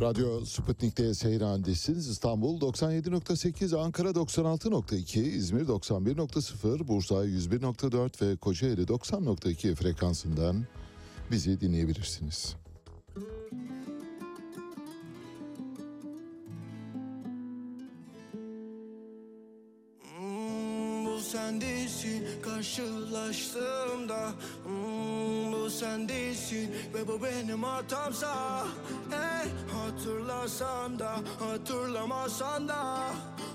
Radyo Sputnik'te seyir halindesiniz. İstanbul 97.8, Ankara 96.2, İzmir 91.0, Bursa 101.4 ve Kocaeli 90.2 frekansından bizi dinleyebilirsiniz. Hmm, sen değilsin karşılaştığımda hmm, Bu sen değilsin ve bu benim hatamsa Hey hatırlasan da hatırlamasan da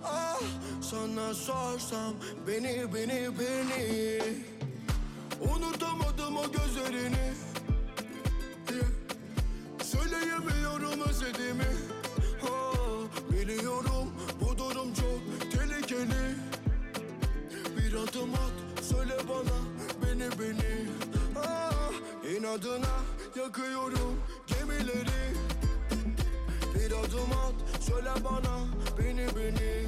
Ah sana sorsam beni beni beni. Unutamadım o gözlerini. Söyleyemiyorum özlediğimi. Ah, Biliyorum bu durum çok tehlikeli Bir adım at söyle bana beni beni. Ah, İnadına yakıyorum gemileri. Bir adım at söyle bana beni beni.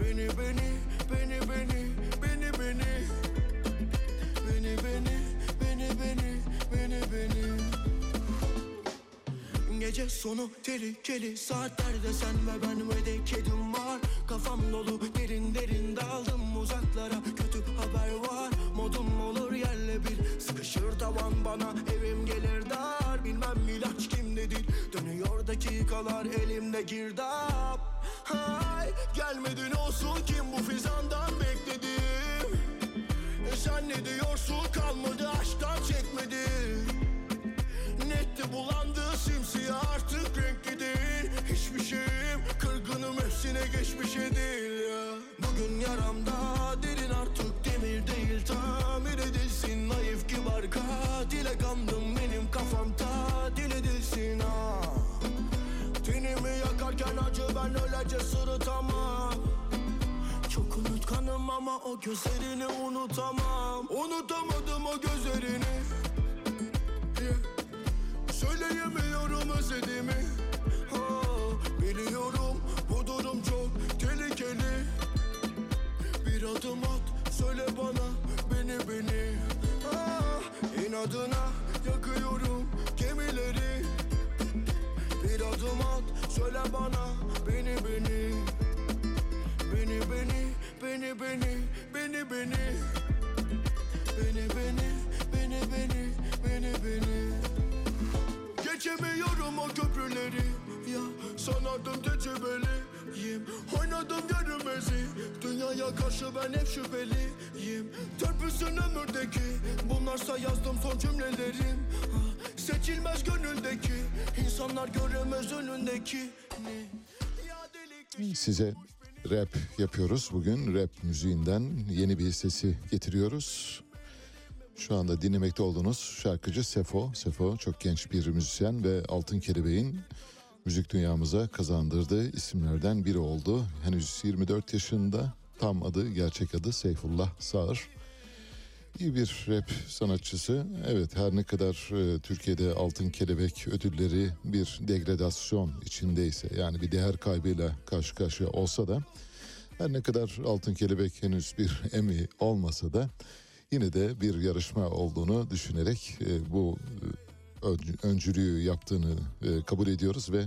Beni beni beni beni beni beni. Beni beni beni beni beni beni. Gece sonu tehlikeli saatlerde sen ve ben ve de kedim var. Kafam dolu derin derin uzaklara Kötü haber var. Modum olur yerle bir. Sıkışır tavan bana evim gelir dar. Bilmem ilaç kimdedir. Dönüyor dakikalar elimde girdap. Hay gelmedin olsun kim bu fizandan bekledim e sen ne diyorsun kalmadı aşktan çekmedim Netti bulandı simsiyah artık renkli değil Hiçbir şeyim kırgınım hepsine geçmişe değil ya Bugün yaramda Tamir edilsin. Naif kibar katile kandım. Benim kafamda Dil edilsin ha. Tenimi yakarken acı ben öylece sırıtamam çok unutkanım ama o gözlerini unutamam. Unutamadım o gözlerini. Yeah. Söyleyemiyorum özlediğimi. Biliyorum bu durum çok tehlikeli. Bir adım at söyle bana beni beni. Ah, İnadına yakıyorum gemileri. Bir adım at söyle bana beni beni. Beni beni beni beni beni beni. Beni beni beni beni beni beni. Geçemiyorum o köprüleri. Ya sanadım tecrübeliyim Oynadım görünmezi. Dünyaya karşı ben hep şüpheliyim. Törpüsün ömürdeki. Bunlarsa yazdım son cümlelerim. Seçilmez gönüldeki. İnsanlar göremez önündeki. Size rap yapıyoruz. Bugün. Rap müziğinden yeni bir sesi getiriyoruz. Şu anda dinlemekte olduğunuz şarkıcı Sefo. Sefo çok genç bir müzisyen ve Altın Kelebeğin müzik dünyamıza kazandırdığı isimlerden biri oldu. Henüz 24 yaşında tam adı gerçek adı Seyfullah Sağır. İyi bir rap sanatçısı. Evet her ne kadar e, Türkiye'de Altın Kelebek ödülleri bir degradasyon içindeyse yani bir değer kaybıyla karşı karşıya olsa da her ne kadar Altın Kelebek henüz bir Emmy olmasa da yine de bir yarışma olduğunu düşünerek e, bu e, öncülüğü yaptığını e, kabul ediyoruz ve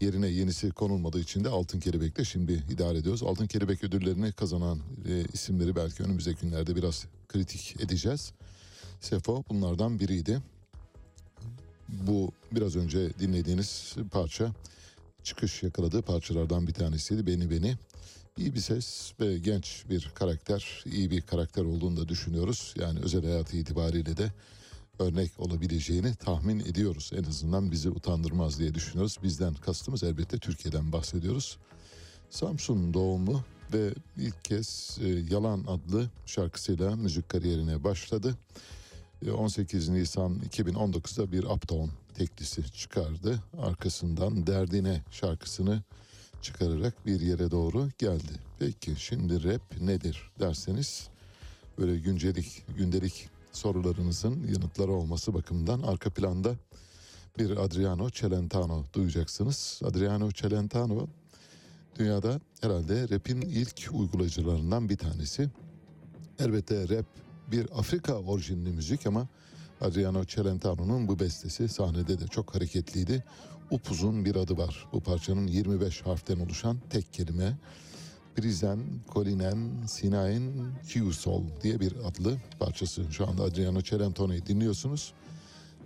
yerine yenisi konulmadığı için de Altın Kelebek'le şimdi idare ediyoruz. Altın Kelebek ödüllerini kazanan e, isimleri belki önümüzdeki günlerde biraz kritik edeceğiz. Sefo bunlardan biriydi. Bu biraz önce dinlediğiniz parça çıkış yakaladığı parçalardan bir tanesiydi. Beni Beni. İyi bir ses ve genç bir karakter, iyi bir karakter olduğunu da düşünüyoruz. Yani özel hayatı itibariyle de örnek olabileceğini tahmin ediyoruz. En azından bizi utandırmaz diye düşünüyoruz. Bizden kastımız elbette Türkiye'den bahsediyoruz. Samsun doğumlu ve ilk kez e, Yalan adlı şarkısıyla müzik kariyerine başladı. E, 18 Nisan 2019'da bir Uptown teklisi çıkardı. Arkasından Derdine şarkısını çıkararak bir yere doğru geldi. Peki şimdi rap nedir derseniz böyle güncelik, gündelik sorularınızın yanıtları olması bakımından arka planda bir Adriano Celentano duyacaksınız. Adriano Celentano dünyada herhalde rap'in ilk uygulayıcılarından bir tanesi. Elbette rap bir Afrika orijinli müzik ama Adriano Celentano'nun bu bestesi sahnede de çok hareketliydi. Upuzun bir adı var. Bu parçanın 25 harften oluşan tek kelime. Prizen, Kolinen, Sinain, Kiusol diye bir adlı parçası. Şu anda Adriano Celentano'yu dinliyorsunuz.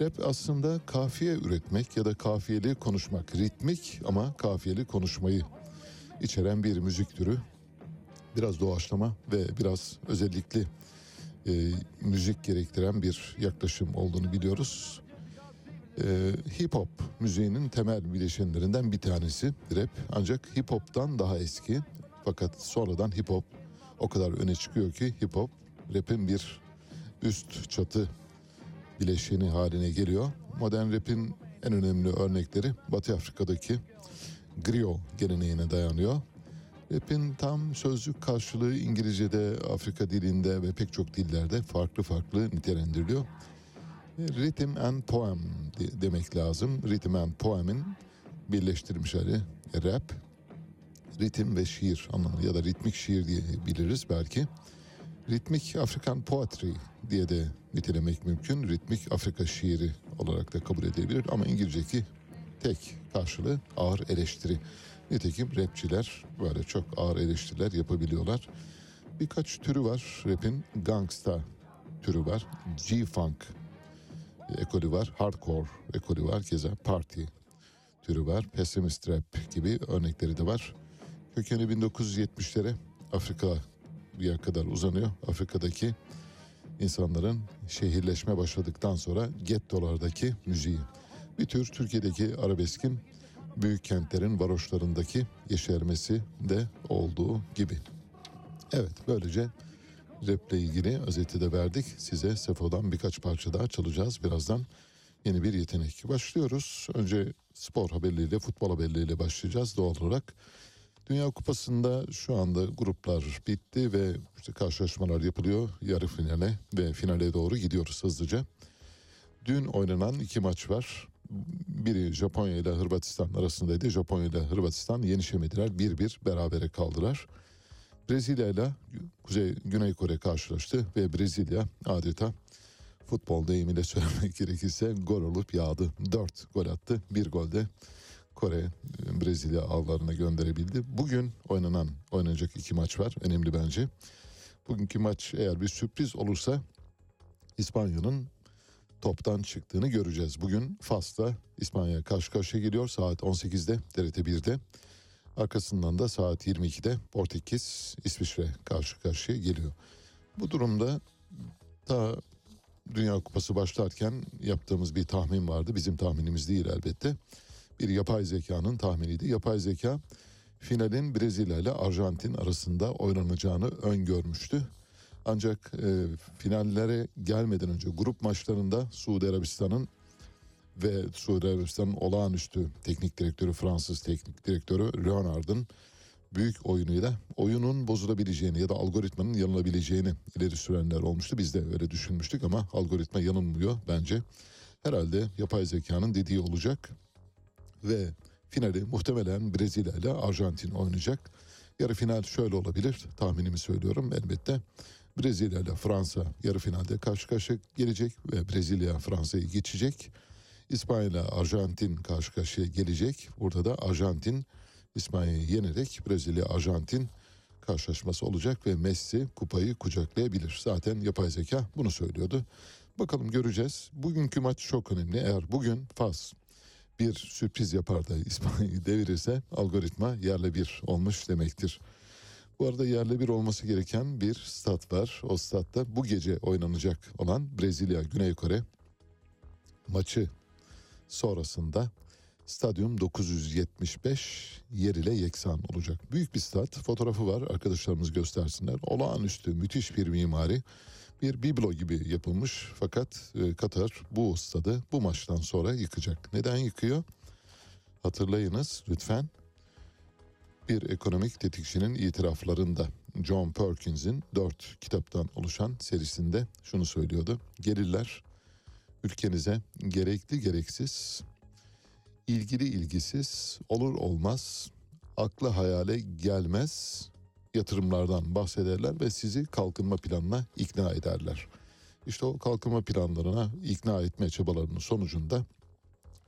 Rap aslında kafiye üretmek ya da kafiyeli konuşmak. Ritmik ama kafiyeli konuşmayı içeren bir müzik türü. Biraz doğaçlama ve biraz özellikli e, müzik gerektiren bir yaklaşım olduğunu biliyoruz. E, hip hop müziğinin temel bileşenlerinden bir tanesi rap. Ancak hip hop'tan daha eski. Fakat sonradan hip hop o kadar öne çıkıyor ki hip hop rap'in bir üst çatı bileşeni haline geliyor. Modern rap'in en önemli örnekleri Batı Afrika'daki griot geleneğine dayanıyor. Rap'in tam sözlük karşılığı İngilizce'de, Afrika dilinde ve pek çok dillerde farklı farklı nitelendiriliyor. Rhythm and poem de- demek lazım. Rhythm and poem'in birleştirilmiş hali rap. Ritim ve şiir anlamı ya da ritmik şiir diye biliriz belki. Ritmik Afrikan poetry diye de nitelemek mümkün. Ritmik Afrika şiiri olarak da kabul edilebilir ama İngilizce'deki tek karşılığı ağır eleştiri. Nitekim rapçiler böyle çok ağır eleştiriler yapabiliyorlar. Birkaç türü var. Rap'in gangsta türü var. G-funk ekolü var. Hardcore ekolü var. Keza party türü var. Pessimist rap gibi örnekleri de var. Kökeni 1970'lere Afrika'ya kadar uzanıyor. Afrika'daki insanların şehirleşme başladıktan sonra gettolardaki müziği. Bir tür Türkiye'deki arabeskin büyük kentlerin varoşlarındaki yeşermesi de olduğu gibi. Evet böylece raple ilgili özeti de verdik. Size Sefo'dan birkaç parça daha çalacağız birazdan. Yeni bir yetenek. Başlıyoruz. Önce spor haberleriyle, futbol haberleriyle başlayacağız doğal olarak. Dünya Kupası'nda şu anda gruplar bitti ve işte karşılaşmalar yapılıyor. Yarı finale ve finale doğru gidiyoruz hızlıca. Dün oynanan iki maç var. Biri Japonya ile Hırvatistan arasındaydı. Japonya ile Hırvatistan yenişemediler. 1-1 berabere kaldılar. Brezilya ile Kuzey Güney Kore karşılaştı ve Brezilya adeta futbol deyimiyle söylemek gerekirse gol olup yağdı. 4 gol attı. Bir golde Kore Brezilya avlarına gönderebildi. Bugün oynanan oynanacak iki maç var. Önemli bence. Bugünkü maç eğer bir sürpriz olursa İspanya'nın toptan çıktığını göreceğiz. Bugün Fas'ta İspanya karşı karşıya geliyor saat 18'de TRT 1'de. Arkasından da saat 22'de Portekiz İsviçre karşı karşıya geliyor. Bu durumda daha Dünya Kupası başlarken yaptığımız bir tahmin vardı. Bizim tahminimiz değil elbette. Bir yapay zekanın tahminiydi. Yapay zeka finalin Brezilya ile Arjantin arasında oynanacağını öngörmüştü. Ancak e, finallere gelmeden önce grup maçlarında Suudi Arabistan'ın ve Suudi Arabistan'ın olağanüstü teknik direktörü Fransız teknik direktörü Leonard'ın büyük oyunuyla oyunun bozulabileceğini ya da algoritmanın yanılabileceğini ileri sürenler olmuştu. Biz de öyle düşünmüştük ama algoritma yanılmıyor bence. Herhalde yapay zekanın dediği olacak ve finali muhtemelen Brezilya ile Arjantin oynayacak. Yarı final şöyle olabilir tahminimi söylüyorum elbette. Brezilya ile Fransa yarı finalde karşı karşıya gelecek ve Brezilya Fransa'yı geçecek. İspanya ile Arjantin karşı karşıya gelecek. Burada da Arjantin İspanya'yı yenerek Brezilya Arjantin karşılaşması olacak ve Messi kupayı kucaklayabilir. Zaten yapay zeka bunu söylüyordu. Bakalım göreceğiz. Bugünkü maç çok önemli. Eğer bugün Fas bir sürpriz yapar da İspanya'yı devirirse algoritma yerle bir olmuş demektir. Bu arada yerle bir olması gereken bir stat var. O statta bu gece oynanacak olan Brezilya Güney Kore maçı sonrasında stadyum 975 yer ile yeksan olacak. Büyük bir stat fotoğrafı var arkadaşlarımız göstersinler. Olağanüstü müthiş bir mimari bir biblo gibi yapılmış fakat e, Katar bu stadı bu maçtan sonra yıkacak. Neden yıkıyor? Hatırlayınız lütfen. bir ekonomik tetikçinin itiraflarında John Perkins'in dört kitaptan oluşan serisinde şunu söylüyordu. Gelirler ülkenize gerekli gereksiz, ilgili ilgisiz, olur olmaz, akla hayale gelmez yatırımlardan bahsederler ve sizi kalkınma planına ikna ederler. İşte o kalkınma planlarına ikna etme çabalarının sonucunda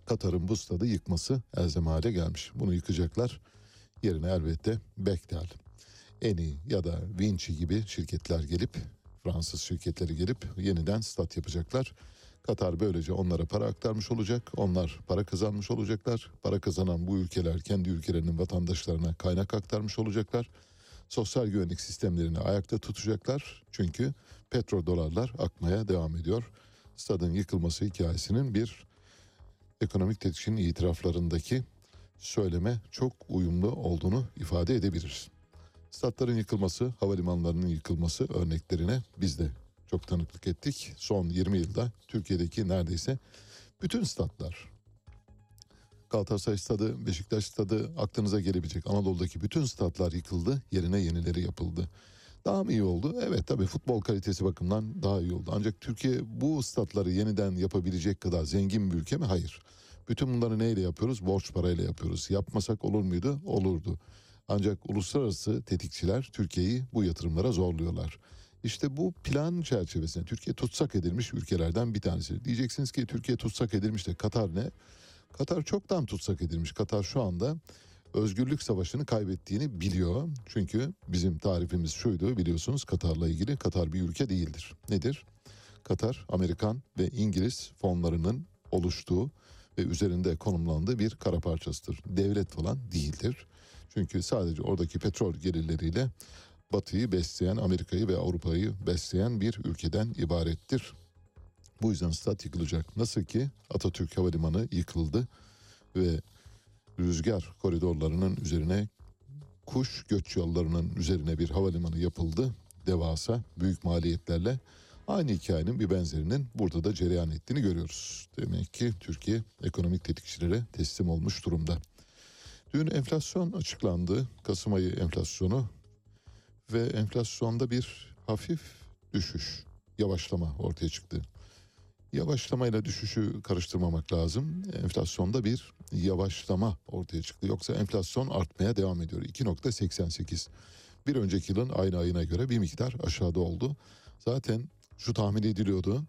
Katar'ın bu stadı yıkması elzem hale gelmiş. Bunu yıkacaklar. Yerine elbette Bechtel, Eni ya da Vinci gibi şirketler gelip Fransız şirketleri gelip yeniden stat yapacaklar. Katar böylece onlara para aktarmış olacak. Onlar para kazanmış olacaklar. Para kazanan bu ülkeler kendi ülkelerinin vatandaşlarına kaynak aktarmış olacaklar. Sosyal güvenlik sistemlerini ayakta tutacaklar. Çünkü petrodolarlar akmaya devam ediyor. Stadın yıkılması hikayesinin bir ekonomik tetikçinin itiraflarındaki söyleme çok uyumlu olduğunu ifade edebiliriz. Statların yıkılması, havalimanlarının yıkılması örneklerine biz de çok tanıklık ettik. Son 20 yılda Türkiye'deki neredeyse bütün statlar, Galatasaray stadı, Beşiktaş stadı aklınıza gelebilecek Anadolu'daki bütün statlar yıkıldı, yerine yenileri yapıldı. Daha mı iyi oldu? Evet tabii futbol kalitesi bakımından daha iyi oldu. Ancak Türkiye bu statları yeniden yapabilecek kadar zengin bir ülke mi? Hayır. Bütün bunları neyle yapıyoruz? Borç parayla yapıyoruz. Yapmasak olur muydu? Olurdu. Ancak uluslararası tetikçiler Türkiye'yi bu yatırımlara zorluyorlar. İşte bu plan çerçevesinde Türkiye tutsak edilmiş ülkelerden bir tanesi. Diyeceksiniz ki Türkiye tutsak edilmiş de Katar ne? Katar çoktan tutsak edilmiş. Katar şu anda özgürlük savaşını kaybettiğini biliyor. Çünkü bizim tarifimiz şuydu biliyorsunuz Katar'la ilgili. Katar bir ülke değildir. Nedir? Katar Amerikan ve İngiliz fonlarının oluştuğu ve üzerinde konumlandığı bir kara parçasıdır. Devlet falan değildir. Çünkü sadece oradaki petrol gelirleriyle Batı'yı besleyen, Amerika'yı ve Avrupa'yı besleyen bir ülkeden ibarettir. Bu yüzden stat yıkılacak. Nasıl ki Atatürk Havalimanı yıkıldı ve rüzgar koridorlarının üzerine kuş göç yollarının üzerine bir havalimanı yapıldı. Devasa büyük maliyetlerle aynı hikayenin bir benzerinin burada da cereyan ettiğini görüyoruz. Demek ki Türkiye ekonomik tetikçilere teslim olmuş durumda. Dün enflasyon açıklandı. Kasım ayı enflasyonu ve enflasyonda bir hafif düşüş, yavaşlama ortaya çıktı. Yavaşlamayla düşüşü karıştırmamak lazım. Enflasyonda bir yavaşlama ortaya çıktı. Yoksa enflasyon artmaya devam ediyor. 2.88. Bir önceki yılın aynı ayına göre bir miktar aşağıda oldu. Zaten şu tahmin ediliyordu.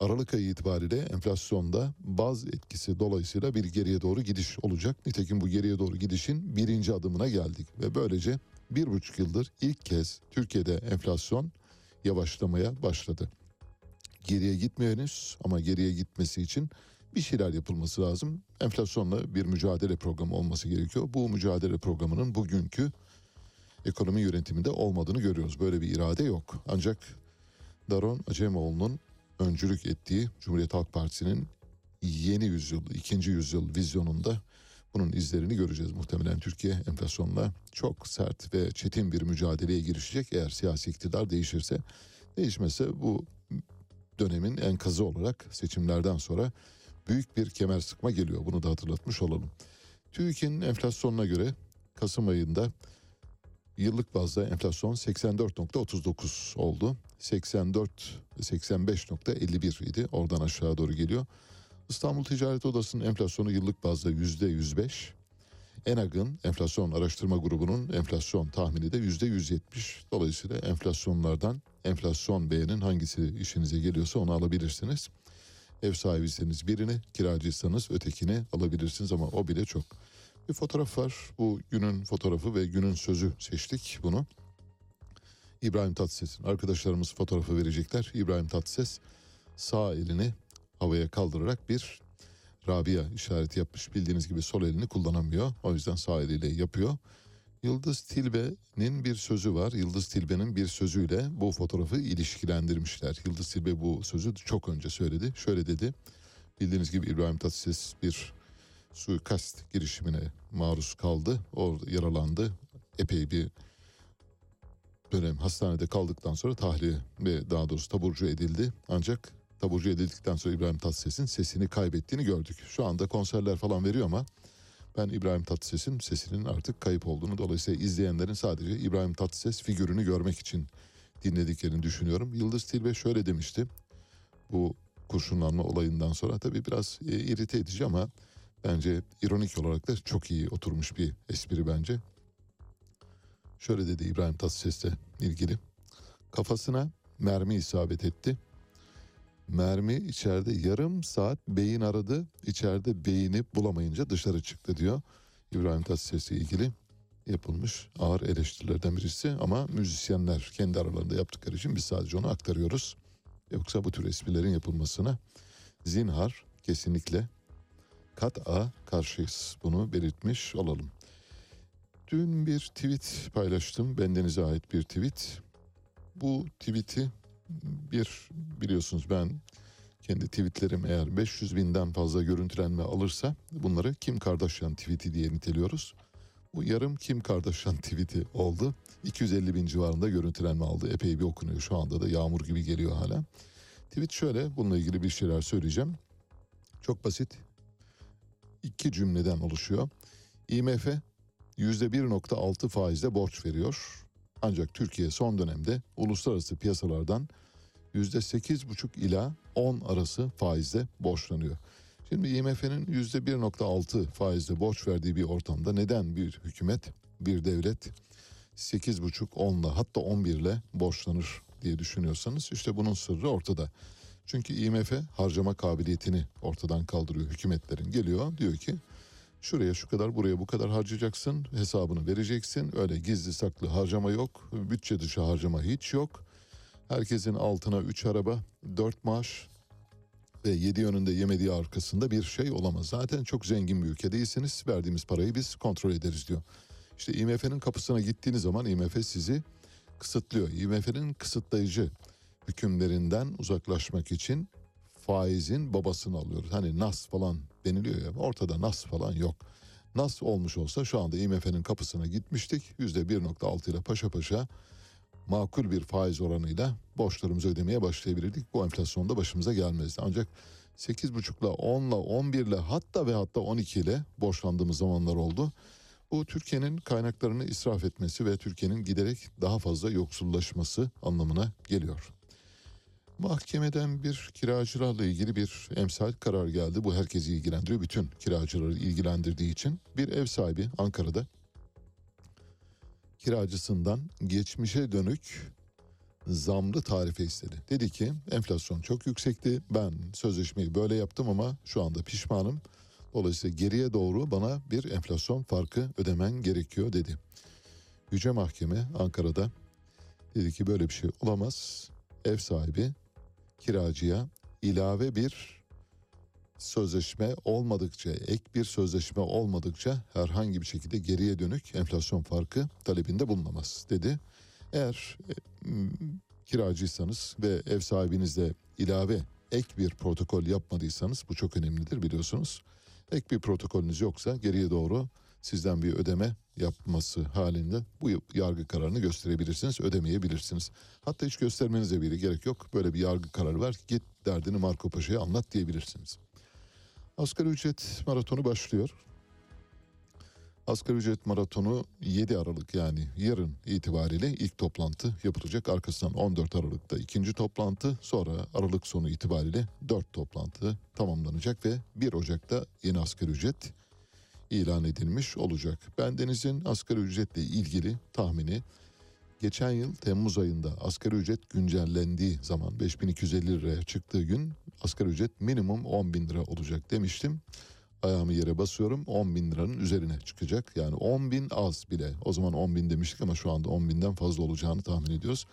Aralık ayı itibariyle enflasyonda baz etkisi dolayısıyla bir geriye doğru gidiş olacak. Nitekim bu geriye doğru gidişin birinci adımına geldik. Ve böylece bir buçuk yıldır ilk kez Türkiye'de enflasyon yavaşlamaya başladı. Geriye gitmiyor ama geriye gitmesi için bir şeyler yapılması lazım. Enflasyonla bir mücadele programı olması gerekiyor. Bu mücadele programının bugünkü ekonomi yönetiminde olmadığını görüyoruz. Böyle bir irade yok. Ancak Daron Acemoğlu'nun öncülük ettiği Cumhuriyet Halk Partisi'nin yeni yüzyıl, ikinci yüzyıl vizyonunda bunun izlerini göreceğiz. Muhtemelen Türkiye enflasyonla çok sert ve çetin bir mücadeleye girişecek eğer siyasi iktidar değişirse. Değişmese bu dönemin enkazı olarak seçimlerden sonra büyük bir kemer sıkma geliyor. Bunu da hatırlatmış olalım. TÜİK'in enflasyonuna göre Kasım ayında yıllık bazda enflasyon 84.39 oldu. 84 85.51 idi. Oradan aşağı doğru geliyor. İstanbul Ticaret Odası'nın enflasyonu yıllık bazda %105. ENAG'ın enflasyon araştırma grubunun enflasyon tahmini de %170. Dolayısıyla enflasyonlardan enflasyon beğenin hangisi işinize geliyorsa onu alabilirsiniz. Ev sahibiyseniz birini, kiracıysanız ötekini alabilirsiniz ama o bile çok. Bir fotoğraf var. Bu günün fotoğrafı ve günün sözü seçtik bunu. İbrahim Tatlıses'in arkadaşlarımız fotoğrafı verecekler. İbrahim Tatlıses sağ elini havaya kaldırarak bir Rabia işareti yapmış. Bildiğiniz gibi sol elini kullanamıyor. O yüzden sağ eliyle yapıyor. Yıldız Tilbe'nin bir sözü var. Yıldız Tilbe'nin bir sözüyle bu fotoğrafı ilişkilendirmişler. Yıldız Tilbe bu sözü çok önce söyledi. Şöyle dedi. Bildiğiniz gibi İbrahim Tatlıses bir suikast girişimine maruz kaldı. Orada yaralandı. Epey bir dönem hastanede kaldıktan sonra tahliye ve daha doğrusu taburcu edildi. Ancak taburcu edildikten sonra İbrahim Tatlıses'in sesini kaybettiğini gördük. Şu anda konserler falan veriyor ama Ben İbrahim Tatlıses'in sesinin artık kayıp olduğunu dolayısıyla izleyenlerin sadece İbrahim Tatlıses figürünü görmek için dinlediklerini düşünüyorum. Yıldız Tilbe şöyle demişti. Bu kurşunlanma olayından sonra tabii biraz e, irite edici ama bence ironik olarak da çok iyi oturmuş bir espri bence. Şöyle dedi İbrahim Tatlıses'le ilgili. Kafasına mermi isabet etti. Mermi içeride yarım saat beyin aradı. İçeride beyni bulamayınca dışarı çıktı diyor. İbrahim Tatlıses'le ilgili yapılmış ağır eleştirilerden birisi ama müzisyenler kendi aralarında yaptıkları için biz sadece onu aktarıyoruz. Yoksa bu tür esprilerin yapılmasına zinhar kesinlikle kat'a karşıyız. Bunu belirtmiş olalım. Dün bir tweet paylaştım. Bendenize ait bir tweet. Bu tweet'i bir biliyorsunuz ben kendi tweetlerim eğer 500 binden fazla görüntülenme alırsa bunları Kim Kardashian tweet'i diye niteliyoruz. Bu yarım Kim Kardashian tweet'i oldu. 250 bin civarında görüntülenme aldı. Epey bir okunuyor şu anda da yağmur gibi geliyor hala. Tweet şöyle bununla ilgili bir şeyler söyleyeceğim. Çok basit. İki cümleden oluşuyor. IMF %1.6 faizle borç veriyor. Ancak Türkiye son dönemde uluslararası piyasalardan %8,5 ila 10 arası faizle borçlanıyor. Şimdi IMF'nin %1.6 faizle borç verdiği bir ortamda neden bir hükümet, bir devlet 8,5, 10'la hatta 11 ile borçlanır diye düşünüyorsanız işte bunun sırrı ortada. Çünkü IMF harcama kabiliyetini ortadan kaldırıyor hükümetlerin. Geliyor diyor ki şuraya şu kadar buraya bu kadar harcayacaksın hesabını vereceksin. Öyle gizli saklı harcama yok bütçe dışı harcama hiç yok. Herkesin altına 3 araba 4 maaş ve 7 yönünde yemediği arkasında bir şey olamaz. Zaten çok zengin bir ülke değilsiniz verdiğimiz parayı biz kontrol ederiz diyor. İşte IMF'nin kapısına gittiğiniz zaman IMF sizi kısıtlıyor. IMF'nin kısıtlayıcı hükümlerinden uzaklaşmak için faizin babasını alıyoruz. Hani nas falan deniliyor ya ortada nas falan yok. Nas olmuş olsa şu anda IMF'nin kapısına gitmiştik. %1.6 ile paşa paşa makul bir faiz oranıyla borçlarımızı ödemeye başlayabilirdik. Bu enflasyonda başımıza gelmezdi. Ancak 8,5 ile 10 ile 11 ile hatta ve hatta 12 ile borçlandığımız zamanlar oldu. Bu Türkiye'nin kaynaklarını israf etmesi ve Türkiye'nin giderek daha fazla yoksullaşması anlamına geliyor. Mahkemeden bir kiracılarla ilgili bir emsal karar geldi. Bu herkesi ilgilendiriyor. Bütün kiracıları ilgilendirdiği için bir ev sahibi Ankara'da kiracısından geçmişe dönük zamlı tarife istedi. Dedi ki enflasyon çok yüksekti. Ben sözleşmeyi böyle yaptım ama şu anda pişmanım. Dolayısıyla geriye doğru bana bir enflasyon farkı ödemen gerekiyor dedi. Yüce Mahkeme Ankara'da dedi ki böyle bir şey olamaz. Ev sahibi kiracıya ilave bir sözleşme olmadıkça, ek bir sözleşme olmadıkça herhangi bir şekilde geriye dönük enflasyon farkı talebinde bulunamaz dedi. Eğer e, kiracıysanız ve ev sahibinizle ilave ek bir protokol yapmadıysanız bu çok önemlidir biliyorsunuz. Ek bir protokolünüz yoksa geriye doğru sizden bir ödeme yapması halinde bu yargı kararını gösterebilirsiniz, ödemeyebilirsiniz. Hatta hiç göstermenize bile gerek yok. Böyle bir yargı kararı var. Git derdini Marco Paşa'ya anlat diyebilirsiniz. Asgari ücret maratonu başlıyor. Asgari ücret maratonu 7 Aralık yani yarın itibariyle ilk toplantı yapılacak. Arkasından 14 Aralık'ta ikinci toplantı sonra Aralık sonu itibariyle 4 toplantı tamamlanacak ve 1 Ocak'ta yeni asgari ücret ilan edilmiş olacak. Bendeniz'in asgari ücretle ilgili tahmini geçen yıl Temmuz ayında asgari ücret güncellendiği zaman 5250 liraya çıktığı gün asgari ücret minimum 10 bin lira olacak demiştim. Ayağımı yere basıyorum 10 bin liranın üzerine çıkacak. Yani 10 bin az bile. O zaman 10 bin demiştik ama şu anda 10 binden fazla olacağını tahmin ediyoruz.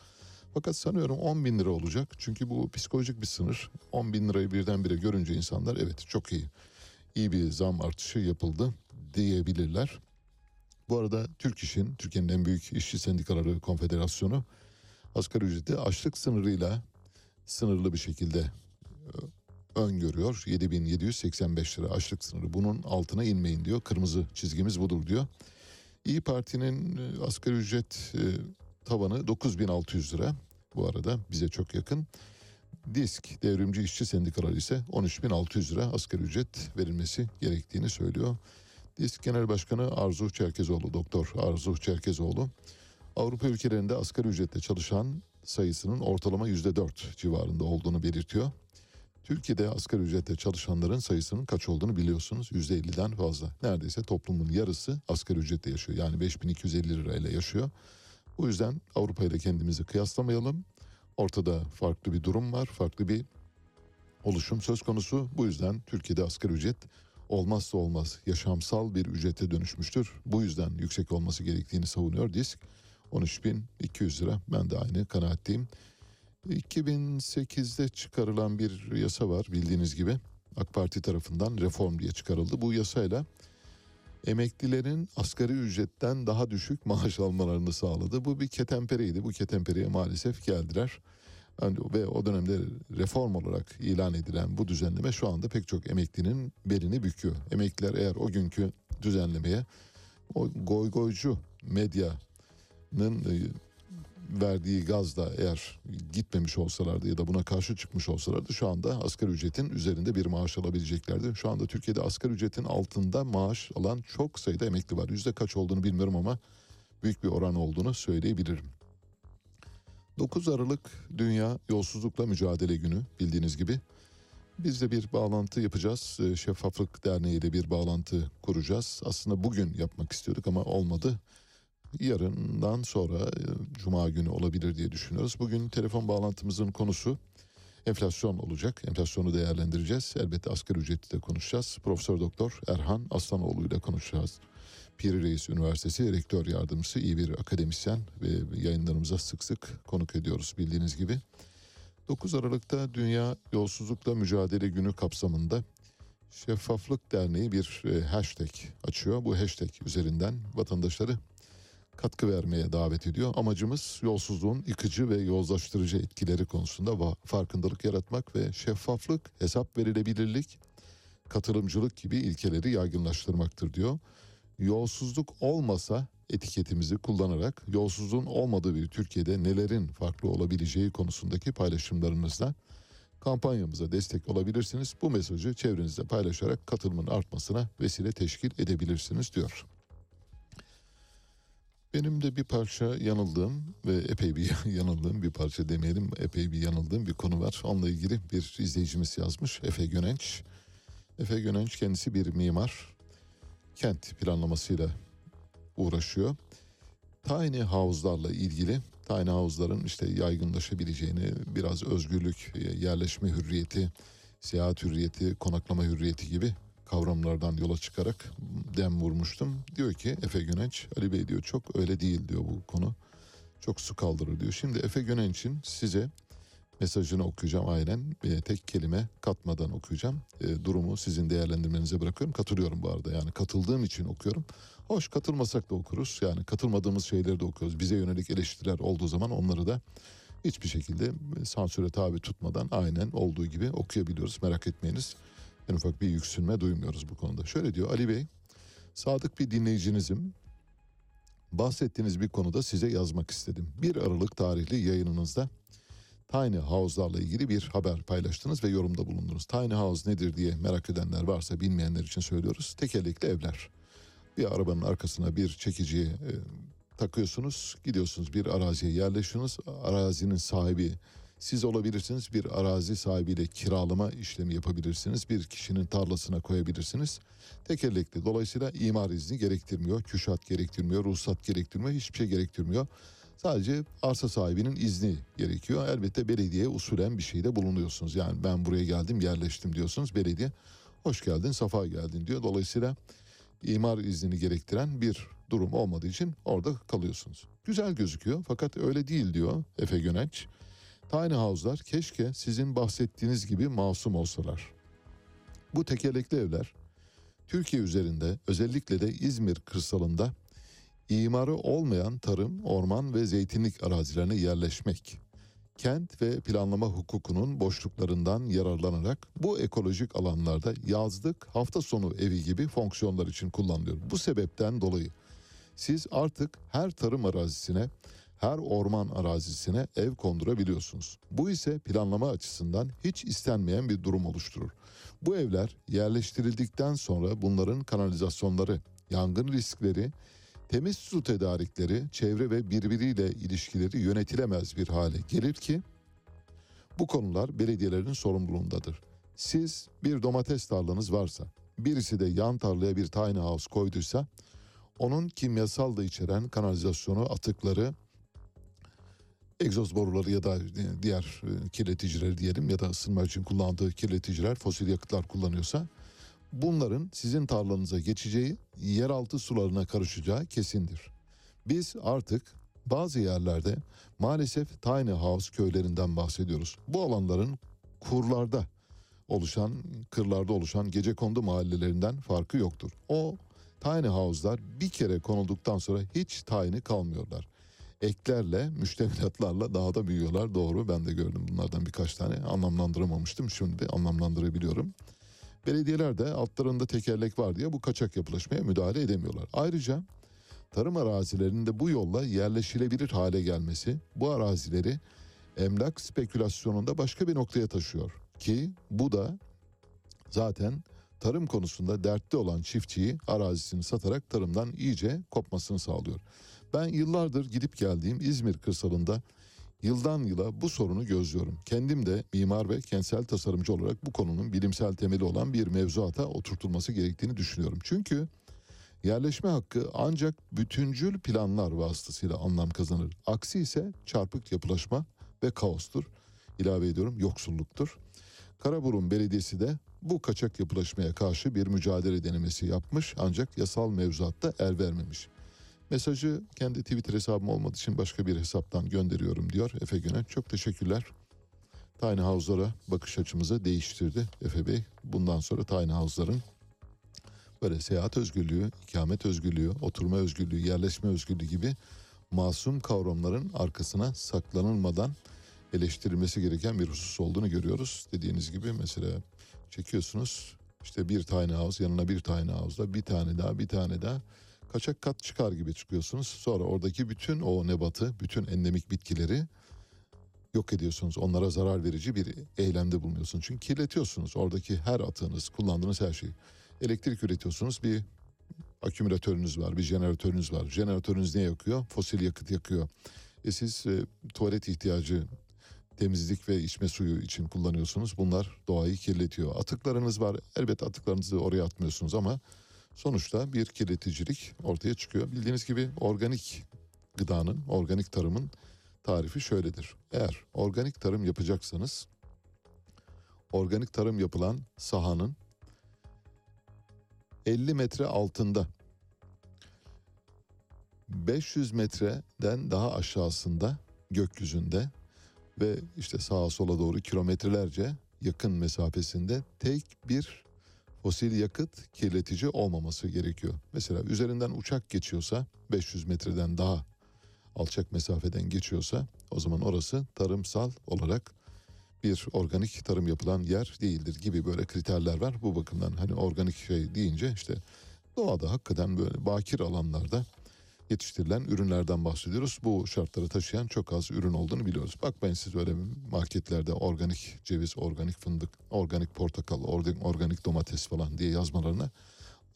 Fakat sanıyorum 10 bin lira olacak. Çünkü bu psikolojik bir sınır. 10 bin lirayı birdenbire görünce insanlar evet çok iyi. iyi bir zam artışı yapıldı diyebilirler. Bu arada Türk İş'in, Türkiye'nin en büyük işçi sendikaları konfederasyonu asgari ücreti açlık sınırıyla sınırlı bir şekilde e, öngörüyor. 7785 lira açlık sınırı. Bunun altına inmeyin diyor. Kırmızı çizgimiz budur diyor. İyi Parti'nin e, asgari ücret e, tavanı 9600 lira. Bu arada bize çok yakın. Disk Devrimci İşçi Sendikaları ise 13600 lira asgari ücret verilmesi gerektiğini söylüyor. DİSK Genel Başkanı Arzu Çerkezoğlu, Doktor Arzu Çerkezoğlu, Avrupa ülkelerinde asgari ücretle çalışan sayısının ortalama %4 civarında olduğunu belirtiyor. Türkiye'de asgari ücretle çalışanların sayısının kaç olduğunu biliyorsunuz. %50'den fazla. Neredeyse toplumun yarısı asgari ücretle yaşıyor. Yani 5250 lirayla yaşıyor. Bu yüzden Avrupa ile kendimizi kıyaslamayalım. Ortada farklı bir durum var, farklı bir oluşum söz konusu. Bu yüzden Türkiye'de asgari ücret olmazsa olmaz yaşamsal bir ücrete dönüşmüştür. Bu yüzden yüksek olması gerektiğini savunuyor DİSK. 13.200 lira ben de aynı kanaatteyim. 2008'de çıkarılan bir yasa var bildiğiniz gibi. AK Parti tarafından reform diye çıkarıldı. Bu yasayla emeklilerin asgari ücretten daha düşük maaş almalarını sağladı. Bu bir ketempereydi. Bu ketempereye maalesef geldiler. Ve o dönemde reform olarak ilan edilen bu düzenleme şu anda pek çok emeklinin belini büküyor. Emekliler eğer o günkü düzenlemeye o goygoycu medyanın e, verdiği gazla eğer gitmemiş olsalardı ya da buna karşı çıkmış olsalardı şu anda asgari ücretin üzerinde bir maaş alabileceklerdi. Şu anda Türkiye'de asgari ücretin altında maaş alan çok sayıda emekli var. Yüzde kaç olduğunu bilmiyorum ama büyük bir oran olduğunu söyleyebilirim. 9 Aralık Dünya Yolsuzlukla Mücadele Günü bildiğiniz gibi. Biz de bir bağlantı yapacağız. Ee, Şeffaflık Derneği ile bir bağlantı kuracağız. Aslında bugün yapmak istiyorduk ama olmadı. Yarından sonra e, Cuma günü olabilir diye düşünüyoruz. Bugün telefon bağlantımızın konusu enflasyon olacak. Enflasyonu değerlendireceğiz. Elbette asgari ücreti de konuşacağız. Profesör Doktor Erhan Aslanoğlu ile konuşacağız. Piri Reis Üniversitesi Rektör Yardımcısı iyi bir akademisyen ve yayınlarımıza sık sık konuk ediyoruz bildiğiniz gibi. 9 Aralık'ta Dünya Yolsuzlukla Mücadele Günü kapsamında Şeffaflık Derneği bir e, hashtag açıyor. Bu hashtag üzerinden vatandaşları katkı vermeye davet ediyor. Amacımız yolsuzluğun yıkıcı ve yozlaştırıcı etkileri konusunda farkındalık yaratmak ve şeffaflık, hesap verilebilirlik, katılımcılık gibi ilkeleri yaygınlaştırmaktır diyor. Yolsuzluk olmasa etiketimizi kullanarak yolsuzluğun olmadığı bir Türkiye'de nelerin farklı olabileceği konusundaki paylaşımlarınızla kampanyamıza destek olabilirsiniz. Bu mesajı çevrenizde paylaşarak katılımın artmasına vesile teşkil edebilirsiniz diyor. Benim de bir parça yanıldığım ve epey bir yanıldığım bir parça demeyelim epey bir yanıldığım bir konu var. Onunla ilgili bir izleyicimiz yazmış Efe Gönenç. Efe Gönenç kendisi bir mimar. Kent planlamasıyla uğraşıyor. Tiny house'larla ilgili tiny house'ların işte yaygınlaşabileceğini, biraz özgürlük, yerleşme hürriyeti, seyahat hürriyeti, konaklama hürriyeti gibi kavramlardan yola çıkarak dem vurmuştum. Diyor ki Efe Gönenç, Ali Bey diyor çok öyle değil diyor bu konu. Çok su kaldırır diyor. Şimdi Efe Gönenç'in size mesajını okuyacağım aynen. E, tek kelime katmadan okuyacağım. E, durumu sizin değerlendirmenize bırakıyorum. Katılıyorum bu arada yani katıldığım için okuyorum. Hoş katılmasak da okuruz. Yani katılmadığımız şeyleri de okuyoruz. Bize yönelik eleştiriler olduğu zaman onları da hiçbir şekilde sansüre tabi tutmadan aynen olduğu gibi okuyabiliyoruz. Merak etmeyiniz. En ufak bir yüksünme duymuyoruz bu konuda. Şöyle diyor Ali Bey, sadık bir dinleyicinizim. Bahsettiğiniz bir konuda size yazmak istedim. 1 Aralık tarihli yayınınızda Tiny House'larla ilgili bir haber paylaştınız ve yorumda bulundunuz. Tiny House nedir diye merak edenler varsa bilmeyenler için söylüyoruz. Tekerlekli evler. Bir arabanın arkasına bir çekiciye e, takıyorsunuz, gidiyorsunuz bir araziye yerleşiyorsunuz. Arazinin sahibi siz olabilirsiniz. Bir arazi sahibiyle kiralama işlemi yapabilirsiniz. Bir kişinin tarlasına koyabilirsiniz. Tekerlekli. Dolayısıyla imar izni gerektirmiyor. Küşat gerektirmiyor. Ruhsat gerektirmiyor. Hiçbir şey gerektirmiyor. Sadece arsa sahibinin izni gerekiyor. Elbette belediye usulen bir şeyde bulunuyorsunuz. Yani ben buraya geldim yerleştim diyorsunuz. Belediye hoş geldin safa geldin diyor. Dolayısıyla imar iznini gerektiren bir durum olmadığı için orada kalıyorsunuz. Güzel gözüküyor fakat öyle değil diyor Efe Gönenç. Tiny house'lar keşke sizin bahsettiğiniz gibi masum olsalar. Bu tekerlekli evler Türkiye üzerinde özellikle de İzmir kırsalında imarı olmayan tarım, orman ve zeytinlik arazilerine yerleşmek, kent ve planlama hukukunun boşluklarından yararlanarak bu ekolojik alanlarda yazlık, hafta sonu evi gibi fonksiyonlar için kullanılıyor. Bu sebepten dolayı siz artık her tarım arazisine her orman arazisine ev kondurabiliyorsunuz. Bu ise planlama açısından hiç istenmeyen bir durum oluşturur. Bu evler yerleştirildikten sonra bunların kanalizasyonları, yangın riskleri, temiz su tedarikleri, çevre ve birbiriyle ilişkileri yönetilemez bir hale gelir ki bu konular belediyelerin sorumluluğundadır. Siz bir domates tarlanız varsa, birisi de yan tarlaya bir tiny house koyduysa, onun kimyasal da içeren kanalizasyonu, atıkları, egzoz boruları ya da diğer e, kirleticileri diyelim ya da ısınma için kullandığı kirleticiler, fosil yakıtlar kullanıyorsa bunların sizin tarlanıza geçeceği, yeraltı sularına karışacağı kesindir. Biz artık bazı yerlerde maalesef tiny house köylerinden bahsediyoruz. Bu alanların kurlarda oluşan, kırlarda oluşan gecekondu mahallelerinden farkı yoktur. O tiny house'lar bir kere konulduktan sonra hiç tiny kalmıyorlar. Eklerle, müştemilatlarla daha da büyüyorlar. Doğru ben de gördüm bunlardan birkaç tane. Anlamlandıramamıştım. Şimdi anlamlandırabiliyorum. Belediyeler de altlarında tekerlek var diye bu kaçak yapılaşmaya müdahale edemiyorlar. Ayrıca tarım arazilerinin de bu yolla yerleşilebilir hale gelmesi bu arazileri emlak spekülasyonunda başka bir noktaya taşıyor. Ki bu da zaten tarım konusunda dertli olan çiftçiyi arazisini satarak tarımdan iyice kopmasını sağlıyor. Ben yıllardır gidip geldiğim İzmir kırsalında yıldan yıla bu sorunu gözlüyorum. Kendim de mimar ve kentsel tasarımcı olarak bu konunun bilimsel temeli olan bir mevzuata oturtulması gerektiğini düşünüyorum. Çünkü yerleşme hakkı ancak bütüncül planlar vasıtasıyla anlam kazanır. Aksi ise çarpık yapılaşma ve kaostur. İlave ediyorum yoksulluktur. Karaburun Belediyesi de bu kaçak yapılaşmaya karşı bir mücadele denemesi yapmış ancak yasal mevzuatta el vermemiş. Mesajı kendi Twitter hesabım olmadığı için başka bir hesaptan gönderiyorum diyor Efe Güne. Çok teşekkürler. Tiny House'lara bakış açımızı değiştirdi Efe Bey. Bundan sonra Tiny House'ların böyle seyahat özgürlüğü, ikamet özgürlüğü, oturma özgürlüğü, yerleşme özgürlüğü gibi masum kavramların arkasına saklanılmadan eleştirilmesi gereken bir husus olduğunu görüyoruz. Dediğiniz gibi mesela çekiyorsunuz işte bir tane house yanına bir tane house'da bir tane daha bir tane daha kaçak kat çıkar gibi çıkıyorsunuz. Sonra oradaki bütün o nebatı, bütün endemik bitkileri yok ediyorsunuz. Onlara zarar verici bir eylemde bulunuyorsunuz. Çünkü kirletiyorsunuz oradaki her atığınız, kullandığınız her şeyi. Elektrik üretiyorsunuz bir akümülatörünüz var, bir jeneratörünüz var. Jeneratörünüz ne yakıyor? Fosil yakıt yakıyor. E siz e, tuvalet ihtiyacı temizlik ve içme suyu için kullanıyorsunuz. Bunlar doğayı kirletiyor. Atıklarınız var. Elbette atıklarınızı oraya atmıyorsunuz ama sonuçta bir kirleticilik ortaya çıkıyor. Bildiğiniz gibi organik gıdanın, organik tarımın tarifi şöyledir. Eğer organik tarım yapacaksanız organik tarım yapılan sahanın 50 metre altında 500 metreden daha aşağısında gökyüzünde ve işte sağa sola doğru kilometrelerce yakın mesafesinde tek bir fosil yakıt kirletici olmaması gerekiyor. Mesela üzerinden uçak geçiyorsa 500 metreden daha alçak mesafeden geçiyorsa o zaman orası tarımsal olarak bir organik tarım yapılan yer değildir gibi böyle kriterler var. Bu bakımdan hani organik şey deyince işte doğada hakikaten böyle bakir alanlarda yetiştirilen ürünlerden bahsediyoruz. Bu şartları taşıyan çok az ürün olduğunu biliyoruz. Bakmayın siz öyle marketlerde organik ceviz, organik fındık, organik portakal, organik domates falan diye yazmalarına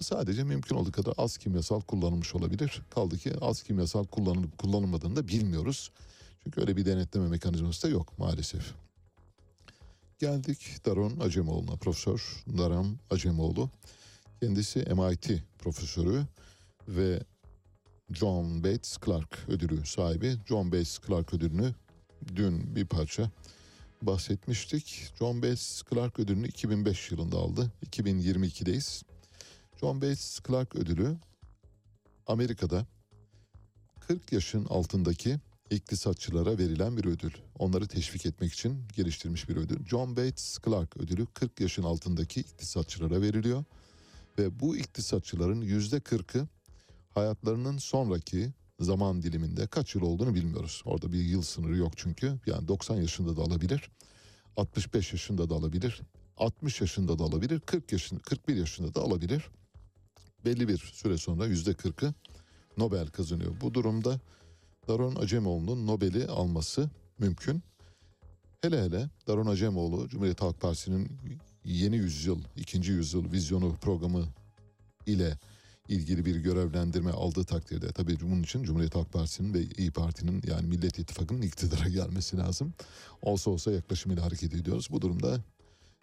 sadece mümkün olduğu kadar az kimyasal kullanılmış olabilir. Kaldı ki az kimyasal kullanılıp kullanılmadığını da bilmiyoruz. Çünkü öyle bir denetleme mekanizması da yok maalesef. Geldik Daron Acemoğlu'na. Profesör Daron Acemoğlu. Kendisi MIT profesörü ve John Bates Clark ödülü sahibi. John Bates Clark ödülünü dün bir parça bahsetmiştik. John Bates Clark ödülünü 2005 yılında aldı. 2022'deyiz. John Bates Clark ödülü Amerika'da 40 yaşın altındaki iktisatçılara verilen bir ödül. Onları teşvik etmek için geliştirmiş bir ödül. John Bates Clark ödülü 40 yaşın altındaki iktisatçılara veriliyor. Ve bu iktisatçıların yüzde 40'ı hayatlarının sonraki zaman diliminde kaç yıl olduğunu bilmiyoruz. Orada bir yıl sınırı yok çünkü. Yani 90 yaşında da alabilir. 65 yaşında da alabilir. 60 yaşında da alabilir. 40 yaşında, 41 yaşında da alabilir. Belli bir süre sonra yüzde 40'ı Nobel kazanıyor. Bu durumda Daron Acemoğlu'nun Nobel'i alması mümkün. Hele hele Daron Acemoğlu Cumhuriyet Halk Partisi'nin yeni yüzyıl, ikinci yüzyıl vizyonu programı ile ilgili bir görevlendirme aldığı takdirde tabii bunun için Cumhuriyet Halk Partisi'nin ve İyi Parti'nin yani Millet İttifakı'nın iktidara gelmesi lazım. Olsa olsa yaklaşımıyla hareket ediyoruz. Bu durumda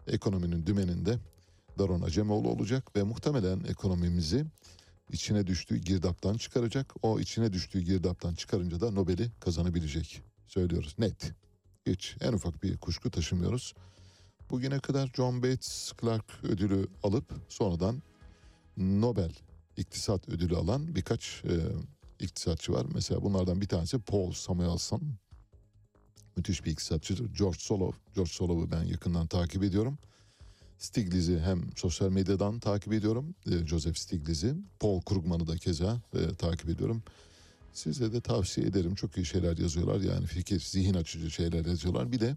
ekonominin dümeninde Daron Acemoğlu olacak ve muhtemelen ekonomimizi içine düştüğü girdaptan çıkaracak. O içine düştüğü girdaptan çıkarınca da Nobel'i kazanabilecek. Söylüyoruz net. Hiç en ufak bir kuşku taşımıyoruz. Bugüne kadar John Bates Clark ödülü alıp sonradan Nobel İktisat ödülü alan birkaç e, iktisatçı var. Mesela bunlardan bir tanesi Paul Samuelson. Müthiş bir iktisatçıdır. George Solov. George Solov'u ben yakından takip ediyorum. Stiglitz'i hem sosyal medyadan takip ediyorum. e, Joseph Stiglitz'i. Paul Krugman'ı da keza e, takip ediyorum. Size de tavsiye ederim. Çok iyi şeyler yazıyorlar. Yani fikir, zihin açıcı şeyler yazıyorlar. Bir de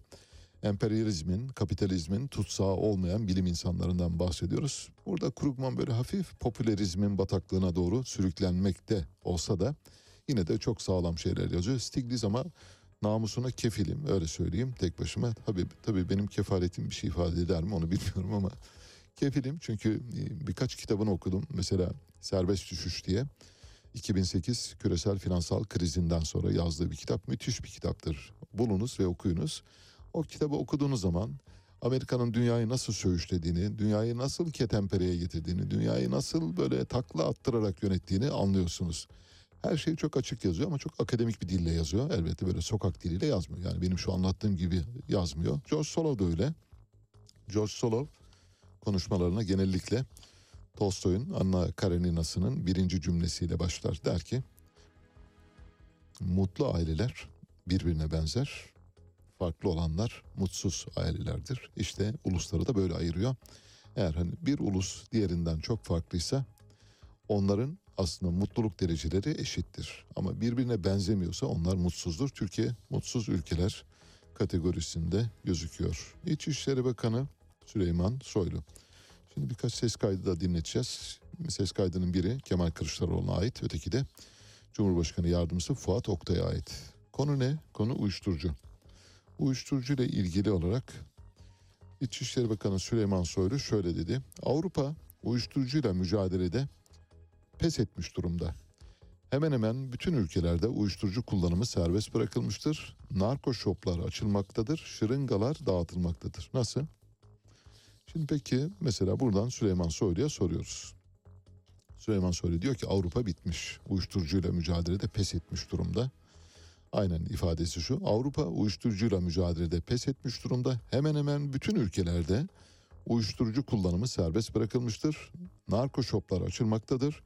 emperyalizmin, kapitalizmin tutsağı olmayan bilim insanlarından bahsediyoruz. Burada Krugman böyle hafif popülerizmin bataklığına doğru sürüklenmekte olsa da yine de çok sağlam şeyler yazıyor. Stiglitz ama namusuna kefilim öyle söyleyeyim tek başıma. Tabii, tabii benim kefaletim bir şey ifade eder mi onu bilmiyorum ama kefilim çünkü e, birkaç kitabını okudum. Mesela Serbest Düşüş diye 2008 küresel finansal krizinden sonra yazdığı bir kitap müthiş bir kitaptır. Bulunuz ve okuyunuz. O kitabı okuduğunuz zaman Amerika'nın dünyayı nasıl söğüşlediğini, dünyayı nasıl ketempereye getirdiğini, dünyayı nasıl böyle takla attırarak yönettiğini anlıyorsunuz. Her şey çok açık yazıyor ama çok akademik bir dille yazıyor. Elbette böyle sokak diliyle yazmıyor. Yani benim şu anlattığım gibi yazmıyor. George Solov da öyle. George Solov konuşmalarına genellikle Tolstoy'un Anna Karenina'sının birinci cümlesiyle başlar. Der ki mutlu aileler birbirine benzer, farklı olanlar mutsuz ailelerdir. İşte ulusları da böyle ayırıyor. Eğer hani bir ulus diğerinden çok farklıysa onların aslında mutluluk dereceleri eşittir. Ama birbirine benzemiyorsa onlar mutsuzdur. Türkiye mutsuz ülkeler kategorisinde gözüküyor. İçişleri Bakanı Süleyman Soylu. Şimdi birkaç ses kaydı da dinleteceğiz. Ses kaydının biri Kemal Kılıçdaroğlu'na ait, öteki de Cumhurbaşkanı Yardımcısı Fuat Oktay'a ait. Konu ne? Konu uyuşturucu. Uyuşturucu ile ilgili olarak İçişleri Bakanı Süleyman Soylu şöyle dedi. Avrupa uyuşturucuyla mücadelede pes etmiş durumda. Hemen hemen bütün ülkelerde uyuşturucu kullanımı serbest bırakılmıştır. Narko shoplar açılmaktadır, şırıngalar dağıtılmaktadır. Nasıl? Şimdi peki mesela buradan Süleyman Soylu'ya soruyoruz. Süleyman Soylu diyor ki Avrupa bitmiş. Uyuşturucuyla mücadelede pes etmiş durumda. Aynen ifadesi şu. Avrupa uyuşturucuyla mücadelede pes etmiş durumda. Hemen hemen bütün ülkelerde uyuşturucu kullanımı serbest bırakılmıştır. Narko shoplar açılmaktadır.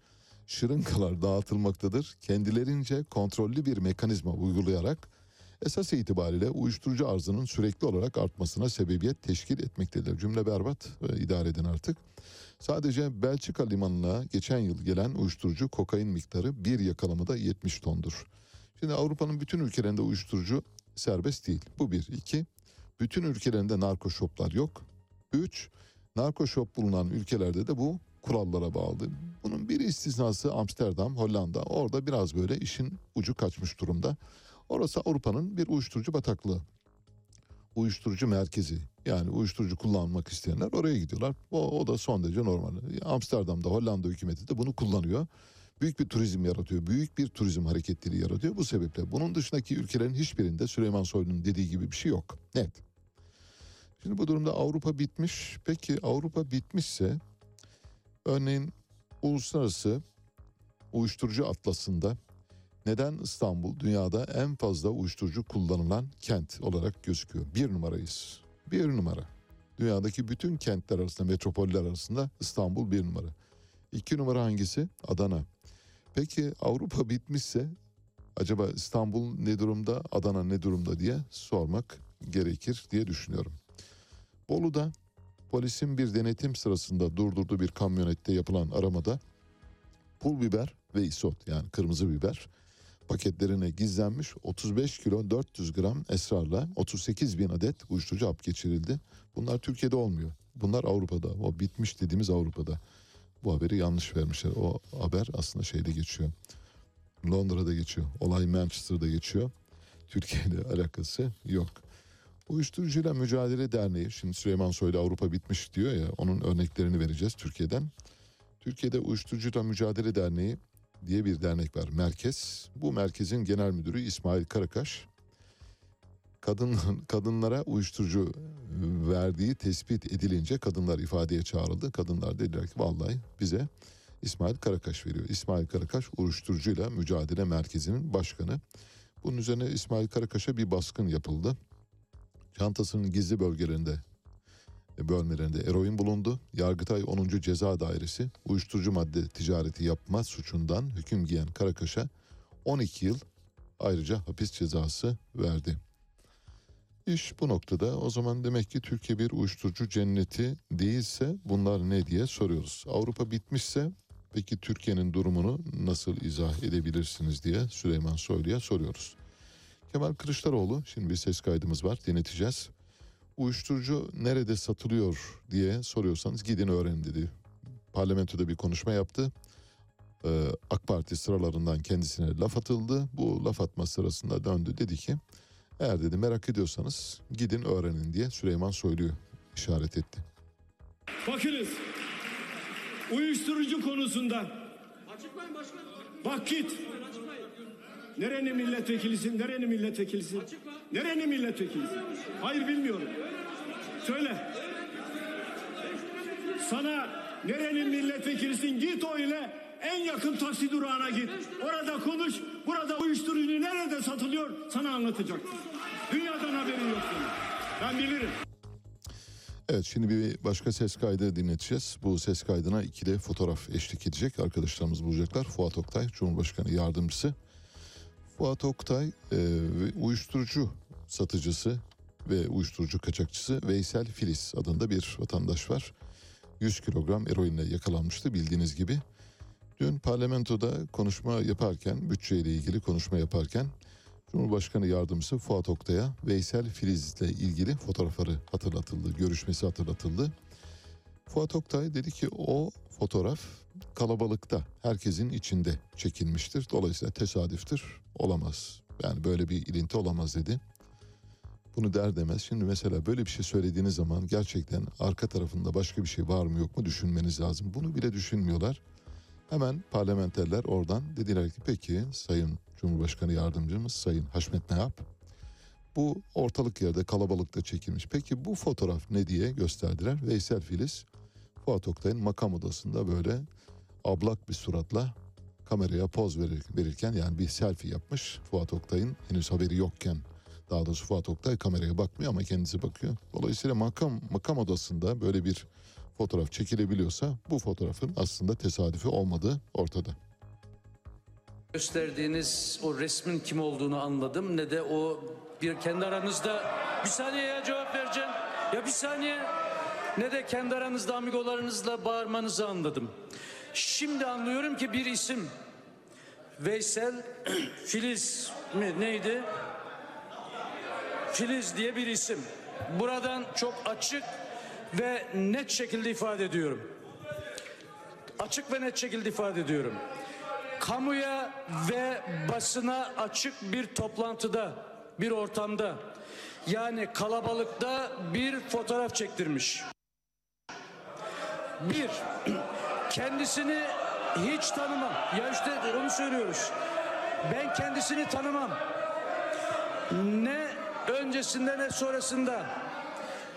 Şırıngalar dağıtılmaktadır. Kendilerince kontrollü bir mekanizma uygulayarak esas itibariyle uyuşturucu arzının sürekli olarak artmasına sebebiyet teşkil etmektedir. Cümle berbat ve idare edin artık. Sadece Belçika limanına geçen yıl gelen uyuşturucu kokain miktarı bir yakalamada 70 tondur. Şimdi Avrupa'nın bütün ülkelerinde uyuşturucu serbest değil. Bu bir. iki. Bütün ülkelerinde narko shoplar yok. Üç. Narko shop bulunan ülkelerde de bu kurallara bağlı. Bunun bir istisnası Amsterdam, Hollanda. Orada biraz böyle işin ucu kaçmış durumda. Orası Avrupa'nın bir uyuşturucu bataklığı. Uyuşturucu merkezi. Yani uyuşturucu kullanmak isteyenler oraya gidiyorlar. O, o da son derece normal. Amsterdam'da Hollanda hükümeti de bunu kullanıyor. Büyük bir turizm yaratıyor. Büyük bir turizm hareketleri yaratıyor. Bu sebeple bunun dışındaki ülkelerin hiçbirinde Süleyman Soylu'nun dediği gibi bir şey yok. Net. Şimdi bu durumda Avrupa bitmiş. Peki Avrupa bitmişse örneğin uluslararası uyuşturucu atlasında neden İstanbul dünyada en fazla uyuşturucu kullanılan kent olarak gözüküyor? Bir numarayız. Bir numara. Dünyadaki bütün kentler arasında, metropoller arasında İstanbul bir numara. İki numara hangisi? Adana. Peki Avrupa bitmişse acaba İstanbul ne durumda, Adana ne durumda diye sormak gerekir diye düşünüyorum. Bolu'da polisin bir denetim sırasında durdurduğu bir kamyonette yapılan aramada pul biber ve isot yani kırmızı biber paketlerine gizlenmiş 35 kilo 400 gram esrarla 38 bin adet uyuşturucu hap geçirildi. Bunlar Türkiye'de olmuyor. Bunlar Avrupa'da. O bitmiş dediğimiz Avrupa'da. Bu haberi yanlış vermişler. O haber aslında şeyde geçiyor. Londra'da geçiyor. Olay Manchester'da geçiyor. Türkiye ile alakası yok. Uyuşturucuyla Mücadele Derneği, şimdi Süleyman Soylu Avrupa bitmiş diyor ya, onun örneklerini vereceğiz Türkiye'den. Türkiye'de Uyuşturucuyla Mücadele Derneği diye bir dernek var, merkez. Bu merkezin genel müdürü İsmail Karakaş. Kadın, kadınlara uyuşturucu verdiği tespit edilince kadınlar ifadeye çağrıldı. Kadınlar dediler ki vallahi bize İsmail Karakaş veriyor. İsmail Karakaş uyuşturucuyla mücadele merkezinin başkanı. Bunun üzerine İsmail Karakaş'a bir baskın yapıldı. Çantasının gizli bölgelerinde e, bölmelerinde eroin bulundu. Yargıtay 10. Ceza Dairesi uyuşturucu madde ticareti yapma suçundan hüküm giyen Karakaş'a 12 yıl ayrıca hapis cezası verdi. İş bu noktada o zaman demek ki Türkiye bir uyuşturucu cenneti değilse bunlar ne diye soruyoruz. Avrupa bitmişse peki Türkiye'nin durumunu nasıl izah edebilirsiniz diye Süleyman Soylu'ya soruyoruz. Kemal Kılıçdaroğlu şimdi bir ses kaydımız var dinleteceğiz. Uyuşturucu nerede satılıyor diye soruyorsanız gidin öğrenin dedi. Parlamentoda bir konuşma yaptı. Ee, AK Parti sıralarından kendisine laf atıldı. Bu laf atma sırasında döndü dedi ki eğer dedi merak ediyorsanız gidin öğrenin diye Süleyman Soylu'yu işaret etti. Bakınız. Uyuşturucu konusunda. Bak git. Nerenin milletvekilisin? Nerenin milletvekilisin? Nerenin milletvekilisin? Hayır bilmiyorum. Söyle. Sana nerenin milletvekilisin? Git o ile en yakın taksi durağına git. Orada konuş. Burada uyuşturucu nerede satılıyor? Sana anlatacak. Dünyadan haberin yok. Ben bilirim. Evet şimdi bir başka ses kaydı dinleteceğiz. Bu ses kaydına ikili fotoğraf eşlik edecek. Arkadaşlarımız bulacaklar. Fuat Oktay Cumhurbaşkanı Yardımcısı. Fuat Oktay e, uyuşturucu satıcısı ve uyuşturucu kaçakçısı Veysel Filiz adında bir vatandaş var. 100 kilogram eroinle yakalanmıştı bildiğiniz gibi. Dün parlamentoda konuşma yaparken, bütçeyle ilgili konuşma yaparken Cumhurbaşkanı Yardımcısı Fuat Oktay'a Veysel Filiz'le ilgili fotoğrafları hatırlatıldı, görüşmesi hatırlatıldı. Fuat Oktay dedi ki o fotoğraf kalabalıkta, herkesin içinde çekilmiştir. Dolayısıyla tesadüftür, olamaz. Yani böyle bir ilinti olamaz dedi. Bunu der demez. Şimdi mesela böyle bir şey söylediğiniz zaman gerçekten arka tarafında başka bir şey var mı yok mu düşünmeniz lazım. Bunu bile düşünmüyorlar. Hemen parlamenterler oradan dediler ki peki Sayın Cumhurbaşkanı Yardımcımız Sayın Haşmet ne yap? Bu ortalık yerde kalabalıkta çekilmiş. Peki bu fotoğraf ne diye gösterdiler. Veysel Filiz Fuat Oktay'ın makam odasında böyle ablak bir suratla kameraya poz verir, verirken yani bir selfie yapmış. Fuat Oktay'ın henüz haberi yokken daha doğrusu Fuat Oktay kameraya bakmıyor ama kendisi bakıyor. Dolayısıyla makam makam odasında böyle bir fotoğraf çekilebiliyorsa bu fotoğrafın aslında tesadüfi olmadığı ortada. gösterdiğiniz o resmin kim olduğunu anladım ne de o bir kendi aranızda bir saniye ya cevap vereceğim ya bir saniye ne de kendi aranızda amigolarınızla bağırmanızı anladım. Şimdi anlıyorum ki bir isim Veysel Filiz mi neydi? Filiz diye bir isim. Buradan çok açık ve net şekilde ifade ediyorum. Açık ve net şekilde ifade ediyorum kamuya ve basına açık bir toplantıda, bir ortamda yani kalabalıkta bir fotoğraf çektirmiş. Bir, kendisini hiç tanımam. Ya işte onu söylüyoruz. Ben kendisini tanımam. Ne öncesinde ne sonrasında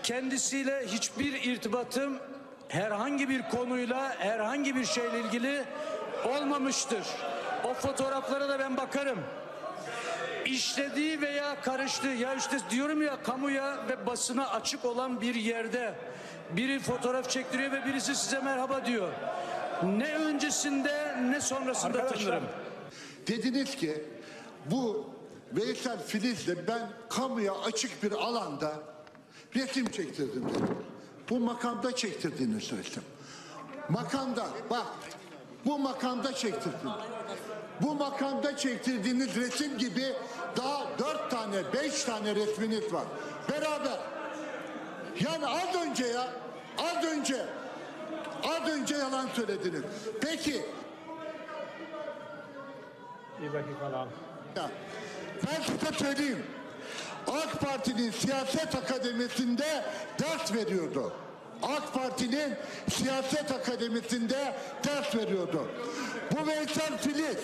kendisiyle hiçbir irtibatım herhangi bir konuyla herhangi bir şeyle ilgili olmamıştır. O fotoğraflara da ben bakarım. İşlediği veya karıştığı ya işte diyorum ya kamuya ve basına açık olan bir yerde biri fotoğraf çektiriyor ve birisi size merhaba diyor. Ne öncesinde ne sonrasında Arkadaşlar, tanırım. Dediniz ki bu Veysel Filiz'le ben kamuya açık bir alanda resim çektirdim dedim. Bu makamda çektirdiğini söyledim. Makamda bak bu makamda çektirdim. Bu makamda çektirdiğiniz resim gibi daha dört tane beş tane resminiz var. Beraber. Yani az önce ya az önce az önce yalan söylediniz. Peki Bir dakika lan. Ya, ben size söyleyeyim. AK Parti'nin siyaset akademisinde ders veriyordu. AK Parti'nin siyaset akademisinde ders veriyordu. Bu Veysel Filiz,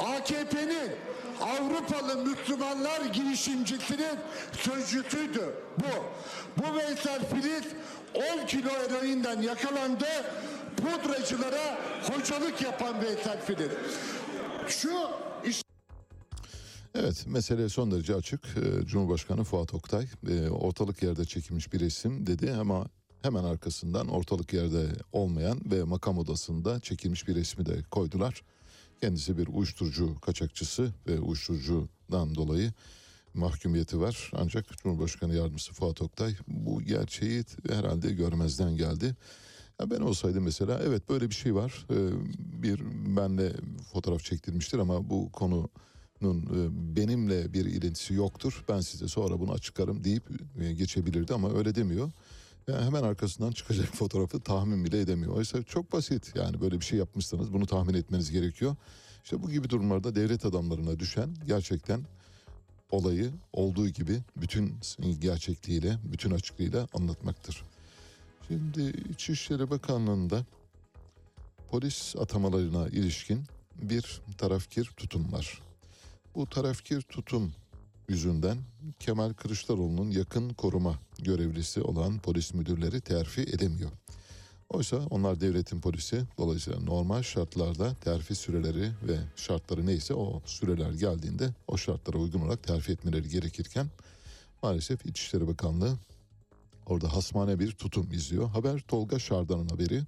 AKP'nin Avrupalı Müslümanlar girişimcisinin sözcüsüydü bu. Bu Veysel Filiz 10 kilo eroinden yakalandı. Pudracılara hocalık yapan Veysel Filiz. Şu iş Evet mesele son derece açık. Ee, Cumhurbaşkanı Fuat Oktay e, ortalık yerde çekilmiş bir resim dedi ama hemen arkasından ortalık yerde olmayan ve makam odasında çekilmiş bir resmi de koydular. Kendisi bir uyuşturucu kaçakçısı ve uyuşturucudan dolayı mahkumiyeti var. Ancak Cumhurbaşkanı Yardımcısı Fuat Oktay bu gerçeği herhalde görmezden geldi. Ya ben olsaydım mesela evet böyle bir şey var. Ee, bir benle fotoğraf çektirmiştir ama bu konunun e, benimle bir ilintisi yoktur. Ben size sonra bunu açıklarım deyip e, geçebilirdi ama öyle demiyor. Yani hemen arkasından çıkacak fotoğrafı tahmin bile edemiyor. Oysa çok basit yani böyle bir şey yapmışsanız bunu tahmin etmeniz gerekiyor. İşte bu gibi durumlarda devlet adamlarına düşen gerçekten olayı olduğu gibi bütün gerçekliğiyle, bütün açıklığıyla anlatmaktır. Şimdi İçişleri Bakanlığı'nda polis atamalarına ilişkin bir tarafkir tutum var. Bu tarafkir tutum yüzünden Kemal Kılıçdaroğlu'nun yakın koruma görevlisi olan polis müdürleri terfi edemiyor. Oysa onlar devletin polisi dolayısıyla normal şartlarda terfi süreleri ve şartları neyse o süreler geldiğinde o şartlara uygun olarak terfi etmeleri gerekirken maalesef İçişleri Bakanlığı orada hasmane bir tutum izliyor. Haber Tolga Şardan'ın haberi.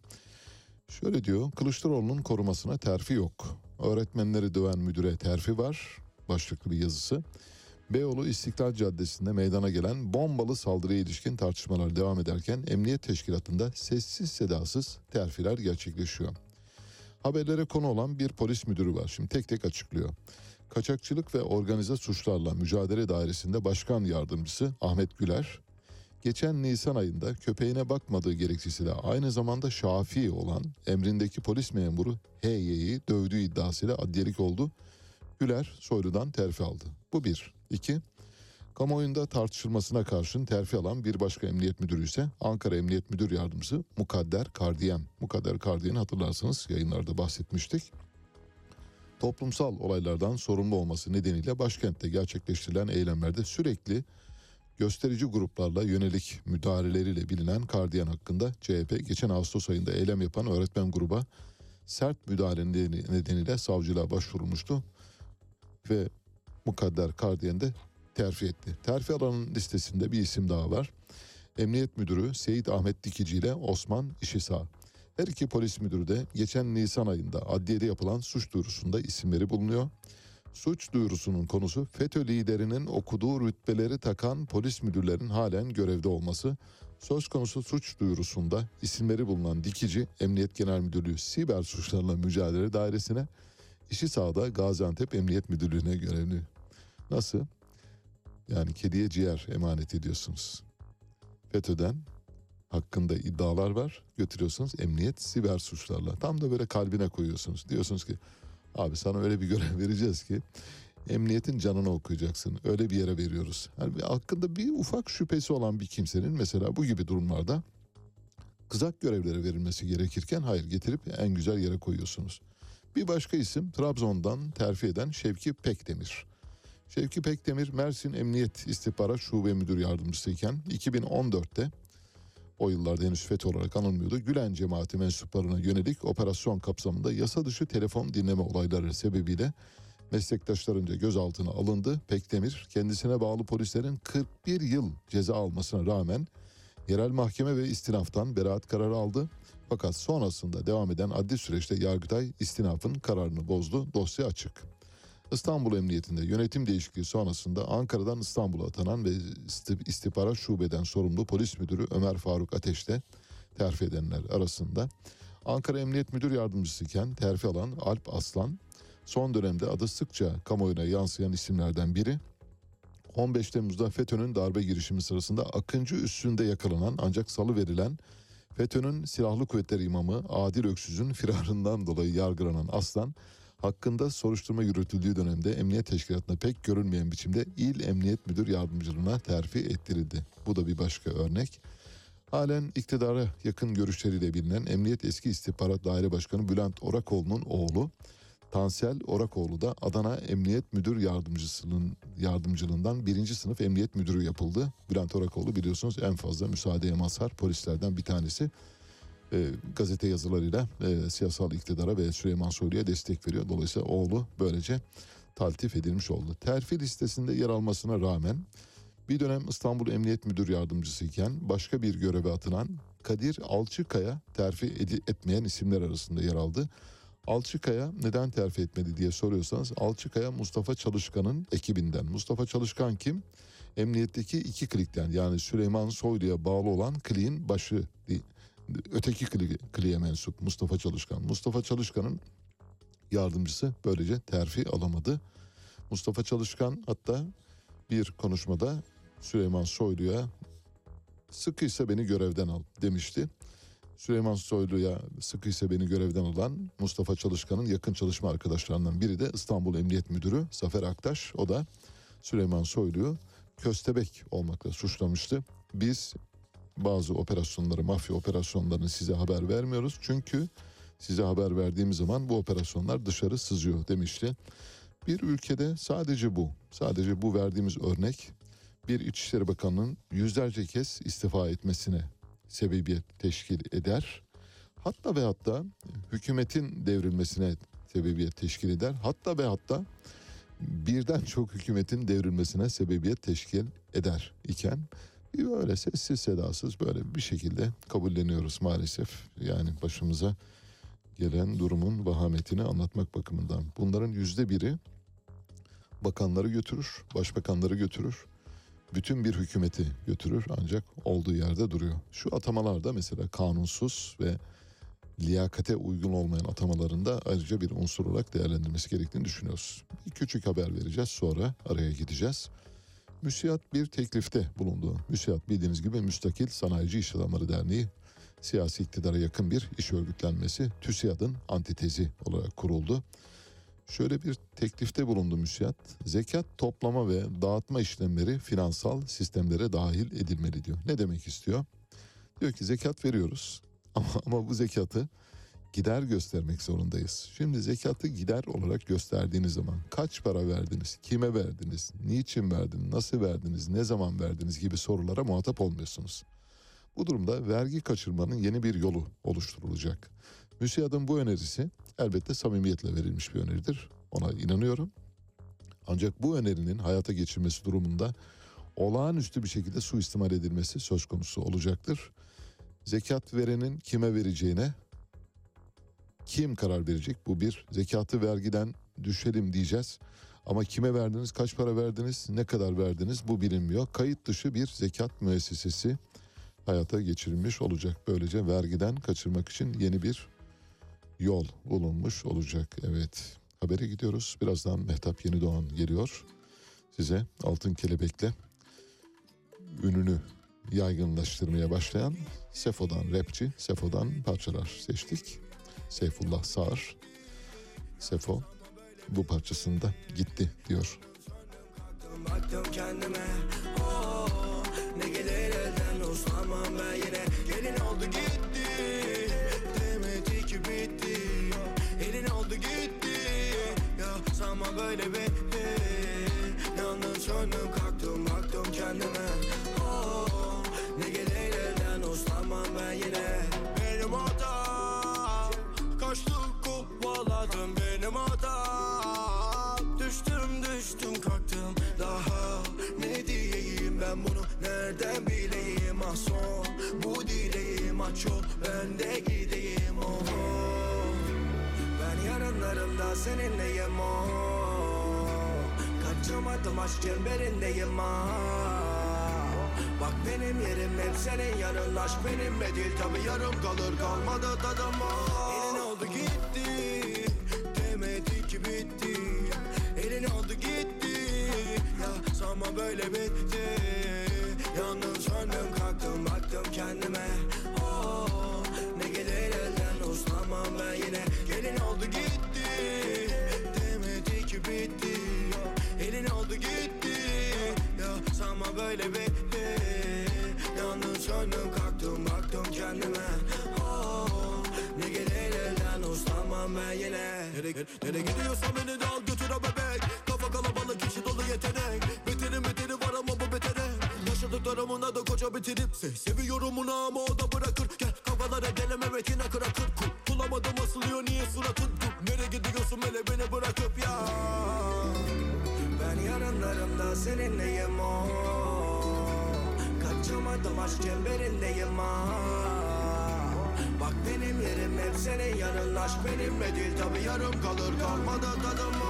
Şöyle diyor Kılıçdaroğlu'nun korumasına terfi yok. Öğretmenleri döven müdüre terfi var başlıklı bir yazısı. Beyoğlu İstiklal Caddesi'nde meydana gelen bombalı saldırıya ilişkin tartışmalar devam ederken Emniyet Teşkilatı'nda sessiz sedasız terfiler gerçekleşiyor. Haberlere konu olan bir polis müdürü var. Şimdi tek tek açıklıyor. Kaçakçılık ve organize suçlarla mücadele dairesinde başkan yardımcısı Ahmet Güler, geçen Nisan ayında köpeğine bakmadığı gerekçesiyle aynı zamanda Şafii olan emrindeki polis memuru H.Y.'yi dövdüğü iddiasıyla adliyelik oldu. Güler Soylu'dan terfi aldı. Bu bir. İki, kamuoyunda tartışılmasına karşın terfi alan bir başka emniyet müdürü ise Ankara Emniyet Müdür Yardımcısı Mukadder Kardiyen. Mukadder Kardiyen'i hatırlarsınız yayınlarda bahsetmiştik. Toplumsal olaylardan sorumlu olması nedeniyle başkentte gerçekleştirilen eylemlerde sürekli gösterici gruplarla yönelik müdahaleleriyle bilinen Kardiyen hakkında CHP geçen Ağustos ayında eylem yapan öğretmen gruba sert müdahale nedeniyle savcılığa başvurulmuştu ve Mukadder Kardiyen de terfi etti. Terfi alanın listesinde bir isim daha var. Emniyet Müdürü Seyit Ahmet Dikici ile Osman İşisa. Her iki polis müdürü de geçen Nisan ayında adliyede yapılan suç duyurusunda isimleri bulunuyor. Suç duyurusunun konusu FETÖ liderinin okuduğu rütbeleri takan polis müdürlerin halen görevde olması. Söz konusu suç duyurusunda isimleri bulunan Dikici Emniyet Genel Müdürlüğü Siber Suçlarla Mücadele Dairesi'ne, işi sahada Gaziantep Emniyet Müdürlüğü'ne görevli. Nasıl? Yani kediye ciğer emanet ediyorsunuz. FETÖ'den hakkında iddialar var. Götürüyorsunuz emniyet siber suçlarla. Tam da böyle kalbine koyuyorsunuz. Diyorsunuz ki abi sana öyle bir görev vereceğiz ki emniyetin canını okuyacaksın. Öyle bir yere veriyoruz. Yani hakkında bir ufak şüphesi olan bir kimsenin mesela bu gibi durumlarda kızak görevlere verilmesi gerekirken hayır getirip en güzel yere koyuyorsunuz. Bir başka isim Trabzon'dan terfi eden Şevki Pekdemir. Şevki Pekdemir Mersin Emniyet İstihbarat Şube Müdür Yardımcısıyken 2014'te o yıllarda henüz FETÖ olarak anılmıyordu. Gülen cemaati mensuplarına yönelik operasyon kapsamında yasa dışı telefon dinleme olayları sebebiyle meslektaşlarınca gözaltına alındı. Pekdemir kendisine bağlı polislerin 41 yıl ceza almasına rağmen yerel mahkeme ve istinaftan beraat kararı aldı. Fakat sonrasında devam eden adli süreçte Yargıtay istinafın kararını bozdu. Dosya açık. İstanbul Emniyetinde yönetim değişikliği sonrasında Ankara'dan İstanbul'a atanan ve istihbarat şubeden sorumlu polis müdürü Ömer Faruk Ateş'te terfi edenler arasında. Ankara Emniyet Müdür Yardımcısıyken terfi alan Alp Aslan son dönemde adı sıkça kamuoyuna yansıyan isimlerden biri. 15 Temmuz'da FETÖ'nün darbe girişimi sırasında Akıncı üstünde yakalanan ancak salı verilen FETÖ'nün silahlı kuvvetler imamı Adil Öksüz'ün firarından dolayı yargılanan Aslan hakkında soruşturma yürütüldüğü dönemde emniyet teşkilatına pek görülmeyen biçimde il emniyet müdür yardımcılığına terfi ettirildi. Bu da bir başka örnek. Halen iktidara yakın görüşleriyle bilinen Emniyet Eski İstihbarat Daire Başkanı Bülent Orakoğlu'nun oğlu Tansel Orakoğlu da Adana Emniyet Müdür Yardımcısının yardımcılığından birinci sınıf emniyet müdürü yapıldı. Bülent Orakoğlu biliyorsunuz en fazla müsaadeye mazhar polislerden bir tanesi. E, gazete yazılarıyla e, siyasal iktidara ve Süleyman Soylu'ya destek veriyor. Dolayısıyla oğlu böylece taltif edilmiş oldu. Terfi listesinde yer almasına rağmen bir dönem İstanbul Emniyet Müdür Yardımcısı iken başka bir göreve atılan Kadir Alçıkaya terfi etmeyen isimler arasında yer aldı. Alçıkaya neden terfi etmedi diye soruyorsanız Alçıkaya Mustafa Çalışkan'ın ekibinden. Mustafa Çalışkan kim? Emniyetteki iki klikten yani Süleyman Soylu'ya bağlı olan kliğin başı öteki kli, kliğe mensup Mustafa Çalışkan. Mustafa Çalışkan'ın yardımcısı böylece terfi alamadı. Mustafa Çalışkan hatta bir konuşmada Süleyman Soylu'ya sıkıysa beni görevden al demişti. Süleyman Soylu'ya sıkıysa beni görevden alan Mustafa Çalışkan'ın yakın çalışma arkadaşlarından biri de İstanbul Emniyet Müdürü Zafer Aktaş. O da Süleyman Soylu'yu köstebek olmakla suçlamıştı. Biz bazı operasyonları, mafya operasyonlarını size haber vermiyoruz. Çünkü size haber verdiğimiz zaman bu operasyonlar dışarı sızıyor demişti. Bir ülkede sadece bu, sadece bu verdiğimiz örnek bir İçişleri Bakanı'nın yüzlerce kez istifa etmesine sebebiyet teşkil eder. Hatta ve hatta hükümetin devrilmesine sebebiyet teşkil eder. Hatta ve hatta birden çok hükümetin devrilmesine sebebiyet teşkil eder iken böyle sessiz sedasız böyle bir şekilde kabulleniyoruz maalesef. Yani başımıza gelen durumun vahametini anlatmak bakımından. Bunların yüzde biri bakanları götürür, başbakanları götürür. Bütün bir hükümeti götürür ancak olduğu yerde duruyor. Şu atamalarda mesela kanunsuz ve liyakate uygun olmayan atamalarında ayrıca bir unsur olarak değerlendirmesi gerektiğini düşünüyoruz. Bir küçük haber vereceğiz sonra araya gideceğiz. MÜSİAD bir teklifte bulundu. MÜSİAD bildiğiniz gibi Müstakil Sanayici İş Adamları Derneği siyasi iktidara yakın bir iş örgütlenmesi TÜSİAD'ın antitezi olarak kuruldu. Şöyle bir teklifte bulundu müsiyat. Zekat toplama ve dağıtma işlemleri finansal sistemlere dahil edilmeli diyor. Ne demek istiyor? Diyor ki zekat veriyoruz ama, ama bu zekatı gider göstermek zorundayız. Şimdi zekatı gider olarak gösterdiğiniz zaman kaç para verdiniz, kime verdiniz, niçin verdiniz, nasıl verdiniz, ne zaman verdiniz gibi sorulara muhatap olmuyorsunuz. Bu durumda vergi kaçırmanın yeni bir yolu oluşturulacak. MÜSİAD'ın bu önerisi elbette samimiyetle verilmiş bir öneridir. Ona inanıyorum. Ancak bu önerinin hayata geçirmesi durumunda olağanüstü bir şekilde suistimal edilmesi söz konusu olacaktır. Zekat verenin kime vereceğine kim karar verecek? Bu bir zekatı vergiden düşelim diyeceğiz. Ama kime verdiniz, kaç para verdiniz, ne kadar verdiniz bu bilinmiyor. Kayıt dışı bir zekat müessesesi hayata geçirilmiş olacak. Böylece vergiden kaçırmak için yeni bir yol bulunmuş olacak. Evet habere gidiyoruz. Birazdan Mehtap Yeni Doğan geliyor. Size Altın Kelebek'le ününü yaygınlaştırmaya başlayan Sefo'dan rapçi, Sefo'dan parçalar seçtik. Seyfullah Sağır, Sefo bu parçasında gitti diyor. Baktım kendime oh, Ne gelir elden uslanmam ben yine Gelin oldu gitti böyle bitti. Yalnız söndüm kalktım baktım kendime. Oh, Ne gelir elden uslanmam ben yine. Benim hatam Kaçtım kovaladım benim hatam Düştüm düştüm kalktım. Daha Ne diyeyim ben bunu? Nereden bileyim? Ah son Bu dileğim aç ol ben de gideyim. Oh Ben yarınlarımda seninleyim oh Kaçamadım aşk çemberindeyim ah Bak benim yerim hep senin yanın Aşk benimle değil. Tabi yarım kalır kalmadı tadım oh Elin oldu gitti Demedi ki bitti. Elin oldu gitti Ya sanma böyle bitti. Yalnız söndüm kalktım baktım kendime bebek Nereye gidiyorsan beni de al götür bebek. Kafa kalabalık kişi dolu yetenek. Beterin beteri var ama bu betere. Yaşadıklarımın adı koca bitirip Se Seviyorum onu ama o da bırakır. Gel kavgalara geleme metine kırakır. Kul Bulamadım asılıyor niye suratın Dur, Nereye gidiyorsun hele beni bırakıp ya? Ben yarınlarımda seninleyim o Kaçamadım aşk çemberindeyim ha Bak benim yerim hep senin yanın. Aşk benimle değil tabi yarım kalır Kalmadı tadım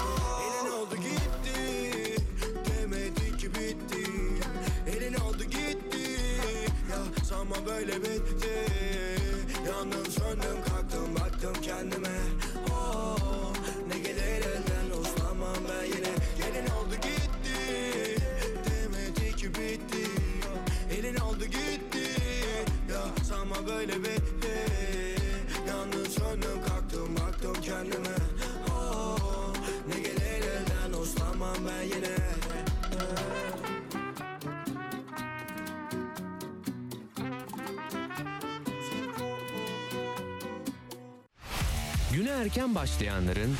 erken başlayanların,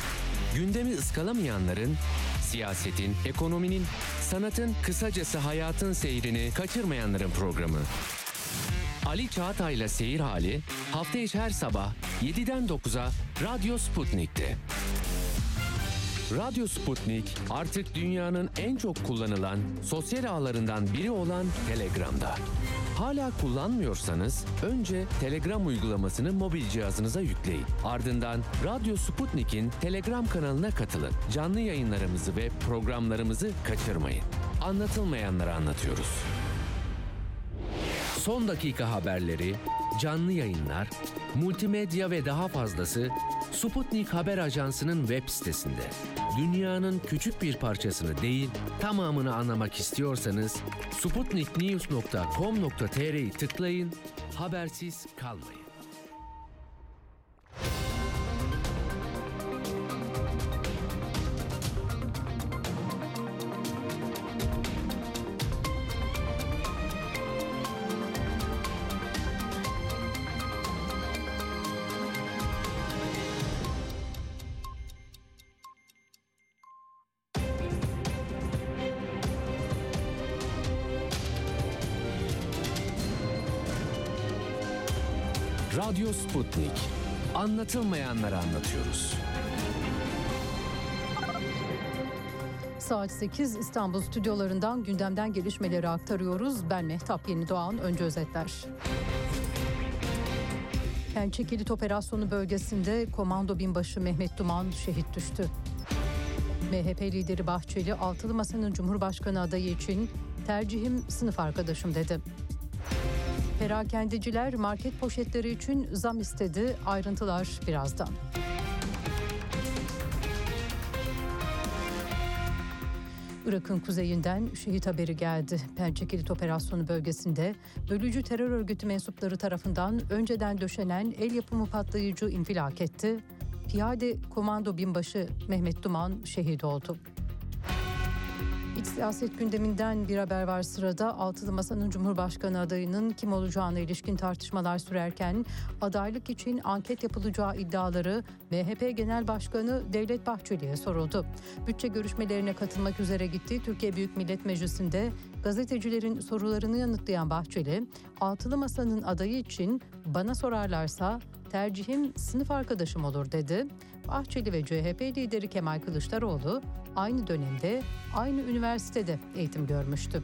gündemi ıskalamayanların, siyasetin, ekonominin, sanatın, kısacası hayatın seyrini kaçırmayanların programı. Ali Çağatay'la Seyir Hali hafta içi her sabah 7'den 9'a Radyo Sputnik'te. Radyo Sputnik artık dünyanın en çok kullanılan sosyal ağlarından biri olan Telegram'da. Hala kullanmıyorsanız önce Telegram uygulamasını mobil cihazınıza yükleyin. Ardından Radyo Sputnik'in Telegram kanalına katılın. Canlı yayınlarımızı ve programlarımızı kaçırmayın. Anlatılmayanları anlatıyoruz. Son dakika haberleri, canlı yayınlar, multimedya ve daha fazlası Sputnik Haber Ajansı'nın web sitesinde. Dünyanın küçük bir parçasını değil, tamamını anlamak istiyorsanız sputniknews.com.tr'yi tıklayın, habersiz kalmayın. Radyo Sputnik. Anlatılmayanları anlatıyoruz. Saat 8 İstanbul stüdyolarından gündemden gelişmeleri aktarıyoruz. Ben Mehtap Yeni Doğan. Önce özetler. Pençe Kilit Operasyonu bölgesinde Komando Binbaşı Mehmet Duman şehit düştü. MHP lideri Bahçeli Altılı Masa'nın Cumhurbaşkanı adayı için tercihim sınıf arkadaşım dedi. Perakendeciler market poşetleri için zam istedi. Ayrıntılar birazdan. Irak'ın kuzeyinden şehit haberi geldi. Pençe Kilit Operasyonu bölgesinde bölücü terör örgütü mensupları tarafından önceden döşenen el yapımı patlayıcı infilak etti. Piyade Komando Binbaşı Mehmet Duman şehit oldu. İç siyaset gündeminden bir haber var sırada. Altılı Masa'nın Cumhurbaşkanı adayının kim olacağına ilişkin tartışmalar sürerken adaylık için anket yapılacağı iddiaları MHP Genel Başkanı Devlet Bahçeli'ye soruldu. Bütçe görüşmelerine katılmak üzere gittiği Türkiye Büyük Millet Meclisi'nde gazetecilerin sorularını yanıtlayan Bahçeli, Altılı Masa'nın adayı için bana sorarlarsa tercihim sınıf arkadaşım olur dedi. Bahçeli ve CHP lideri Kemal Kılıçdaroğlu aynı dönemde aynı üniversitede eğitim görmüştü.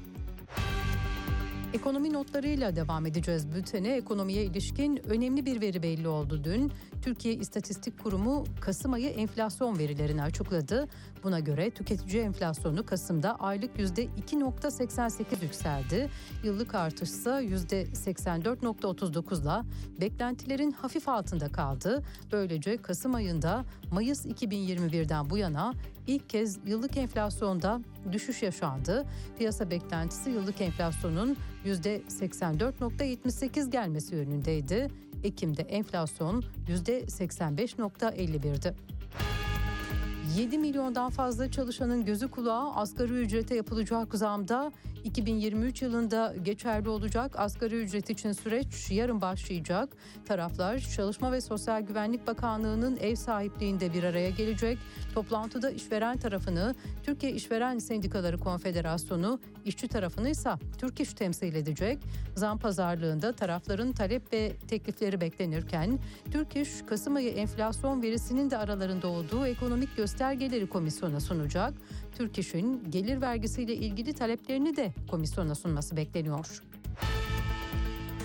Ekonomi notlarıyla devam edeceğiz bültene. Ekonomiye ilişkin önemli bir veri belli oldu dün. Türkiye İstatistik Kurumu Kasım ayı enflasyon verilerini açıkladı. Buna göre tüketici enflasyonu Kasım'da aylık %2.88 yükseldi. Yıllık artış ise %84.39'la beklentilerin hafif altında kaldı. Böylece Kasım ayında Mayıs 2021'den bu yana ilk kez yıllık enflasyonda düşüş yaşandı. Piyasa beklentisi yıllık enflasyonun %84.78 gelmesi yönündeydi. Ekim'de enflasyon %85.51'di. 7 milyondan fazla çalışanın gözü kulağı asgari ücrete yapılacak zamda 2023 yılında geçerli olacak asgari ücret için süreç yarın başlayacak. Taraflar Çalışma ve Sosyal Güvenlik Bakanlığı'nın ev sahipliğinde bir araya gelecek. Toplantıda işveren tarafını Türkiye İşveren Sendikaları Konfederasyonu, işçi tarafını ise Türk İş temsil edecek. Zam pazarlığında tarafların talep ve teklifleri beklenirken Türk İş Kasım ayı enflasyon verisinin de aralarında olduğu ekonomik göstergeleri komisyona sunacak. Türk İş'in gelir vergisiyle ilgili taleplerini de komisyona sunması bekleniyor.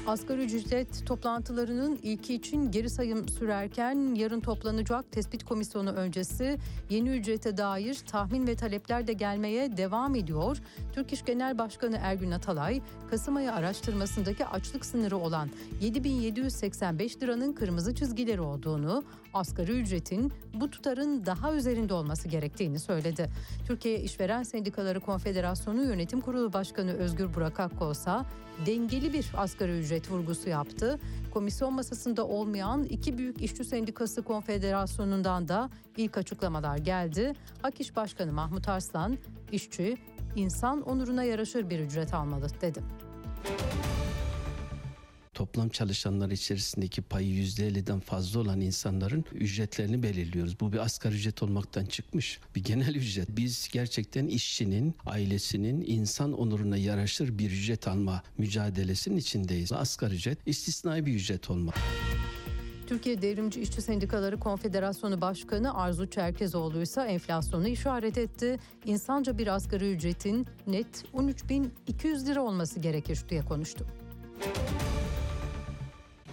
Asgari ücret toplantılarının ilki için geri sayım sürerken yarın toplanacak tespit komisyonu öncesi yeni ücrete dair tahmin ve talepler de gelmeye devam ediyor. Türk İş Genel Başkanı Ergün Atalay, Kasım ayı araştırmasındaki açlık sınırı olan 7785 liranın kırmızı çizgileri olduğunu, asgari ücretin bu tutarın daha üzerinde olması gerektiğini söyledi. Türkiye İşveren Sendikaları Konfederasyonu Yönetim Kurulu Başkanı Özgür Burak Akkolsa dengeli bir asgari ücret vurgusu yaptı. Komisyon masasında olmayan iki büyük işçi sendikası konfederasyonundan da ilk açıklamalar geldi. Ak İş Başkanı Mahmut Arslan, işçi insan onuruna yaraşır bir ücret almalı dedi. Toplam çalışanlar içerisindeki payı %50'den fazla olan insanların ücretlerini belirliyoruz. Bu bir asgari ücret olmaktan çıkmış bir genel ücret. Biz gerçekten işçinin, ailesinin insan onuruna yaraşır bir ücret alma mücadelesinin içindeyiz. Asgari ücret istisnai bir ücret olmalı. Türkiye Devrimci İşçi Sendikaları Konfederasyonu Başkanı Arzu Çerkezoğlu ise enflasyonu işaret etti. İnsanca bir asgari ücretin net 13.200 lira olması gerekir diye konuştu.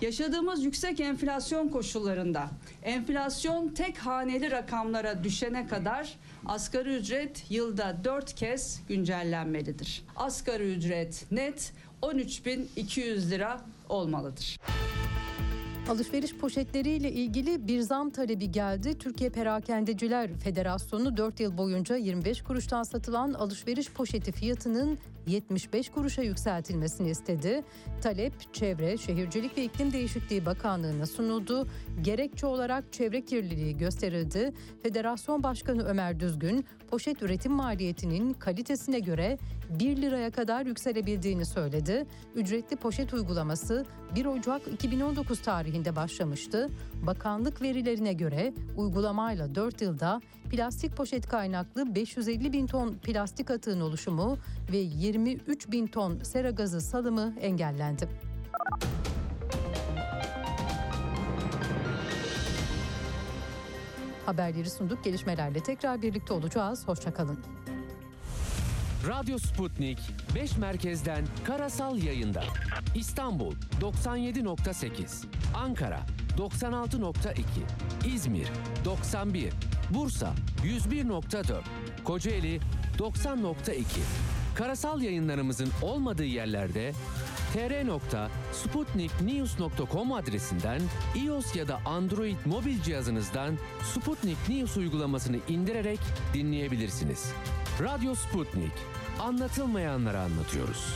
Yaşadığımız yüksek enflasyon koşullarında enflasyon tek haneli rakamlara düşene kadar asgari ücret yılda 4 kez güncellenmelidir. Asgari ücret net 13.200 lira olmalıdır. Alışveriş poşetleriyle ilgili bir zam talebi geldi. Türkiye Perakendeciler Federasyonu 4 yıl boyunca 25 kuruştan satılan alışveriş poşeti fiyatının 75 kuruşa yükseltilmesini istedi. Talep Çevre, Şehircilik ve İklim Değişikliği Bakanlığı'na sunuldu. Gerekçe olarak çevre kirliliği gösterildi. Federasyon Başkanı Ömer Düzgün, poşet üretim maliyetinin kalitesine göre 1 liraya kadar yükselebildiğini söyledi. Ücretli poşet uygulaması 1 Ocak 2019 tarihinde başlamıştı. Bakanlık verilerine göre uygulamayla 4 yılda plastik poşet kaynaklı 550 bin ton plastik atığın oluşumu ve 23 bin ton sera gazı salımı engellendi. Haberleri sunduk. Gelişmelerle tekrar birlikte olacağız. Hoşçakalın. Radyo Sputnik 5 merkezden karasal yayında. İstanbul 97.8, Ankara 96.2, İzmir 91, Bursa 101.4, Kocaeli 90.2. Karasal yayınlarımızın olmadığı yerlerde tr.sputniknews.com adresinden iOS ya da Android mobil cihazınızdan Sputnik News uygulamasını indirerek dinleyebilirsiniz. Radyo Sputnik. Anlatılmayanları anlatıyoruz.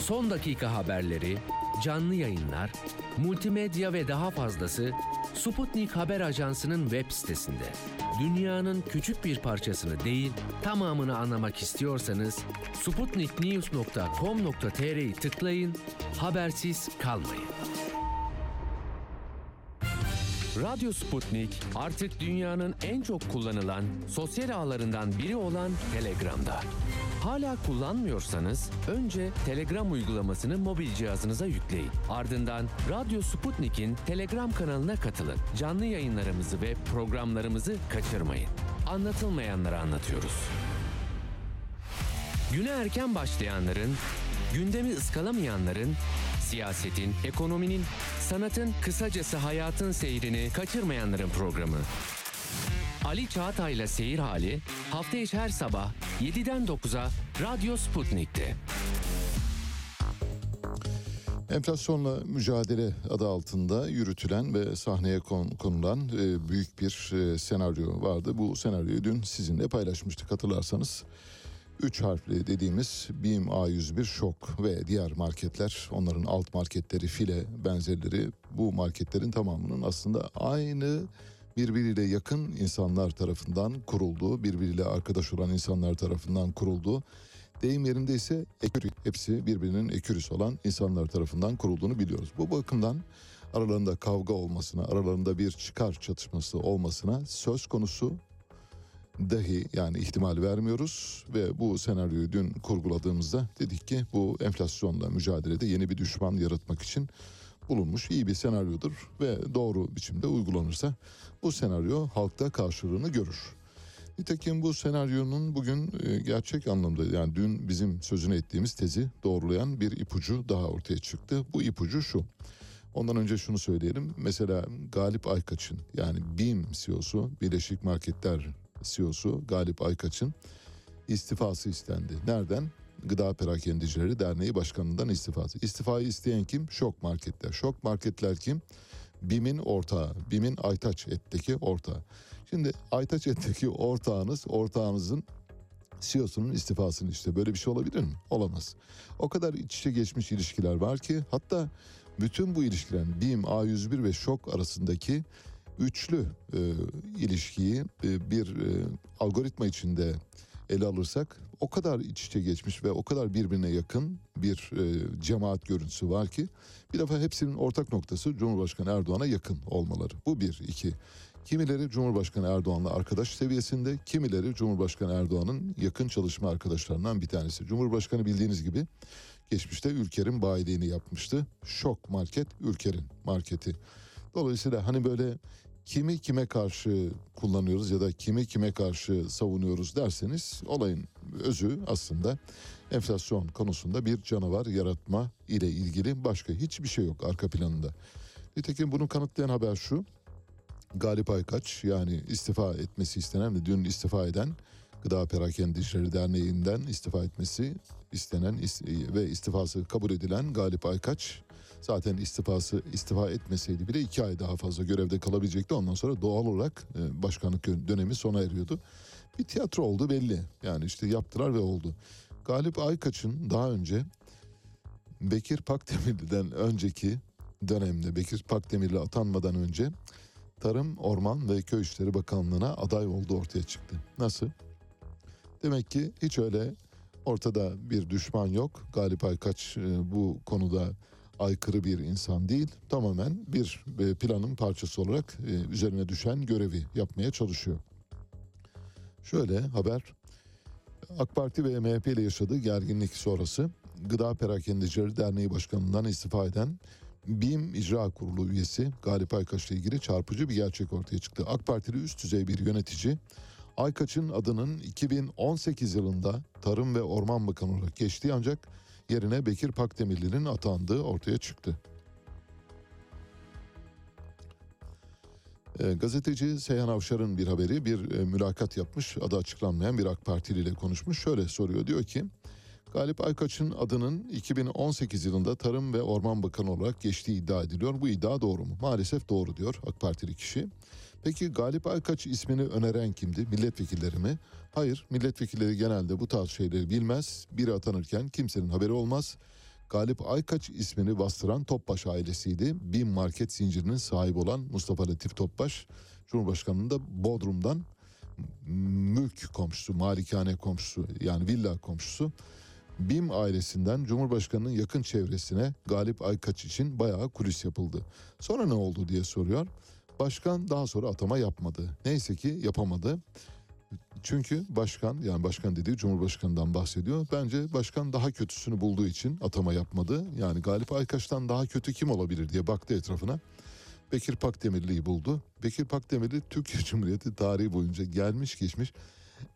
Son dakika haberleri, canlı yayınlar, multimedya ve daha fazlası Sputnik Haber Ajansı'nın web sitesinde. Dünyanın küçük bir parçasını değil, tamamını anlamak istiyorsanız sputniknews.com.tr'yi tıklayın, habersiz kalmayın. Radyo Sputnik artık dünyanın en çok kullanılan sosyal ağlarından biri olan Telegram'da. Hala kullanmıyorsanız önce Telegram uygulamasını mobil cihazınıza yükleyin. Ardından Radyo Sputnik'in Telegram kanalına katılın. Canlı yayınlarımızı ve programlarımızı kaçırmayın. Anlatılmayanları anlatıyoruz. Güne erken başlayanların, gündemi ıskalamayanların, siyasetin, ekonominin, sanatın, kısacası hayatın seyrini kaçırmayanların programı. Ali Çağatay'la Seyir Hali hafta içi her sabah 7'den 9'a Radyo Sputnik'te. Enflasyonla mücadele adı altında yürütülen ve sahneye kon- konulan e, büyük bir e, senaryo vardı. Bu senaryoyu dün sizinle paylaşmıştık hatırlarsanız. 3 harfli dediğimiz BİM A101 Şok ve diğer marketler onların alt marketleri file benzerleri bu marketlerin tamamının aslında aynı birbiriyle yakın insanlar tarafından kurulduğu birbiriyle arkadaş olan insanlar tarafından kurulduğu deyim yerinde ise ekürü hepsi birbirinin ekürüsü olan insanlar tarafından kurulduğunu biliyoruz. Bu bakımdan aralarında kavga olmasına aralarında bir çıkar çatışması olmasına söz konusu dahi yani ihtimal vermiyoruz ve bu senaryoyu dün kurguladığımızda dedik ki bu enflasyonla mücadelede yeni bir düşman yaratmak için bulunmuş iyi bir senaryodur ve doğru biçimde uygulanırsa bu senaryo halkta karşılığını görür. Nitekim bu senaryonun bugün e, gerçek anlamda yani dün bizim sözünü ettiğimiz tezi doğrulayan bir ipucu daha ortaya çıktı. Bu ipucu şu. Ondan önce şunu söyleyelim. Mesela Galip Aykaç'ın yani BİM CEO'su Birleşik Marketler CEO'su Galip Aykaç'ın istifası istendi. Nereden? Gıda Perakendicileri Derneği Başkanı'ndan istifası. İstifayı isteyen kim? Şok Marketler. Şok Marketler kim? BİM'in ortağı. BİM'in Aytaç Et'teki ortağı. Şimdi Aytaç Et'teki ortağınız, ortağınızın CEO'sunun istifasını işte böyle bir şey olabilir mi? Olamaz. O kadar iç içe geçmiş ilişkiler var ki hatta bütün bu ilişkilerin BİM, A101 ve Şok arasındaki üçlü e, ilişkiyi e, bir e, algoritma içinde ele alırsak o kadar iç içe geçmiş ve o kadar birbirine yakın bir e, cemaat görüntüsü var ki bir defa hepsinin ortak noktası Cumhurbaşkanı Erdoğan'a yakın olmaları. Bu bir, iki. Kimileri Cumhurbaşkanı Erdoğan'la arkadaş seviyesinde, kimileri Cumhurbaşkanı Erdoğan'ın yakın çalışma arkadaşlarından bir tanesi. Cumhurbaşkanı bildiğiniz gibi geçmişte Ülker'in bayiliğini yapmıştı. Şok market Ülker'in marketi. Dolayısıyla hani böyle kimi kime karşı kullanıyoruz ya da kimi kime karşı savunuyoruz derseniz olayın özü aslında enflasyon konusunda bir canavar yaratma ile ilgili başka hiçbir şey yok arka planında. Nitekim bunu kanıtlayan haber şu. Galip Aykaç yani istifa etmesi istenen ve dün istifa eden Gıda Perakendicileri Derneği'nden istifa etmesi istenen is- ve istifası kabul edilen Galip Aykaç zaten istifası istifa etmeseydi bile iki ay daha fazla görevde kalabilecekti. Ondan sonra doğal olarak e, başkanlık dönemi sona eriyordu. Bir tiyatro oldu belli. Yani işte yaptılar ve oldu. Galip Aykaç'ın daha önce Bekir Pakdemirli'den önceki dönemde Bekir Pakdemirli atanmadan önce Tarım, Orman ve Köy İşleri Bakanlığı'na aday olduğu ortaya çıktı. Nasıl? Demek ki hiç öyle ortada bir düşman yok. Galip Aykaç e, bu konuda aykırı bir insan değil. Tamamen bir e, planın parçası olarak e, üzerine düşen görevi yapmaya çalışıyor. Şöyle haber AK Parti ve MHP ile yaşadığı gerginlik sonrası Gıda Perakendicileri Derneği Başkanı'ndan istifa eden BİM İcra Kurulu üyesi Galip Aykaç ile ilgili çarpıcı bir gerçek ortaya çıktı. AK Partili üst düzey bir yönetici Aykaç'ın adının 2018 yılında Tarım ve Orman Bakanı olarak geçtiği ancak yerine Bekir Pakdemirli'nin atandığı ortaya çıktı. E, gazeteci Seyhan Avşar'ın bir haberi bir e, mülakat yapmış adı açıklanmayan bir AK Partili ile konuşmuş şöyle soruyor diyor ki Galip Aykaç'ın adının 2018 yılında Tarım ve Orman Bakanı olarak geçtiği iddia ediliyor. Bu iddia doğru mu? Maalesef doğru diyor AK Partili kişi. Peki Galip Aykaç ismini öneren kimdi? Milletvekilleri mi? Hayır, milletvekilleri genelde bu tarz şeyleri bilmez. Biri atanırken kimsenin haberi olmaz. Galip Aykaç ismini bastıran Topbaş ailesiydi. BİM market zincirinin sahibi olan Mustafa Latif Topbaş, Cumhurbaşkanı'nın da Bodrum'dan mülk komşusu, malikane komşusu yani villa komşusu. BİM ailesinden Cumhurbaşkanı'nın yakın çevresine Galip Aykaç için bayağı kulis yapıldı. Sonra ne oldu diye soruyor. Başkan daha sonra atama yapmadı. Neyse ki yapamadı. Çünkü başkan yani başkan dediği Cumhurbaşkanı'ndan bahsediyor. Bence başkan daha kötüsünü bulduğu için atama yapmadı. Yani Galip Aykaç'tan daha kötü kim olabilir diye baktı etrafına. Bekir Pakdemirli'yi buldu. Bekir Pakdemirli Türkiye Cumhuriyeti tarihi boyunca gelmiş geçmiş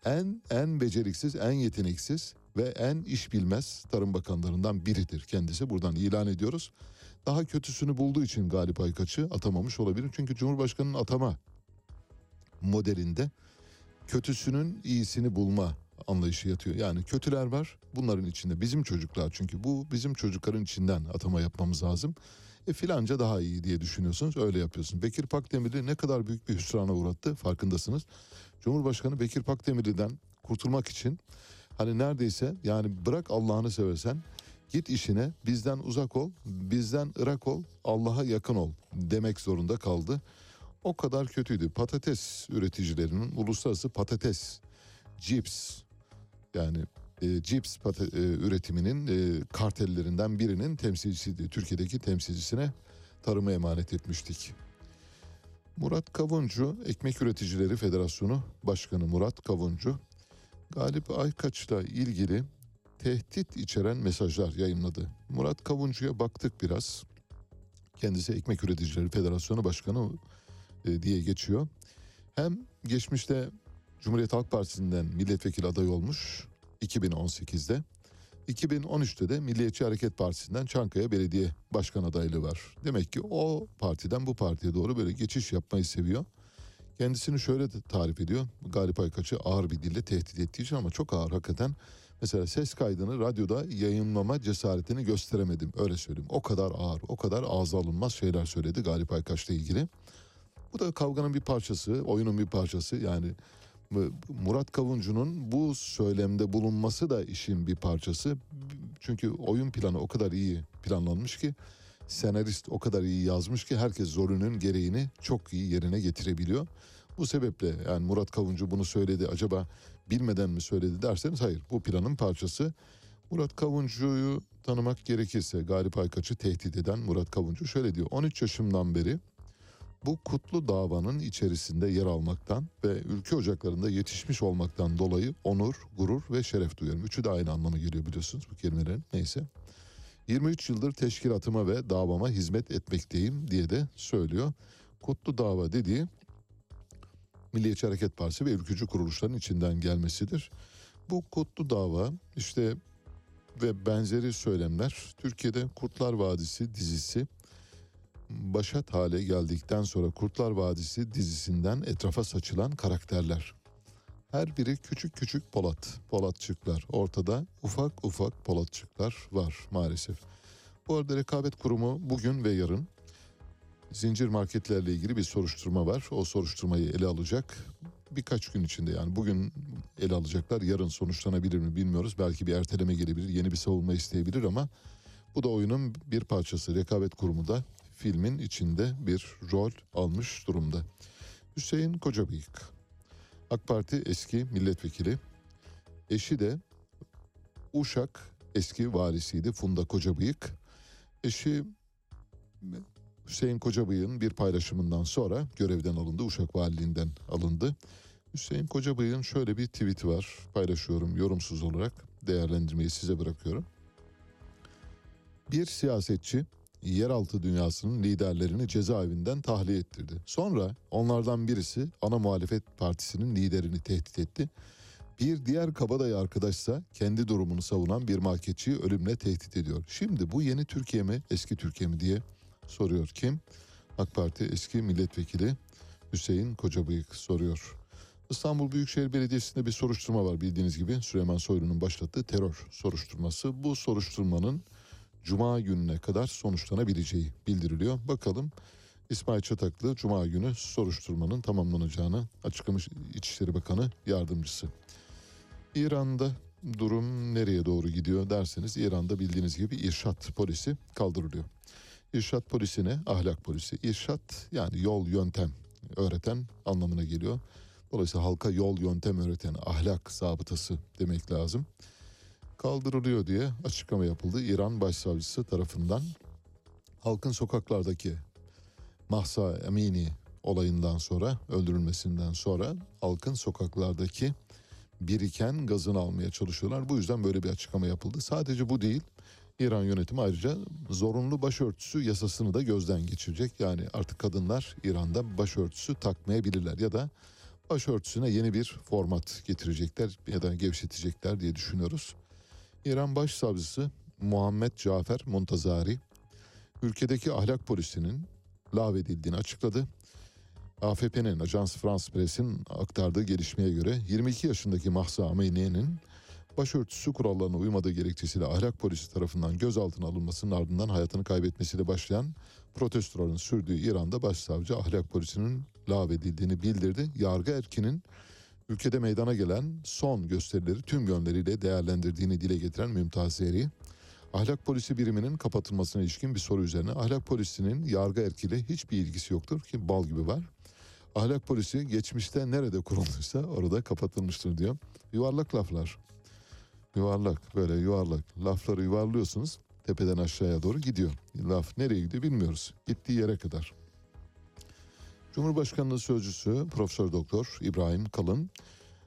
en en beceriksiz, en yeteneksiz ve en iş bilmez tarım bakanlarından biridir kendisi. Buradan ilan ediyoruz. Daha kötüsünü bulduğu için Galip Aykaç'ı atamamış olabilir. Çünkü Cumhurbaşkanı'nın atama modelinde kötüsünün iyisini bulma anlayışı yatıyor. Yani kötüler var bunların içinde bizim çocuklar çünkü bu bizim çocukların içinden atama yapmamız lazım. E filanca daha iyi diye düşünüyorsunuz öyle yapıyorsunuz. Bekir Pakdemirli ne kadar büyük bir hüsrana uğrattı farkındasınız. Cumhurbaşkanı Bekir Pakdemirli'den kurtulmak için hani neredeyse yani bırak Allah'ını seversen git işine bizden uzak ol bizden ırak ol Allah'a yakın ol demek zorunda kaldı. O kadar kötüydü. Patates üreticilerinin uluslararası patates cips yani e, cips pata- e, üretiminin e, kartellerinden birinin temsilcisiydi. Türkiye'deki temsilcisine tarıma emanet etmiştik. Murat Kavuncu, Ekmek Üreticileri Federasyonu Başkanı Murat Kavuncu, Galip Aykaç'la ilgili tehdit içeren mesajlar yayınladı. Murat Kavuncu'ya baktık biraz. Kendisi Ekmek Üreticileri Federasyonu Başkanı e, diye geçiyor. Hem geçmişte Cumhuriyet Halk Partisi'nden milletvekili adayı olmuş 2018'de. 2013'te de Milliyetçi Hareket Partisi'nden Çankaya Belediye Başkan adaylığı var. Demek ki o partiden bu partiye doğru böyle geçiş yapmayı seviyor. Kendisini şöyle de tarif ediyor. Galip Aykaç'ı ağır bir dille tehdit ettiği için ama çok ağır hakikaten. Mesela ses kaydını radyoda yayınlama cesaretini gösteremedim. Öyle söyleyeyim. O kadar ağır, o kadar ağza alınmaz şeyler söyledi Galip Aykaç'la ilgili. Bu da kavganın bir parçası, oyunun bir parçası. Yani Murat Kavuncu'nun bu söylemde bulunması da işin bir parçası. Çünkü oyun planı o kadar iyi planlanmış ki senarist o kadar iyi yazmış ki herkes zorunun gereğini çok iyi yerine getirebiliyor. Bu sebeple yani Murat Kavuncu bunu söyledi acaba bilmeden mi söyledi derseniz hayır bu planın parçası. Murat Kavuncu'yu tanımak gerekirse Galip Aykaç'ı tehdit eden Murat Kavuncu şöyle diyor 13 yaşımdan beri bu kutlu davanın içerisinde yer almaktan ve ülke ocaklarında yetişmiş olmaktan dolayı onur, gurur ve şeref duyuyorum. Üçü de aynı anlamı geliyor biliyorsunuz bu kelimelerin. Neyse. 23 yıldır teşkilatıma ve davama hizmet etmekteyim diye de söylüyor. Kutlu dava dediği Milliyetçi Hareket Partisi ve ülkücü kuruluşların içinden gelmesidir. Bu kutlu dava işte ve benzeri söylemler Türkiye'de Kurtlar Vadisi dizisi başat hale geldikten sonra Kurtlar Vadisi dizisinden etrafa saçılan karakterler. Her biri küçük küçük Polat, Polatçıklar. Ortada ufak ufak Polatçıklar var maalesef. Bu arada Rekabet Kurumu bugün ve yarın zincir marketlerle ilgili bir soruşturma var. O soruşturmayı ele alacak. Birkaç gün içinde yani bugün ele alacaklar. Yarın sonuçlanabilir mi bilmiyoruz. Belki bir erteleme gelebilir, yeni bir savunma isteyebilir ama bu da oyunun bir parçası. Rekabet Kurumu da filmin içinde bir rol almış durumda. Hüseyin Kocabıyık, AK Parti eski milletvekili, eşi de Uşak eski valisiydi Funda Kocabıyık. Eşi Hüseyin Kocabıyık'ın bir paylaşımından sonra görevden alındı, Uşak valiliğinden alındı. Hüseyin Kocabıyık'ın şöyle bir tweet'i var, paylaşıyorum yorumsuz olarak, değerlendirmeyi size bırakıyorum. Bir siyasetçi yeraltı dünyasının liderlerini cezaevinden tahliye ettirdi. Sonra onlardan birisi ana muhalefet partisinin liderini tehdit etti. Bir diğer kabadayı arkadaşsa kendi durumunu savunan bir marketçiyi ölümle tehdit ediyor. Şimdi bu yeni Türkiye mi eski Türkiye mi diye soruyor kim? AK Parti eski milletvekili Hüseyin Kocabıyık soruyor. İstanbul Büyükşehir Belediyesi'nde bir soruşturma var bildiğiniz gibi Süleyman Soylu'nun başlattığı terör soruşturması. Bu soruşturmanın Cuma gününe kadar sonuçlanabileceği bildiriliyor. Bakalım İsmail Çataklı Cuma günü soruşturmanın tamamlanacağını açıklamış İçişleri Bakanı Yardımcısı. İran'da durum nereye doğru gidiyor derseniz İran'da bildiğiniz gibi irşat polisi kaldırılıyor. İrşat polisine ahlak polisi. İrşat yani yol yöntem öğreten anlamına geliyor. Dolayısıyla halka yol yöntem öğreten ahlak zabıtası demek lazım kaldırılıyor diye açıklama yapıldı İran Başsavcısı tarafından. Halkın sokaklardaki Mahsa Emini olayından sonra öldürülmesinden sonra halkın sokaklardaki biriken gazını almaya çalışıyorlar. Bu yüzden böyle bir açıklama yapıldı. Sadece bu değil. İran yönetimi ayrıca zorunlu başörtüsü yasasını da gözden geçirecek. Yani artık kadınlar İran'da başörtüsü takmayabilirler ya da başörtüsüne yeni bir format getirecekler ya da gevşetecekler diye düşünüyoruz. İran Başsavcısı Muhammed Cafer Montazari ülkedeki ahlak polisinin lağvedildiğini açıkladı. AFP'nin Ajans France Press'in aktardığı gelişmeye göre 22 yaşındaki Mahsa Amini'nin başörtüsü kurallarına uymadığı gerekçesiyle ahlak polisi tarafından gözaltına alınmasının ardından hayatını kaybetmesiyle başlayan protestoların sürdüğü İran'da başsavcı ahlak polisinin lağvedildiğini bildirdi. Yargı erkinin ülkede meydana gelen son gösterileri tüm yönleriyle değerlendirdiğini dile getiren Mümtaz Zeri, ahlak polisi biriminin kapatılmasına ilişkin bir soru üzerine ahlak polisinin yargı erkiyle hiçbir ilgisi yoktur ki bal gibi var. Ahlak polisi geçmişte nerede kurulduysa orada kapatılmıştır diyor. Yuvarlak laflar. Yuvarlak böyle yuvarlak lafları yuvarlıyorsunuz tepeden aşağıya doğru gidiyor. Laf nereye gidiyor bilmiyoruz. Gittiği yere kadar. Cumhurbaşkanlığı Sözcüsü Profesör Doktor İbrahim Kalın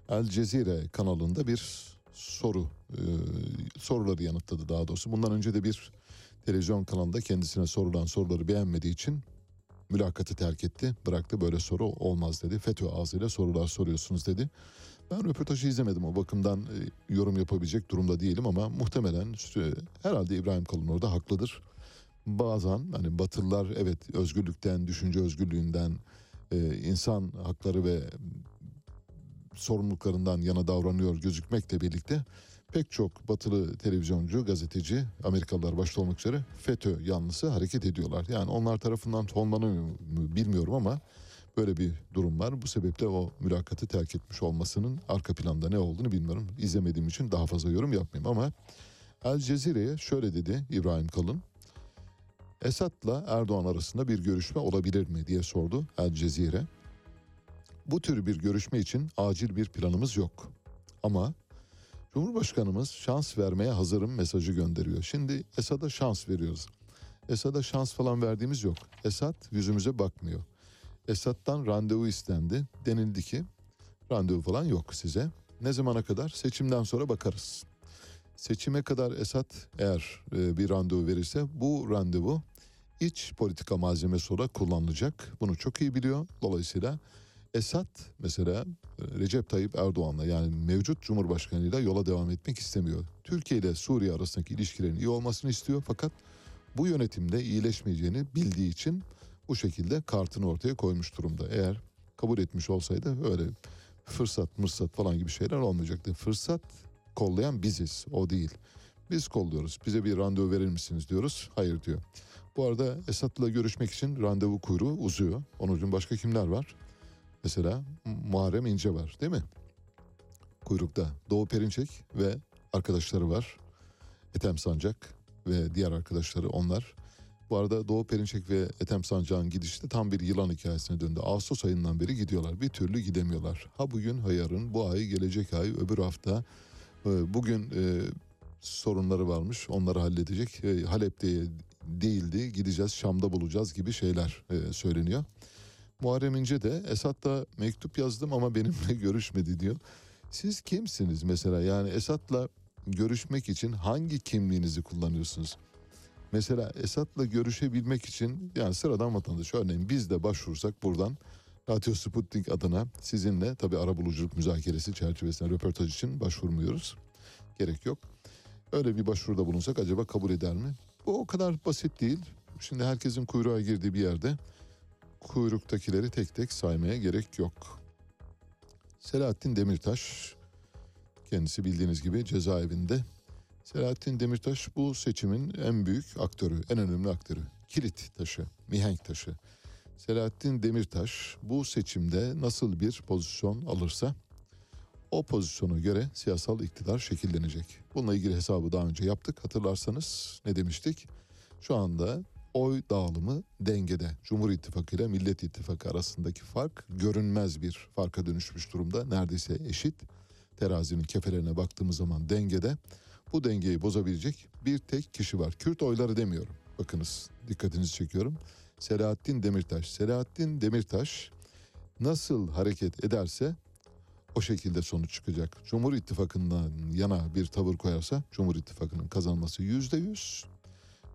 El Cezire kanalında bir soru e, soruları yanıtladı daha doğrusu. Bundan önce de bir televizyon kanalında kendisine sorulan soruları beğenmediği için mülakatı terk etti. Bıraktı böyle soru olmaz dedi. FETÖ ağzıyla sorular soruyorsunuz dedi. Ben röportajı izlemedim o bakımdan e, yorum yapabilecek durumda değilim ama muhtemelen e, herhalde İbrahim Kalın orada haklıdır. Bazen hani Batılılar evet özgürlükten, düşünce özgürlüğünden, e, insan hakları ve sorumluluklarından yana davranıyor gözükmekle birlikte pek çok batılı televizyoncu, gazeteci, Amerikalılar başta olmak üzere FETÖ yanlısı hareket ediyorlar. Yani onlar tarafından tonlanıyor mu bilmiyorum ama böyle bir durum var. Bu sebeple o mülakatı terk etmiş olmasının arka planda ne olduğunu bilmiyorum. İzlemediğim için daha fazla yorum yapmayayım ama El Cezire'ye şöyle dedi İbrahim Kalın. Esad'la Erdoğan arasında bir görüşme olabilir mi diye sordu El Cezire. Bu tür bir görüşme için acil bir planımız yok. Ama Cumhurbaşkanımız şans vermeye hazırım mesajı gönderiyor. Şimdi Esad'a şans veriyoruz. Esad'a şans falan verdiğimiz yok. Esad yüzümüze bakmıyor. Esad'dan randevu istendi. Denildi ki randevu falan yok size. Ne zamana kadar? Seçimden sonra bakarız. Seçime kadar Esad eğer e, bir randevu verirse bu randevu iç politika malzemesi olarak kullanılacak. Bunu çok iyi biliyor. Dolayısıyla Esad mesela e, Recep Tayyip Erdoğan'la yani mevcut Cumhurbaşkanıyla yola devam etmek istemiyor. Türkiye ile Suriye arasındaki ilişkilerin iyi olmasını istiyor fakat bu yönetimde iyileşmeyeceğini bildiği için bu şekilde kartını ortaya koymuş durumda. Eğer kabul etmiş olsaydı öyle fırsat mırsat falan gibi şeyler olmayacaktı. Fırsat kollayan biziz o değil. Biz kolluyoruz. Bize bir randevu verir misiniz diyoruz. Hayır diyor. Bu arada Esad'la görüşmek için randevu kuyruğu uzuyor. Onun için başka kimler var? Mesela Muharrem İnce var değil mi? Kuyrukta Doğu Perinçek ve arkadaşları var. Ethem Sancak ve diğer arkadaşları onlar. Bu arada Doğu Perinçek ve Ethem Sancak'ın gidişi tam bir yılan hikayesine döndü. Ağustos ayından beri gidiyorlar. Bir türlü gidemiyorlar. Ha bugün ha yarın, bu ay, gelecek ay, öbür hafta. e, Bugün e, sorunları varmış. Onları halledecek. E, Halep'te değildi. Gideceğiz, Şam'da bulacağız gibi şeyler e, söyleniyor. Muharrem İnce de Esad'la mektup yazdım ama benimle görüşmedi diyor. Siz kimsiniz mesela yani Esad'la görüşmek için hangi kimliğinizi kullanıyorsunuz? Mesela Esad'la görüşebilmek için yani sıradan vatandaş örneğin biz de başvursak buradan Radyo Sputnik adına sizinle tabi arabuluculuk müzakeresi çerçevesinde röportaj için başvurmuyoruz. Gerek yok. Öyle bir başvuruda bulunsak acaba kabul eder mi? Bu o kadar basit değil. Şimdi herkesin kuyruğa girdiği bir yerde kuyruktakileri tek tek saymaya gerek yok. Selahattin Demirtaş kendisi bildiğiniz gibi cezaevinde. Selahattin Demirtaş bu seçimin en büyük aktörü, en önemli aktörü. Kilit taşı, mihenk taşı. Selahattin Demirtaş bu seçimde nasıl bir pozisyon alırsa o pozisyona göre siyasal iktidar şekillenecek. Bununla ilgili hesabı daha önce yaptık. Hatırlarsanız ne demiştik? Şu anda oy dağılımı dengede. Cumhur İttifakı ile Millet İttifakı arasındaki fark görünmez bir farka dönüşmüş durumda. Neredeyse eşit. Terazinin kefelerine baktığımız zaman dengede. Bu dengeyi bozabilecek bir tek kişi var. Kürt oyları demiyorum. Bakınız dikkatinizi çekiyorum. Selahattin Demirtaş. Selahattin Demirtaş nasıl hareket ederse o şekilde sonuç çıkacak. Cumhur İttifakı'ndan yana bir tavır koyarsa Cumhur İttifakı'nın kazanması yüzde yüz.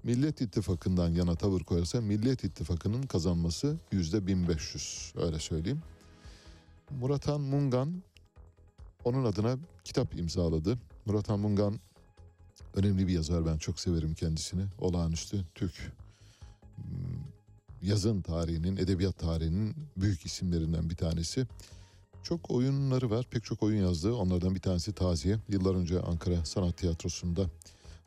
Millet İttifakı'ndan yana tavır koyarsa Millet İttifakı'nın kazanması yüzde 1500 öyle söyleyeyim. Muratan Mungan onun adına kitap imzaladı. Muratan Mungan önemli bir yazar ben çok severim kendisini. Olağanüstü Türk hmm, yazın tarihinin, edebiyat tarihinin büyük isimlerinden bir tanesi. Çok oyunları var, pek çok oyun yazdı. Onlardan bir tanesi Taziye. Yıllar önce Ankara Sanat Tiyatrosu'nda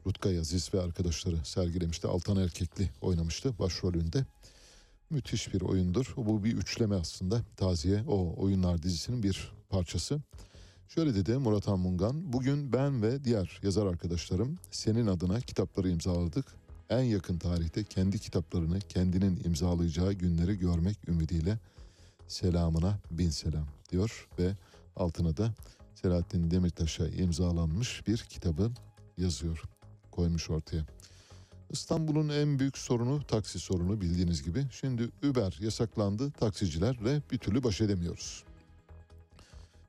Rutkay Aziz ve arkadaşları sergilemişti. Altan Erkekli oynamıştı başrolünde. Müthiş bir oyundur. Bu bir üçleme aslında. Taziye o oyunlar dizisinin bir parçası. Şöyle dedi Murat Anmungan. Bugün ben ve diğer yazar arkadaşlarım senin adına kitapları imzaladık. En yakın tarihte kendi kitaplarını kendinin imzalayacağı günleri görmek ümidiyle selamına bin selam diyor ve altına da Selahattin Demirtaş'a imzalanmış bir kitabı yazıyor, koymuş ortaya. İstanbul'un en büyük sorunu taksi sorunu bildiğiniz gibi. Şimdi Uber yasaklandı, taksicilerle bir türlü baş edemiyoruz.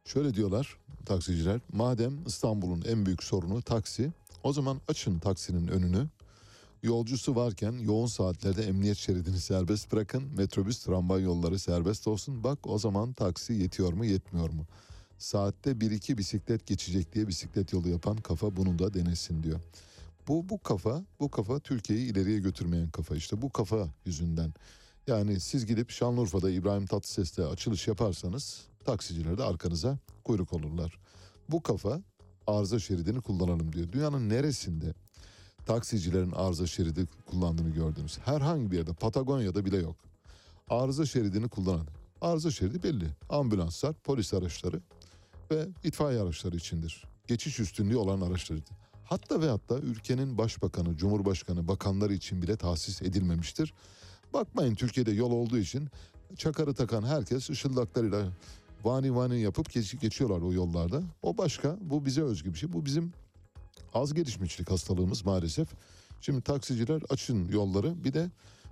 Şöyle diyorlar taksiciler, madem İstanbul'un en büyük sorunu taksi, o zaman açın taksinin önünü. Yolcusu varken yoğun saatlerde emniyet şeridini serbest bırakın, metrobüs, tramvay yolları serbest olsun. Bak o zaman taksi yetiyor mu, yetmiyor mu? Saatte bir iki bisiklet geçecek diye bisiklet yolu yapan kafa bunu da denesin diyor. Bu bu kafa, bu kafa Türkiye'yi ileriye götürmeyen kafa işte. Bu kafa yüzünden. Yani siz gidip Şanlıurfa'da İbrahim Tatlıses'te açılış yaparsanız taksiciler de arkanıza kuyruk olurlar. Bu kafa arıza şeridini kullanalım diyor. Dünyanın neresinde taksicilerin arıza şeridi kullandığını gördünüz? Herhangi bir yerde Patagonya'da bile yok. Arıza şeridini kullanan. Arıza şeridi belli. Ambulanslar, polis araçları ve itfaiye araçları içindir. Geçiş üstünlüğü olan araçları. Hatta ve hatta ülkenin başbakanı, cumhurbaşkanı, bakanları için bile tahsis edilmemiştir. Bakmayın Türkiye'de yol olduğu için çakarı takan herkes ışıldaklarıyla vani vani yapıp geç, geçiyorlar o yollarda. O başka, bu bize özgü bir şey. Bu bizim az gelişmişlik hastalığımız maalesef. Şimdi taksiciler açın yolları bir de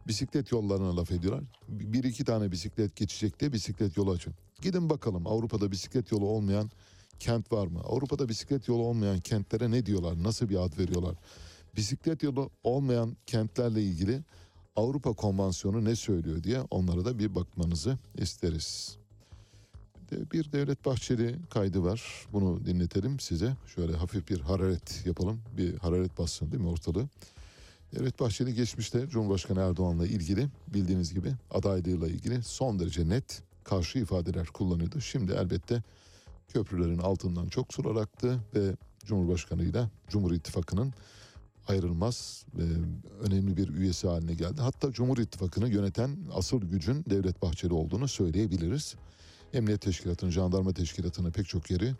bisiklet yollarına laf ediyorlar. Bir iki tane bisiklet geçecek diye bisiklet yolu açın. Gidin bakalım Avrupa'da bisiklet yolu olmayan kent var mı? Avrupa'da bisiklet yolu olmayan kentlere ne diyorlar? Nasıl bir ad veriyorlar? Bisiklet yolu olmayan kentlerle ilgili Avrupa Konvansiyonu ne söylüyor diye onlara da bir bakmanızı isteriz. Bir Devlet Bahçeli kaydı var. Bunu dinletelim size. Şöyle hafif bir hararet yapalım. Bir hararet bassın değil mi ortalığı? Devlet Bahçeli geçmişte Cumhurbaşkanı Erdoğan'la ilgili bildiğiniz gibi adaylığıyla ilgili son derece net karşı ifadeler kullanıyordu. Şimdi elbette köprülerin altından çok sular aktı ve Cumhurbaşkanı'yla Cumhur İttifakı'nın ayrılmaz ve önemli bir üyesi haline geldi. Hatta Cumhur İttifakı'nı yöneten asıl gücün Devlet Bahçeli olduğunu söyleyebiliriz. Emniyet Teşkilatı'nın, jandarma teşkilatının pek çok yeri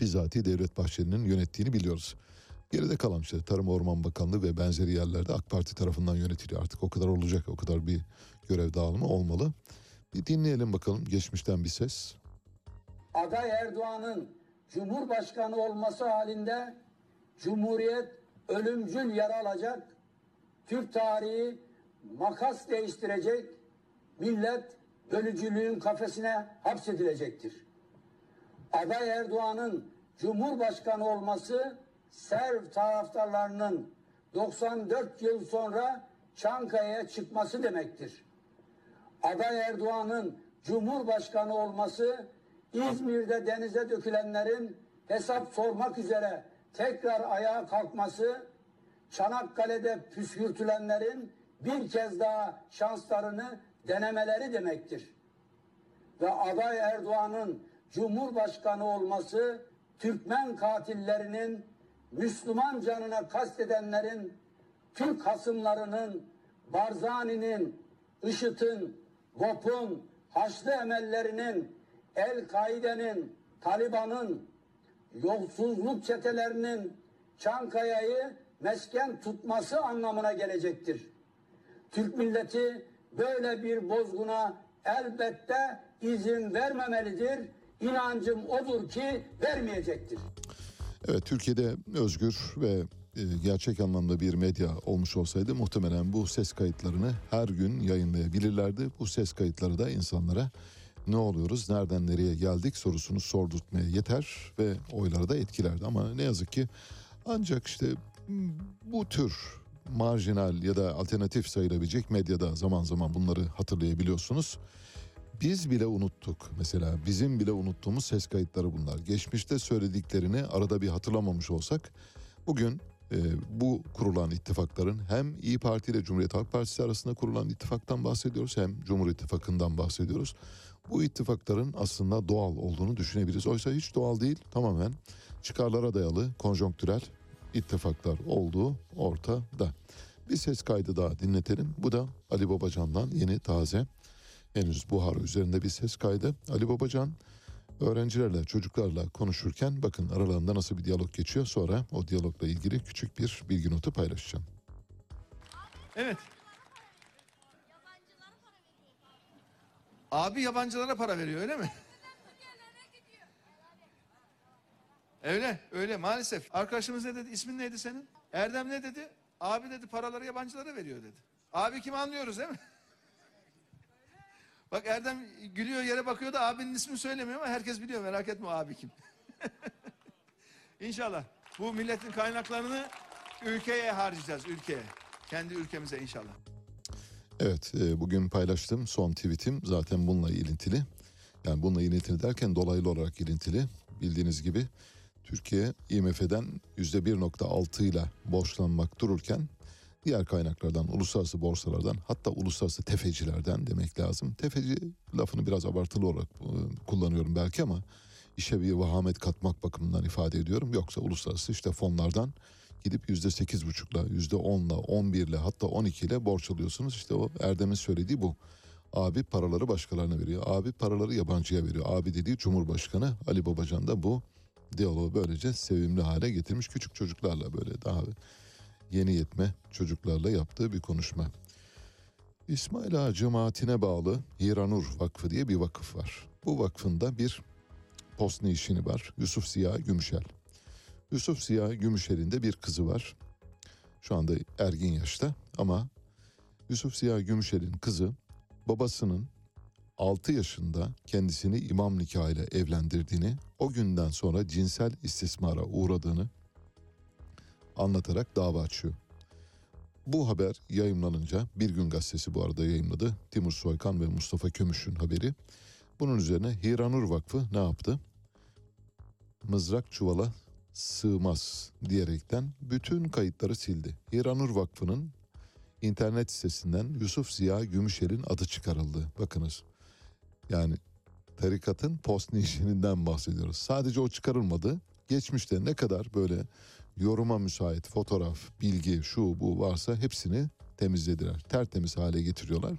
bizzati Devlet Bahçeli'nin yönettiğini biliyoruz. Geride kalan işte Tarım Orman Bakanlığı ve benzeri yerlerde AK Parti tarafından yönetiliyor. Artık o kadar olacak, o kadar bir görev dağılımı olmalı. Bir dinleyelim bakalım geçmişten bir ses. aday Erdoğan'ın Cumhurbaşkanı olması halinde Cumhuriyet ölümcül yara alacak, Türk tarihi makas değiştirecek, millet bölücülüğün kafesine hapsedilecektir. Aday Erdoğan'ın Cumhurbaşkanı olması Serv taraftarlarının 94 yıl sonra Çankaya'ya çıkması demektir. Aday Erdoğan'ın Cumhurbaşkanı olması İzmir'de denize dökülenlerin hesap sormak üzere tekrar ayağa kalkması, Çanakkale'de püskürtülenlerin bir kez daha şanslarını denemeleri demektir. Ve aday Erdoğan'ın Cumhurbaşkanı olması Türkmen katillerinin, Müslüman canına kastedenlerin, Türk hasımlarının, Barzani'nin, IŞİD'in, GOP'un, Haçlı emellerinin, El-Kaide'nin, Taliban'ın, yolsuzluk çetelerinin Çankaya'yı mesken tutması anlamına gelecektir. Türk milleti böyle bir bozguna elbette izin vermemelidir. İnancım odur ki vermeyecektir. Evet Türkiye'de özgür ve e, gerçek anlamda bir medya olmuş olsaydı muhtemelen bu ses kayıtlarını her gün yayınlayabilirlerdi. Bu ses kayıtları da insanlara ne oluyoruz, nereden nereye geldik sorusunu sordurtmaya yeter ve oyları da etkilerdi. Ama ne yazık ki ancak işte bu tür marjinal ya da alternatif sayılabilecek medyada zaman zaman bunları hatırlayabiliyorsunuz. Biz bile unuttuk mesela bizim bile unuttuğumuz ses kayıtları bunlar. Geçmişte söylediklerini arada bir hatırlamamış olsak bugün e, bu kurulan ittifakların hem İyi Parti ile Cumhuriyet Halk Partisi arasında kurulan ittifaktan bahsediyoruz hem Cumhur İttifakı'ndan bahsediyoruz. Bu ittifakların aslında doğal olduğunu düşünebiliriz. Oysa hiç doğal değil tamamen çıkarlara dayalı konjonktürel ittifaklar olduğu ortada. Bir ses kaydı daha dinletelim. Bu da Ali Babacan'dan yeni taze henüz buhar üzerinde bir ses kaydı. Ali Babacan öğrencilerle, çocuklarla konuşurken bakın aralarında nasıl bir diyalog geçiyor. Sonra o diyalogla ilgili küçük bir bilgi notu paylaşacağım. Evet. Abi yabancılara para veriyor öyle mi? Öyle, öyle maalesef. Arkadaşımız ne dedi? İsmin neydi senin? Erdem ne dedi? Abi dedi paraları yabancılara veriyor dedi. Abi kim anlıyoruz değil mi? Bak Erdem gülüyor yere bakıyor da abinin ismini söylemiyor ama herkes biliyor merak etme abi kim. İnşallah bu milletin kaynaklarını ülkeye harcayacağız ülkeye. Kendi ülkemize inşallah. Evet e, bugün paylaştığım son tweetim zaten bununla ilintili. Yani bununla ilintili derken dolaylı olarak ilintili. Bildiğiniz gibi Türkiye IMF'den %1.6 ile borçlanmak dururken diğer kaynaklardan, uluslararası borsalardan hatta uluslararası tefecilerden demek lazım. Tefeci lafını biraz abartılı olarak e, kullanıyorum belki ama işe bir vahamet katmak bakımından ifade ediyorum. Yoksa uluslararası işte fonlardan gidip yüzde sekiz buçukla, yüzde onla, on birle hatta on ile borç alıyorsunuz. İşte o Erdem'in söylediği bu. Abi paraları başkalarına veriyor. Abi paraları yabancıya veriyor. Abi dediği Cumhurbaşkanı Ali Babacan da bu diyaloğu böylece sevimli hale getirmiş. Küçük çocuklarla böyle daha yeni yetme çocuklarla yaptığı bir konuşma. İsmail Ağa cemaatine bağlı Hiranur Vakfı diye bir vakıf var. Bu vakfın da bir postne işini var. Yusuf Ziya Gümüşel. Yusuf Ziya Gümüşel'in de bir kızı var. Şu anda ergin yaşta ama Yusuf Ziya Gümüşel'in kızı babasının 6 yaşında kendisini imam nikahıyla evlendirdiğini, o günden sonra cinsel istismara uğradığını anlatarak dava açıyor. Bu haber yayımlanınca Bir Gün Gazetesi bu arada yayınladı. Timur Soykan ve Mustafa Kömüş'ün haberi. Bunun üzerine Hiranur Vakfı ne yaptı? Mızrak çuvala sığmaz diyerekten bütün kayıtları sildi. Hiranur Vakfı'nın internet sitesinden Yusuf Ziya Gümüşel'in adı çıkarıldı. Bakınız yani tarikatın post nişininden bahsediyoruz. Sadece o çıkarılmadı. Geçmişte ne kadar böyle yoruma müsait fotoğraf, bilgi, şu bu varsa hepsini temizlediler. Tertemiz hale getiriyorlar.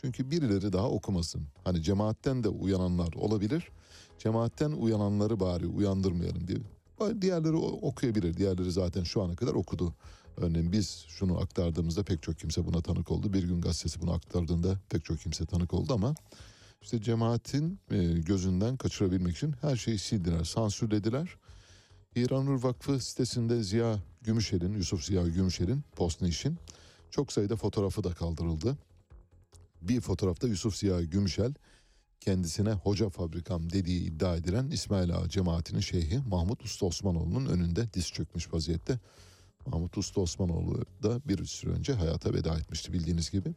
Çünkü birileri daha okumasın. Hani cemaatten de uyananlar olabilir. Cemaatten uyananları bari uyandırmayalım diye. Diğerleri okuyabilir. Diğerleri zaten şu ana kadar okudu. Örneğin biz şunu aktardığımızda pek çok kimse buna tanık oldu. Bir gün gazetesi bunu aktardığında pek çok kimse tanık oldu ama işte cemaatin e, gözünden kaçırabilmek için her şeyi sildiler, sansürlediler. İranur Vakfı sitesinde Ziya Gümüşel'in, Yusuf Ziya Gümüşel'in postne işin çok sayıda fotoğrafı da kaldırıldı. Bir fotoğrafta Yusuf Ziya Gümüşel kendisine hoca fabrikam dediği iddia edilen İsmail Ağa cemaatinin şeyhi Mahmut Usta Osmanoğlu'nun önünde diz çökmüş vaziyette. Mahmut Usta Osmanoğlu da bir süre önce hayata veda etmişti bildiğiniz gibi.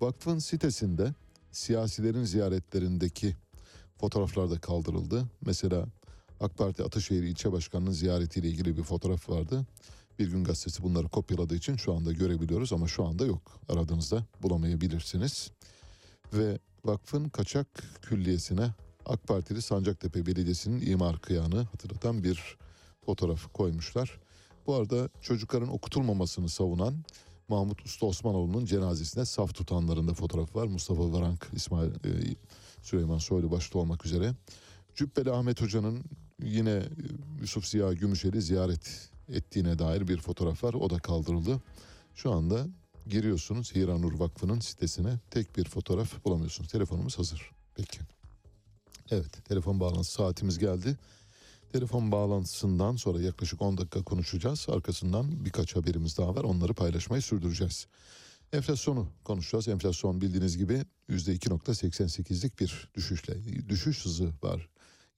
Vakfın sitesinde siyasilerin ziyaretlerindeki fotoğraflar da kaldırıldı. Mesela AK Parti Ataşehir İlçe Başkanı'nın ziyaretiyle ilgili bir fotoğraf vardı. Bir gün gazetesi bunları kopyaladığı için şu anda görebiliyoruz ama şu anda yok. Aradığınızda bulamayabilirsiniz. Ve vakfın kaçak külliyesine AK Partili Sancaktepe Belediyesi'nin imar kıyağını hatırlatan bir fotoğraf koymuşlar. Bu arada çocukların okutulmamasını savunan Mahmut Usta Osmanoğlu'nun cenazesine saf tutanların da fotoğrafı var. Mustafa Varank, İsmail e, Süleyman Soylu başta olmak üzere. Cübbeli Ahmet Hoca'nın yine Yusuf Ziya Gümüşel'i ziyaret ettiğine dair bir fotoğraf var. O da kaldırıldı. Şu anda giriyorsunuz Hiranur Vakfı'nın sitesine tek bir fotoğraf bulamıyorsunuz. Telefonumuz hazır. Peki. Evet telefon bağlantısı saatimiz geldi. Telefon bağlantısından sonra yaklaşık 10 dakika konuşacağız. Arkasından birkaç haberimiz daha var. Onları paylaşmayı sürdüreceğiz. Enflasyonu konuşacağız. Enflasyon bildiğiniz gibi %2.88'lik bir düşüşle, düşüş hızı var.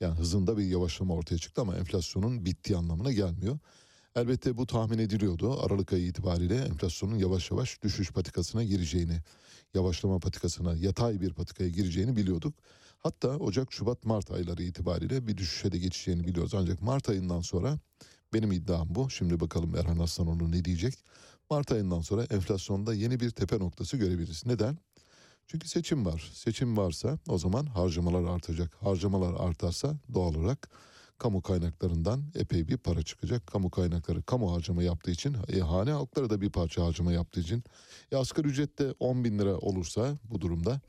Yani hızında bir yavaşlama ortaya çıktı ama enflasyonun bittiği anlamına gelmiyor. Elbette bu tahmin ediliyordu. Aralık ayı itibariyle enflasyonun yavaş yavaş düşüş patikasına gireceğini, yavaşlama patikasına, yatay bir patikaya gireceğini biliyorduk. Hatta Ocak, Şubat, Mart ayları itibariyle bir düşüşe de geçeceğini biliyoruz. Ancak Mart ayından sonra Benim iddiam bu. Şimdi bakalım Erhan Aslanoğlu ne diyecek. Mart ayından sonra enflasyonda yeni bir tepe noktası görebiliriz. Neden? Çünkü seçim var. Seçim varsa o zaman harcamalar artacak. Harcamalar artarsa doğal olarak kamu kaynaklarından epey bir para çıkacak. Kamu kaynakları kamu harcama yaptığı için e, hane halkları da bir parça harcama yaptığı için e, asgari ücret de 10 bin lira olursa bu durumda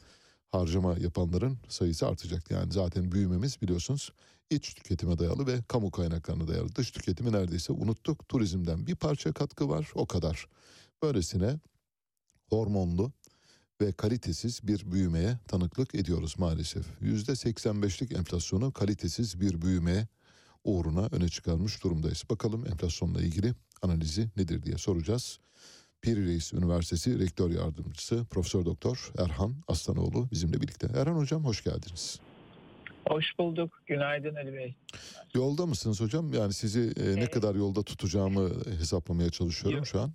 harcama yapanların sayısı artacak. Yani zaten büyümemiz biliyorsunuz iç tüketime dayalı ve kamu kaynaklarına dayalı. Dış tüketimi neredeyse unuttuk. Turizmden bir parça katkı var o kadar. Böylesine hormonlu ve kalitesiz bir büyümeye tanıklık ediyoruz maalesef. %85'lik enflasyonu kalitesiz bir büyümeye uğruna öne çıkarmış durumdayız. Bakalım enflasyonla ilgili analizi nedir diye soracağız. Piri Reis Üniversitesi Rektör Yardımcısı Profesör Doktor Erhan Aslanoğlu bizimle birlikte. Erhan Hocam hoş geldiniz. Hoş bulduk. Günaydın Ali Bey. Yolda mısınız hocam? Yani sizi e, ne kadar yolda tutacağımı hesaplamaya çalışıyorum Yok. şu an.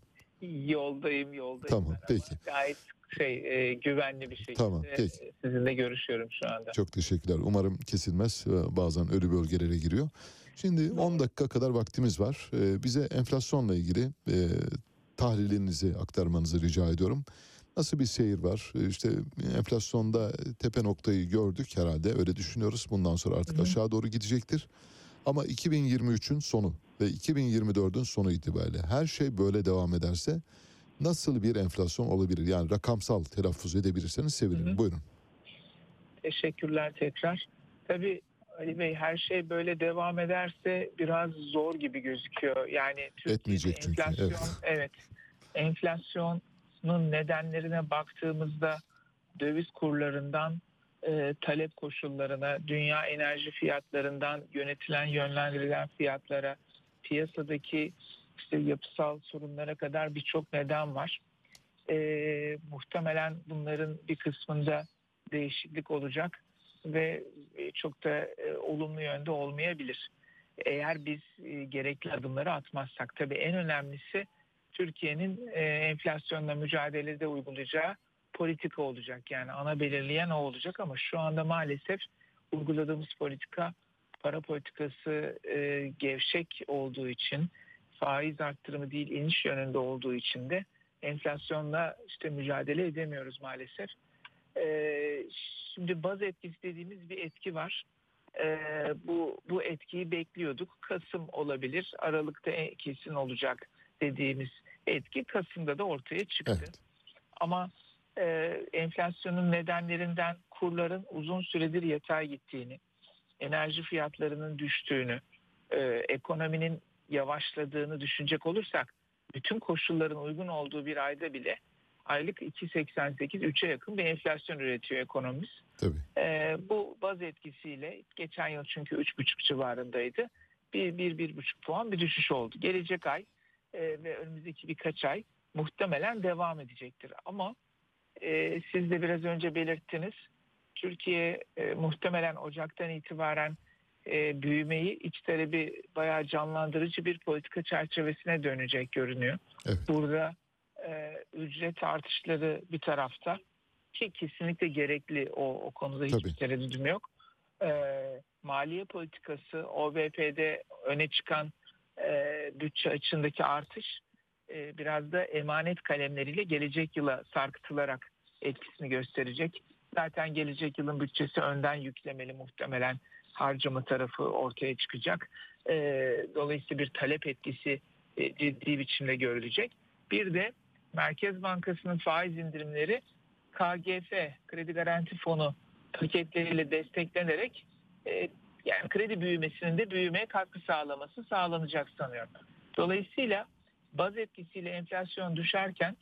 Yoldayım, yoldayım. Tamam, peki. Gayet şey e, güvenli bir şekilde Tamam, peki. e, sizinle görüşüyorum şu anda. Çok teşekkürler. Umarım kesilmez. Ee, Bazen ölü bölgelere giriyor. Şimdi 10 dakika kadar vaktimiz var. Ee, Bize enflasyonla ilgili e, tahlilinizi aktarmanızı rica ediyorum. Nasıl bir seyir var? Ee, İşte enflasyonda tepe noktayı gördük herhalde. Öyle düşünüyoruz. Bundan sonra artık aşağı doğru gidecektir. Ama 2023'ün sonu ve 2024'ün sonu itibariyle her şey böyle devam ederse nasıl bir enflasyon olabilir? Yani rakamsal telaffuz edebilirseniz sevinirim. Buyurun. Teşekkürler tekrar. Tabii Ali Bey her şey böyle devam ederse biraz zor gibi gözüküyor. Yani Türkiye'de Etmeyecek çünkü, enflasyon, evet. evet. Enflasyonun nedenlerine baktığımızda döviz kurlarından e, talep koşullarına, dünya enerji fiyatlarından yönetilen, yönlendirilen fiyatlara, piyasadaki işte yapısal sorunlara kadar birçok neden var. E, muhtemelen bunların bir kısmında değişiklik olacak ve e, çok da e, olumlu yönde olmayabilir. Eğer biz e, gerekli adımları atmazsak. Tabii en önemlisi Türkiye'nin enflasyonla mücadelede uygulayacağı politika olacak. Yani ana belirleyen o olacak ama şu anda maalesef uyguladığımız politika para politikası gevşek olduğu için faiz arttırımı değil iniş yönünde olduğu için de enflasyonla işte mücadele edemiyoruz maalesef. Ee, şimdi baz etkisi dediğimiz bir etki var. Ee, bu bu etkiyi bekliyorduk. Kasım olabilir, Aralık'ta kesin olacak dediğimiz etki Kasım'da da ortaya çıktı. Evet. Ama e, enflasyonun nedenlerinden kurların uzun süredir yatay gittiğini, enerji fiyatlarının düştüğünü, e, ekonominin yavaşladığını düşünecek olursak bütün koşulların uygun olduğu bir ayda bile aylık 2.88 3'e yakın bir enflasyon üretiyor ekonomimiz. Tabii. Ee, bu baz etkisiyle geçen yıl çünkü 3,5 civarındaydı. Bir, bir, bir buçuk puan bir düşüş oldu. Gelecek ay e, ve önümüzdeki birkaç ay muhtemelen devam edecektir. Ama e, siz de biraz önce belirttiniz. Türkiye e, muhtemelen Ocak'tan itibaren e, büyümeyi iç talebi bayağı canlandırıcı bir politika çerçevesine dönecek görünüyor. Evet. Burada e, ücret artışları bir tarafta ki kesinlikle gerekli o, o konuda hiçbir Tabii. tereddüdüm yok. E, maliye politikası OVP'de öne çıkan e, bütçe açığındaki artış e, biraz da emanet kalemleriyle gelecek yıla sarkıtılarak etkisini gösterecek. Zaten gelecek yılın bütçesi önden yüklemeli muhtemelen harcama tarafı ortaya çıkacak. E, dolayısıyla bir talep etkisi e, ciddi biçimde görülecek. Bir de Merkez Bankası'nın faiz indirimleri KGF, Kredi Garanti Fonu paketleriyle desteklenerek e, yani kredi büyümesinin de büyümeye katkı sağlaması sağlanacak sanıyorum. Dolayısıyla baz etkisiyle enflasyon düşerken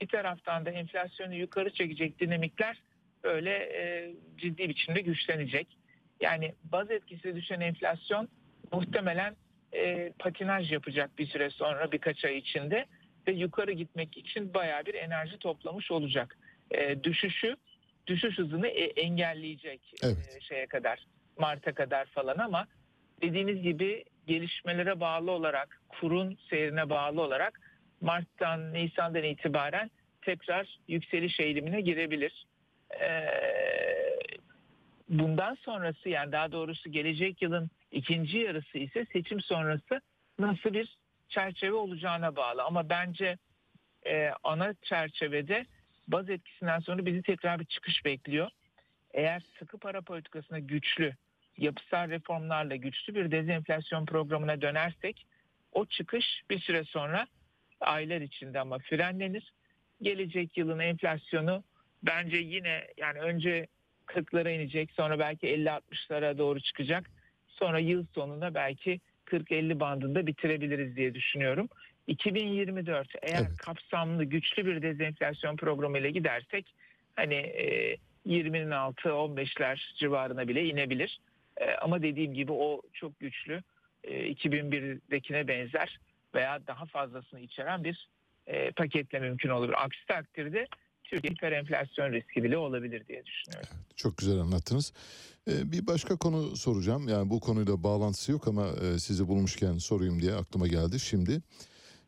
bir taraftan da enflasyonu yukarı çekecek dinamikler öyle e, ciddi biçimde güçlenecek. Yani baz etkisiyle düşen enflasyon muhtemelen e, patinaj yapacak bir süre sonra birkaç ay içinde ve yukarı gitmek için bayağı bir enerji toplamış olacak. E, düşüşü, düşüş hızını e, engelleyecek e, Evet. şeye kadar, Mart'a kadar falan ama dediğiniz gibi gelişmelere bağlı olarak, kurun seyrine bağlı olarak Mart'tan, Nisan'dan itibaren tekrar yükseliş eğilimine girebilir. Ee, bundan sonrası yani daha doğrusu gelecek yılın ikinci yarısı ise seçim sonrası nasıl bir çerçeve olacağına bağlı. Ama bence e, ana çerçevede baz etkisinden sonra bizi tekrar bir çıkış bekliyor. Eğer sıkı para politikasına güçlü, yapısal reformlarla güçlü bir dezenflasyon programına dönersek o çıkış bir süre sonra aylar içinde ama frenlenir. Gelecek yılın enflasyonu bence yine yani önce 40'lara inecek sonra belki 50-60'lara doğru çıkacak. Sonra yıl sonunda belki 40-50 bandında bitirebiliriz diye düşünüyorum. 2024 eğer Evet. kapsamlı güçlü bir dezenflasyon programı ile gidersek hani e, 20'nin altı 15'ler civarına bile inebilir. E, ama dediğim gibi o çok güçlü e, 2001'dekine benzer veya daha fazlasını içeren bir e, paketle mümkün olur. Aksi takdirde Türkiye hiperenflasyon riski bile olabilir diye düşünüyorum. Çok güzel anlattınız. Ee, bir başka konu soracağım. Yani bu konuyla bağlantısı yok ama e, sizi bulmuşken sorayım diye aklıma geldi şimdi.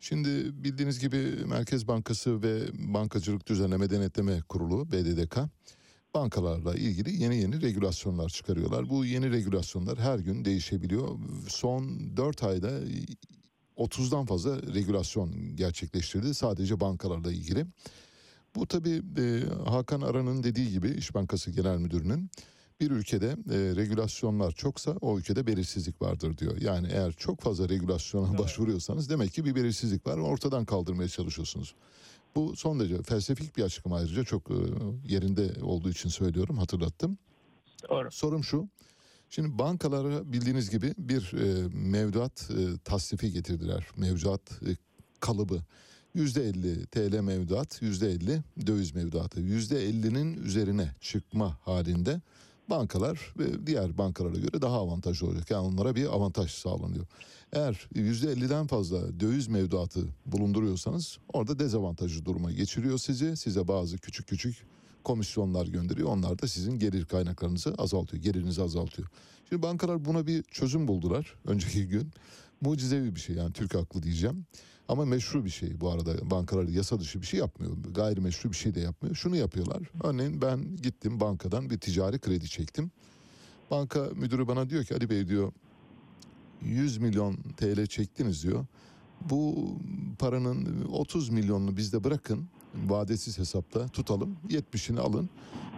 Şimdi bildiğiniz gibi Merkez Bankası ve Bankacılık Düzenleme Denetleme Kurulu BDDK bankalarla ilgili yeni yeni regülasyonlar çıkarıyorlar. Bu yeni regülasyonlar her gün değişebiliyor. Son 4 ayda 30'dan fazla regülasyon gerçekleştirdi sadece bankalarla ilgili. Bu tabii e, Hakan Aran'ın dediği gibi İş Bankası Genel Müdürü'nün bir ülkede e, regülasyonlar çoksa o ülkede belirsizlik vardır diyor. Yani eğer çok fazla regülasyona başvuruyorsanız demek ki bir belirsizlik var ortadan kaldırmaya çalışıyorsunuz. Bu son derece felsefik bir açıklama ayrıca çok e, yerinde olduğu için söylüyorum hatırlattım. Doğru. Sorum şu. Şimdi bankalara bildiğiniz gibi bir e, mevduat e, tasnifi getirdiler. Mevduat e, kalıbı. %50 TL mevduat, %50 döviz mevduatı. %50'nin üzerine çıkma halinde bankalar ve diğer bankalara göre daha avantajlı olacak. Yani onlara bir avantaj sağlanıyor. Eğer %50'den fazla döviz mevduatı bulunduruyorsanız orada dezavantajlı duruma geçiriyor sizi. Size bazı küçük küçük komisyonlar gönderiyor. Onlar da sizin gelir kaynaklarınızı azaltıyor, gelirinizi azaltıyor. Şimdi bankalar buna bir çözüm buldular önceki gün. Mucizevi bir şey yani Türk haklı diyeceğim. Ama meşru bir şey bu arada. Bankalar yasa dışı bir şey yapmıyor. Gayrimeşru bir şey de yapmıyor. Şunu yapıyorlar. Örneğin ben gittim bankadan bir ticari kredi çektim. Banka müdürü bana diyor ki Ali Bey diyor 100 milyon TL çektiniz diyor. Bu paranın 30 milyonunu bizde bırakın. Vadesiz hesapta tutalım. 70'ini alın.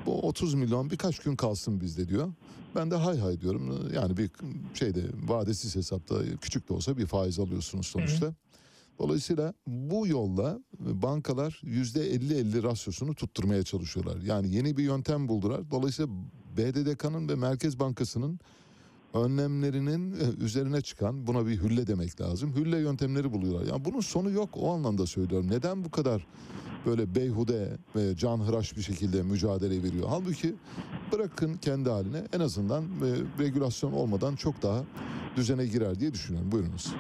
Bu 30 milyon birkaç gün kalsın bizde diyor. Ben de hay hay diyorum. Yani bir şeyde vadesiz hesapta küçük de olsa bir faiz alıyorsunuz sonuçta. Dolayısıyla bu yolla bankalar yüzde 50-50 rasyosunu tutturmaya çalışıyorlar. Yani yeni bir yöntem buldular. Dolayısıyla BDDK'nın ve Merkez Bankası'nın önlemlerinin e, üzerine çıkan buna bir hülle demek lazım. Hülle yöntemleri buluyorlar. Yani bunun sonu yok o anlamda söylüyorum. Neden bu kadar böyle beyhude ve canhıraş bir şekilde mücadele veriyor? Halbuki bırakın kendi haline en azından e, regülasyon olmadan çok daha düzene girer diye düşünüyorum. Buyurunuz.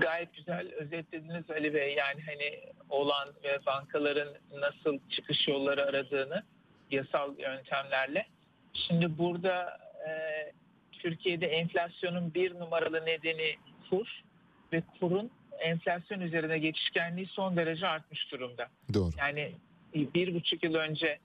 Gayet güzel özetlediniz Ali Bey. Yani hani olan ve bankaların nasıl çıkış yolları aradığını yasal yöntemlerle. Şimdi burada e, Türkiye'de enflasyonun bir numaralı nedeni kur ve kurun enflasyon üzerine geçişkenliği son derece artmış durumda. Doğru. Yani bir buçuk yıl önce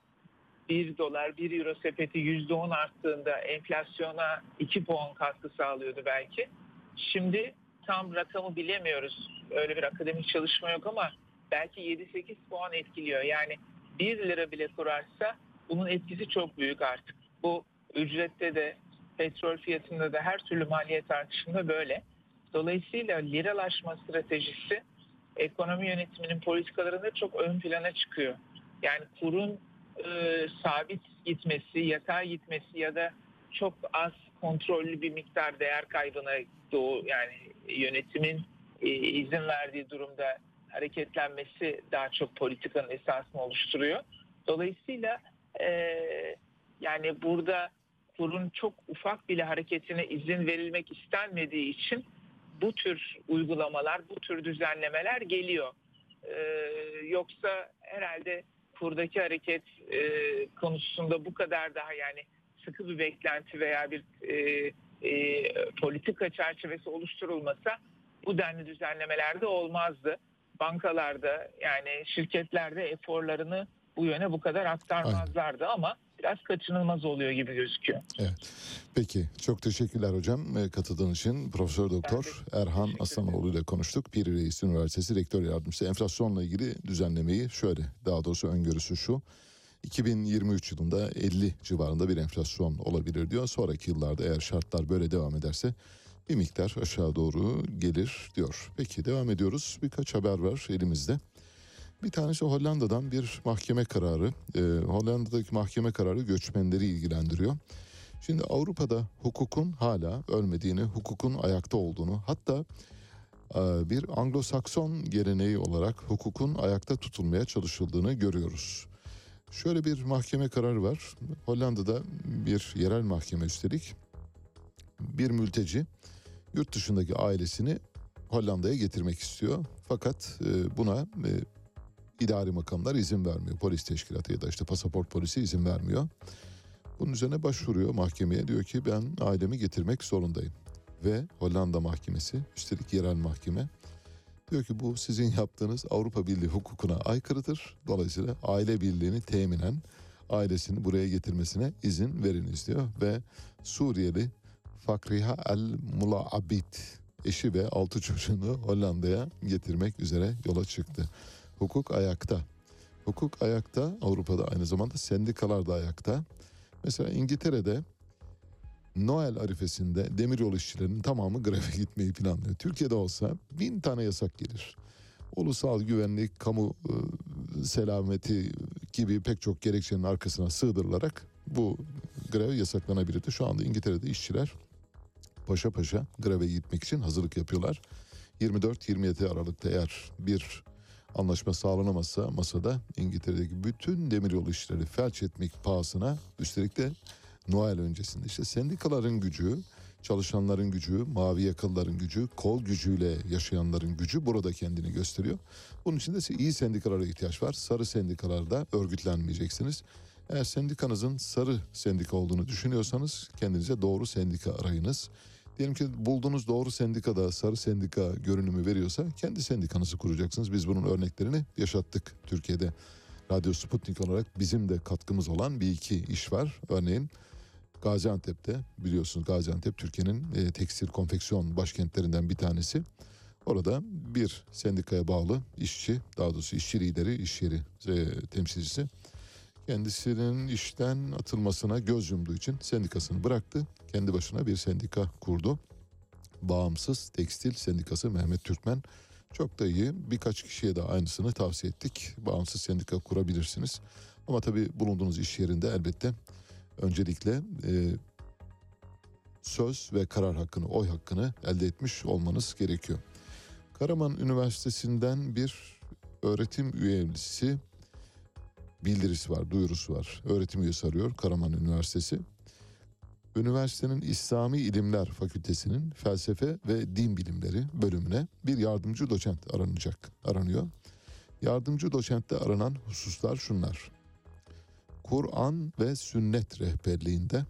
bir dolar, bir euro sepeti yüzde on arttığında enflasyona iki puan katkı sağlıyordu belki. Şimdi tam rakamı bilemiyoruz. Öyle bir akademik çalışma yok ama belki 7-8 puan etkiliyor. Yani 1 lira bile kurarsa bunun etkisi çok büyük artık. Bu ücrette de petrol fiyatında da her türlü maliyet artışında böyle. Dolayısıyla liralaşma stratejisi ekonomi yönetiminin politikalarında çok ön plana çıkıyor. Yani kurun e, sabit gitmesi, yatay gitmesi ya da çok az kontrollü bir miktar değer kaybına doğu yani yönetimin e, izin verdiği durumda hareketlenmesi daha çok politikanın esasını oluşturuyor. Dolayısıyla e, yani burada kurun çok ufak bile hareketine izin verilmek istenmediği için bu tür uygulamalar, bu tür düzenlemeler geliyor. E, yoksa herhalde kurdaki hareket e, konusunda bu kadar daha yani sıkı bir beklenti veya bir e, e, politika çerçevesi oluşturulmasa bu denli düzenlemelerde olmazdı. Bankalarda yani şirketlerde eforlarını bu yöne bu kadar aktarmazlardı ama biraz kaçınılmaz oluyor gibi gözüküyor. Evet. Peki çok teşekkürler hocam e, katıldığın için. Profesör Doktor Erhan Aslanoğlu ile konuştuk. Piri Reis Üniversitesi Rektör Yardımcısı. Enflasyonla ilgili düzenlemeyi şöyle daha doğrusu öngörüsü şu. 2023 yılında 50 civarında bir enflasyon olabilir diyor. Sonraki yıllarda eğer şartlar böyle devam ederse bir miktar aşağı doğru gelir diyor. Peki devam ediyoruz. Birkaç haber var elimizde. Bir tanesi Hollanda'dan bir mahkeme kararı. Ee, Hollanda'daki mahkeme kararı göçmenleri ilgilendiriyor. Şimdi Avrupa'da hukukun hala ölmediğini, hukukun ayakta olduğunu, hatta e, bir Anglo-Sakson geleneği olarak hukukun ayakta tutulmaya çalışıldığını görüyoruz. Şöyle bir mahkeme kararı var. Hollanda'da bir yerel mahkeme üstelik bir mülteci yurt dışındaki ailesini Hollanda'ya getirmek istiyor. Fakat e, buna e, idari makamlar izin vermiyor. Polis teşkilatı ya da işte pasaport polisi izin vermiyor. Bunun üzerine başvuruyor mahkemeye. Diyor ki ben ailemi getirmek zorundayım. Ve Hollanda mahkemesi üstelik yerel mahkeme diyor ki bu sizin yaptığınız Avrupa Birliği hukukuna aykırıdır. Dolayısıyla aile birliğini teminen ailesini buraya getirmesine izin veriniz diyor. Ve Suriyeli Fakriha El Mulaabit eşi ve altı çocuğunu Hollanda'ya getirmek üzere yola çıktı. Hukuk ayakta. Hukuk ayakta Avrupa'da aynı zamanda sendikalar da ayakta. Mesela İngiltere'de Noel arifesinde demiryolu işçilerinin tamamı greve gitmeyi planlıyor. Türkiye'de olsa bin tane yasak gelir. Ulusal güvenlik, kamu e, selameti gibi pek çok gerekçenin arkasına sığdırılarak bu grev yasaklanabilirdi. Şu anda İngiltere'de işçiler paşa paşa greve gitmek için hazırlık yapıyorlar. 24-27 Aralık'ta eğer bir anlaşma sağlanamazsa masada İngiltere'deki bütün demiryolu işleri felç etmek pahasına üstelik de Noel öncesinde işte sendikaların gücü, çalışanların gücü, mavi yakalıların gücü, kol gücüyle yaşayanların gücü burada kendini gösteriyor. Bunun için de iyi sendikalara ihtiyaç var. Sarı sendikalarda örgütlenmeyeceksiniz. Eğer sendikanızın sarı sendika olduğunu düşünüyorsanız kendinize doğru sendika arayınız. Diyelim ki bulduğunuz doğru sendikada sarı sendika görünümü veriyorsa kendi sendikanızı kuracaksınız. Biz bunun örneklerini yaşattık Türkiye'de. Radyo Sputnik olarak bizim de katkımız olan bir iki iş var. Örneğin Gaziantep'te biliyorsunuz Gaziantep Türkiye'nin e, tekstil konfeksiyon başkentlerinden bir tanesi. Orada bir sendikaya bağlı işçi, daha doğrusu işçi lideri, iş yeri e, temsilcisi kendisinin işten atılmasına göz yumduğu için sendikasını bıraktı. Kendi başına bir sendika kurdu. Bağımsız Tekstil Sendikası Mehmet Türkmen. Çok da iyi. Birkaç kişiye de aynısını tavsiye ettik. Bağımsız sendika kurabilirsiniz. Ama tabii bulunduğunuz iş yerinde elbette öncelikle e, söz ve karar hakkını, oy hakkını elde etmiş olmanız gerekiyor. Karaman Üniversitesi'nden bir öğretim üyesi bildirisi var, duyurusu var. Öğretim üyesi arıyor Karaman Üniversitesi. Üniversitenin İslami İlimler Fakültesinin Felsefe ve Din Bilimleri bölümüne bir yardımcı doçent aranacak, aranıyor. Yardımcı doçentte aranan hususlar şunlar. Kur'an ve sünnet rehberliğinde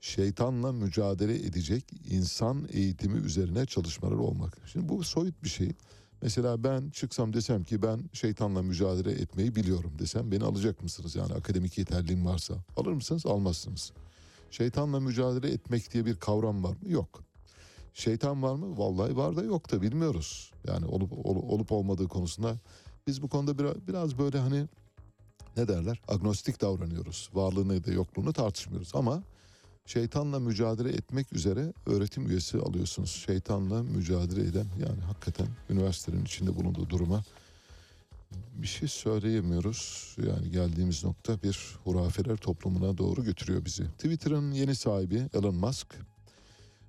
şeytanla mücadele edecek insan eğitimi üzerine çalışmalar olmak. Şimdi bu soyut bir şey. Mesela ben çıksam desem ki ben şeytanla mücadele etmeyi biliyorum desem beni alacak mısınız? Yani akademik yeterliğim varsa alır mısınız? Almazsınız. Şeytanla mücadele etmek diye bir kavram var mı? Yok. Şeytan var mı? Vallahi var da yok da bilmiyoruz. Yani olup olup olmadığı konusunda biz bu konuda biraz, biraz böyle hani ne derler? Agnostik davranıyoruz. Varlığını da yokluğunu tartışmıyoruz ama şeytanla mücadele etmek üzere öğretim üyesi alıyorsunuz. Şeytanla mücadele eden yani hakikaten üniversitenin içinde bulunduğu duruma bir şey söyleyemiyoruz. Yani geldiğimiz nokta bir hurafeler toplumuna doğru götürüyor bizi. Twitter'ın yeni sahibi Elon Musk,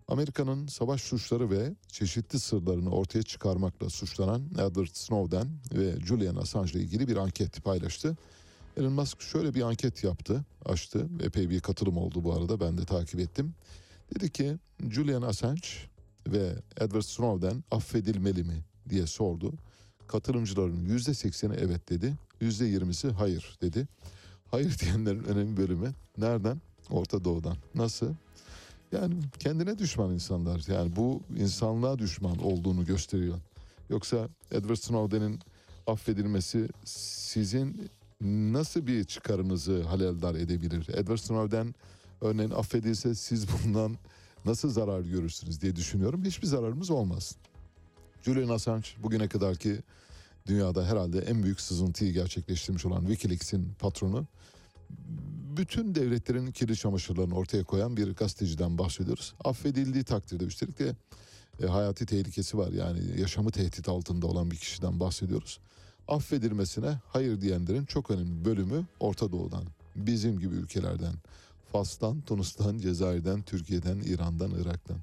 Amerika'nın savaş suçları ve çeşitli sırlarını ortaya çıkarmakla suçlanan Edward Snowden ve Julian Assange ile ilgili bir anket paylaştı. Elon Musk şöyle bir anket yaptı, açtı. Epey bir katılım oldu bu arada ben de takip ettim. Dedi ki Julian Assange ve Edward Snowden affedilmeli mi diye sordu. Katılımcıların yüzde sekseni evet dedi, yüzde yirmisi hayır dedi. Hayır diyenlerin önemli bölümü nereden? Orta Doğu'dan. Nasıl? Yani kendine düşman insanlar. Yani bu insanlığa düşman olduğunu gösteriyor. Yoksa Edward Snowden'in affedilmesi sizin nasıl bir çıkarınızı halaldar edebilir? Edward Snowden örneğin affedilse siz bundan nasıl zarar görürsünüz diye düşünüyorum. Hiçbir zararımız olmaz. Julian Assange bugüne kadarki dünyada herhalde en büyük sızıntıyı gerçekleştirmiş olan Wikileaks'in patronu. Bütün devletlerin kirli çamaşırlarını ortaya koyan bir gazeteciden bahsediyoruz. Affedildiği takdirde üstelik de e, hayati tehlikesi var. Yani yaşamı tehdit altında olan bir kişiden bahsediyoruz. Affedilmesine hayır diyenlerin çok önemli bölümü Orta Doğu'dan, bizim gibi ülkelerden, Fas'tan, Tunus'tan, Cezayir'den, Türkiye'den, İran'dan, Irak'tan.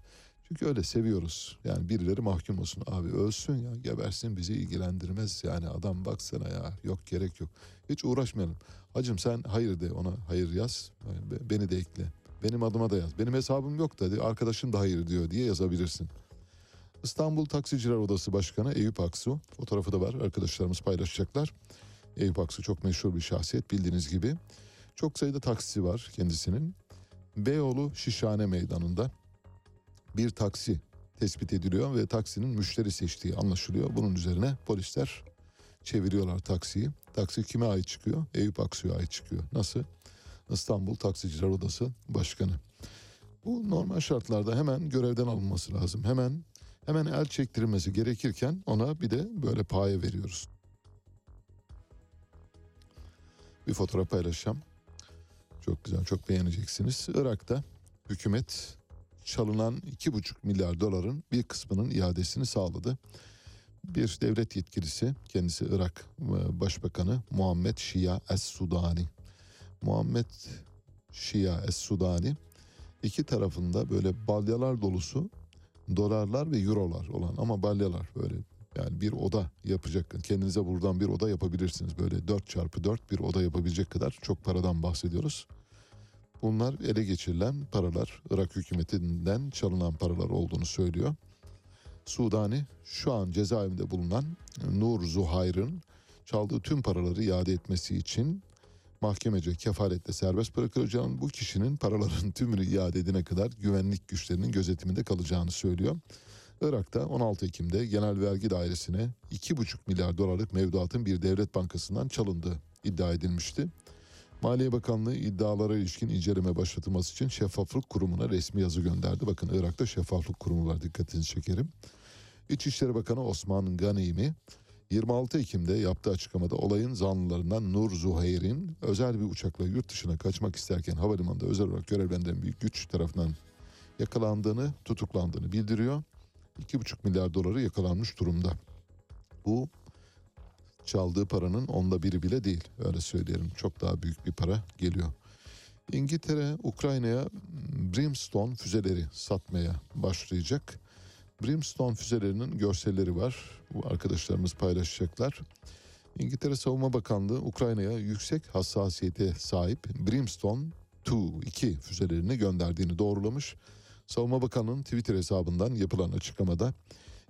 Çünkü öyle seviyoruz. Yani birileri mahkum olsun. Abi ölsün ya gebersin bizi ilgilendirmez. Yani adam baksana ya yok gerek yok. Hiç uğraşmayalım. Hacım sen hayır de ona hayır yaz. Beni de ekle. Benim adıma da yaz. Benim hesabım yok da arkadaşım da hayır diyor diye yazabilirsin. İstanbul Taksiciler Odası Başkanı Eyüp Aksu. Fotoğrafı da var arkadaşlarımız paylaşacaklar. Eyüp Aksu çok meşhur bir şahsiyet bildiğiniz gibi. Çok sayıda taksisi var kendisinin. Beyoğlu Şişhane Meydanı'nda bir taksi tespit ediliyor ve taksinin müşteri seçtiği anlaşılıyor. Bunun üzerine polisler çeviriyorlar taksiyi. Taksi kime ait çıkıyor? Eyüp Aksu'ya ait çıkıyor. Nasıl? İstanbul Taksiciler Odası Başkanı. Bu normal şartlarda hemen görevden alınması lazım. Hemen hemen el çektirilmesi gerekirken ona bir de böyle paye veriyoruz. Bir fotoğraf paylaşacağım. Çok güzel, çok beğeneceksiniz. Irak'ta hükümet çalınan 2,5 milyar doların bir kısmının iadesini sağladı. Bir devlet yetkilisi, kendisi Irak e, Başbakanı Muhammed Şia Es-Sudani. Muhammed Şia Es-Sudani iki tarafında böyle balyalar dolusu dolarlar ve eurolar olan ama balyalar böyle yani bir oda yapacak kendinize buradan bir oda yapabilirsiniz böyle 4 çarpı 4 bir oda yapabilecek kadar çok paradan bahsediyoruz. Bunlar ele geçirilen paralar Irak hükümetinden çalınan paralar olduğunu söylüyor. Sudani şu an cezaevinde bulunan Nur Zuhayr'ın çaldığı tüm paraları iade etmesi için mahkemece kefaletle serbest bırakılacağını bu kişinin paraların tümünü iade edene kadar güvenlik güçlerinin gözetiminde kalacağını söylüyor. Irak'ta 16 Ekim'de Genel Vergi Dairesi'ne 2,5 milyar dolarlık mevduatın bir devlet bankasından çalındığı iddia edilmişti. Maliye Bakanlığı iddialara ilişkin inceleme başlatılması için Şeffaflık Kurumu'na resmi yazı gönderdi. Bakın Irak'ta Şeffaflık Kurumu var dikkatinizi çekerim. İçişleri Bakanı Osman Ganimi 26 Ekim'de yaptığı açıklamada olayın zanlılarından Nur Zuhayr'in özel bir uçakla yurt dışına kaçmak isterken havalimanında özel olarak görevlendirilen bir güç tarafından yakalandığını, tutuklandığını bildiriyor. 2,5 milyar doları yakalanmış durumda. Bu çaldığı paranın onda biri bile değil öyle söyleyelim. Çok daha büyük bir para geliyor. İngiltere Ukrayna'ya Brimstone füzeleri satmaya başlayacak. Brimstone füzelerinin görselleri var. Bu arkadaşlarımız paylaşacaklar. İngiltere Savunma Bakanlığı Ukrayna'ya yüksek hassasiyete sahip Brimstone 2 2 füzelerini gönderdiğini doğrulamış. Savunma Bakanlığı'nın Twitter hesabından yapılan açıklamada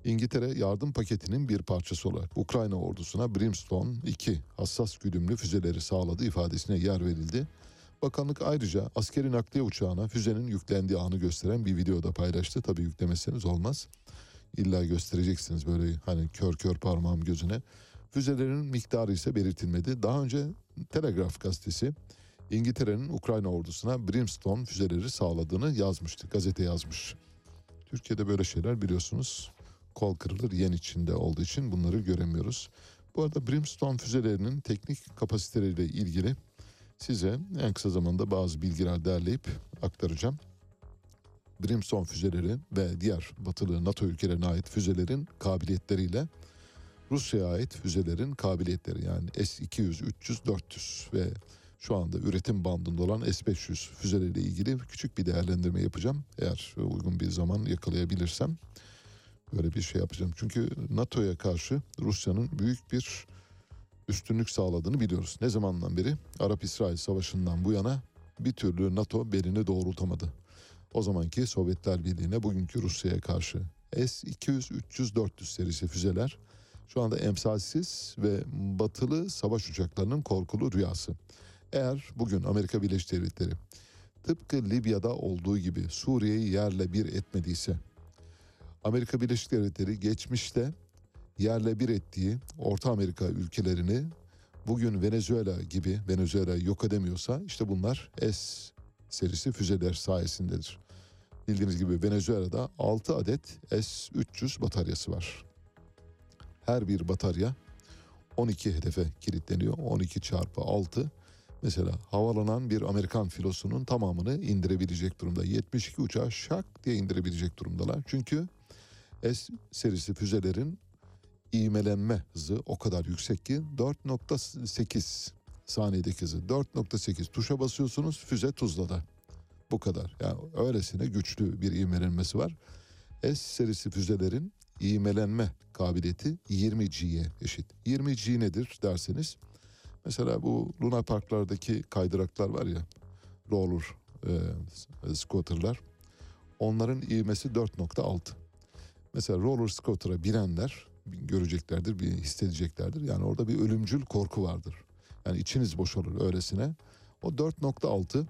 İngiltere yardım paketinin bir parçası olarak Ukrayna ordusuna Brimstone 2 hassas güdümlü füzeleri sağladı ifadesine yer verildi. Bakanlık ayrıca askeri nakliye uçağına füzenin yüklendiği anı gösteren bir video da paylaştı. Tabii yüklemeseniz olmaz. İlla göstereceksiniz böyle hani kör kör parmağım gözüne. Füzelerin miktarı ise belirtilmedi. Daha önce Telegraph gazetesi İngiltere'nin Ukrayna ordusuna Brimstone füzeleri sağladığını yazmıştı. Gazete yazmış. Türkiye'de böyle şeyler biliyorsunuz kol kırılır yen içinde olduğu için bunları göremiyoruz. Bu arada Brimstone füzelerinin teknik kapasiteleriyle ilgili size en kısa zamanda bazı bilgiler derleyip aktaracağım. Brimstone füzeleri ve diğer batılı NATO ülkelerine ait füzelerin kabiliyetleriyle Rusya'ya ait füzelerin kabiliyetleri yani S-200, 300, 400 ve şu anda üretim bandında olan S-500 füzeleriyle ilgili küçük bir değerlendirme yapacağım. Eğer uygun bir zaman yakalayabilirsem böyle bir şey yapacağım. Çünkü NATO'ya karşı Rusya'nın büyük bir üstünlük sağladığını biliyoruz. Ne zamandan beri Arap-İsrail savaşından bu yana bir türlü NATO belini doğrultamadı. O zamanki Sovyetler Birliği'ne bugünkü Rusya'ya karşı S-200, 300, 400 serisi füzeler şu anda emsalsiz ve batılı savaş uçaklarının korkulu rüyası. Eğer bugün Amerika Birleşik Devletleri tıpkı Libya'da olduğu gibi Suriye'yi yerle bir etmediyse Amerika Birleşik Devletleri geçmişte yerle bir ettiği Orta Amerika ülkelerini bugün Venezuela gibi Venezuela yok edemiyorsa işte bunlar S serisi füzeler sayesindedir. Bildiğiniz gibi Venezuela'da 6 adet S-300 bataryası var. Her bir batarya 12 hedefe kilitleniyor. 12 çarpı 6 mesela havalanan bir Amerikan filosunun tamamını indirebilecek durumda. 72 uçağı şak diye indirebilecek durumdalar. Çünkü S serisi füzelerin ivmelenme hızı o kadar yüksek ki 4.8 saniyedeki hızı 4.8 tuşa basıyorsunuz füze tuzlada. Bu kadar. Yani öylesine güçlü bir ivmelenmesi var. S serisi füzelerin ivmelenme kabiliyeti 20G'ye eşit. 20G nedir derseniz mesela bu Luna Parklardaki kaydıraklar var ya roller e, scooterlar onların ivmesi 4.6. Mesela roller scooter'a binenler göreceklerdir, bir hissedeceklerdir. Yani orada bir ölümcül korku vardır. Yani içiniz boşalır öylesine. O 4.6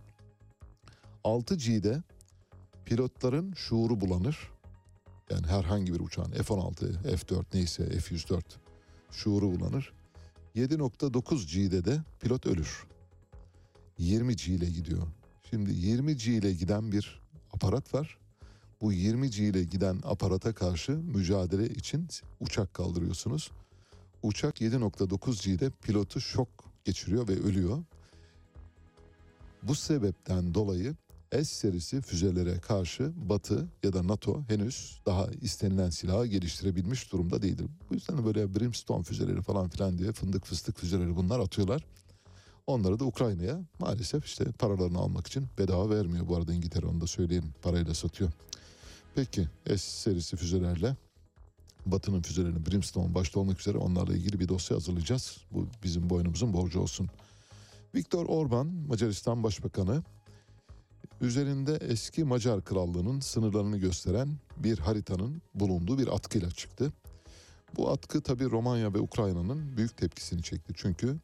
6G'de pilotların şuuru bulanır. Yani herhangi bir uçağın F-16, F-4 neyse F-104 şuuru bulanır. 7.9G'de de pilot ölür. 20G ile gidiyor. Şimdi 20G ile giden bir aparat var. Bu 20G ile giden aparata karşı mücadele için uçak kaldırıyorsunuz. Uçak 7.9G'de pilotu şok geçiriyor ve ölüyor. Bu sebepten dolayı S serisi füzelere karşı Batı ya da NATO henüz daha istenilen silahı geliştirebilmiş durumda değildir. Bu yüzden böyle brimstone füzeleri falan filan diye fındık fıstık füzeleri bunlar atıyorlar. Onları da Ukrayna'ya maalesef işte paralarını almak için bedava vermiyor. Bu arada İngiltere onu da söyleyelim parayla satıyor. Peki S serisi füzelerle Batı'nın füzelerini Brimstone başta olmak üzere onlarla ilgili bir dosya hazırlayacağız. Bu bizim boynumuzun borcu olsun. Viktor Orban Macaristan Başbakanı üzerinde eski Macar Krallığı'nın sınırlarını gösteren bir haritanın bulunduğu bir atkıyla çıktı. Bu atkı tabi Romanya ve Ukrayna'nın büyük tepkisini çekti. Çünkü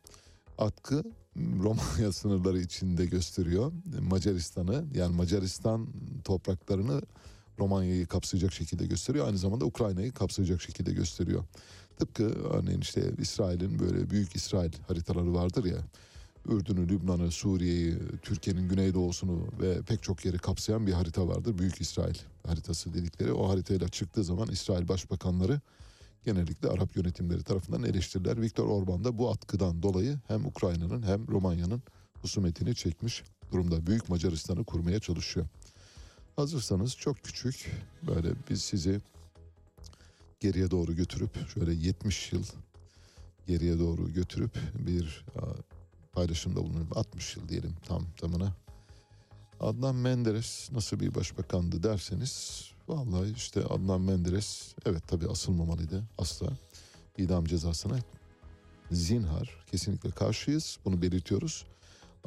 atkı Romanya sınırları içinde gösteriyor. Macaristan'ı yani Macaristan topraklarını Romanya'yı kapsayacak şekilde gösteriyor. Aynı zamanda Ukrayna'yı kapsayacak şekilde gösteriyor. Tıpkı örneğin işte İsrail'in böyle büyük İsrail haritaları vardır ya. Ürdün'ü, Lübnan'ı, Suriye'yi, Türkiye'nin güneydoğusunu ve pek çok yeri kapsayan bir harita vardır. Büyük İsrail haritası dedikleri. O haritayla çıktığı zaman İsrail başbakanları genellikle Arap yönetimleri tarafından eleştiriler. Viktor Orban da bu atkıdan dolayı hem Ukrayna'nın hem Romanya'nın husumetini çekmiş durumda. Büyük Macaristan'ı kurmaya çalışıyor. Hazırsanız çok küçük böyle biz sizi geriye doğru götürüp şöyle 70 yıl geriye doğru götürüp bir paylaşımda bulunup 60 yıl diyelim tam tamına. Adnan Menderes nasıl bir başbakandı derseniz vallahi işte Adnan Menderes evet tabii asılmamalıydı asla idam cezasına zinhar kesinlikle karşıyız bunu belirtiyoruz.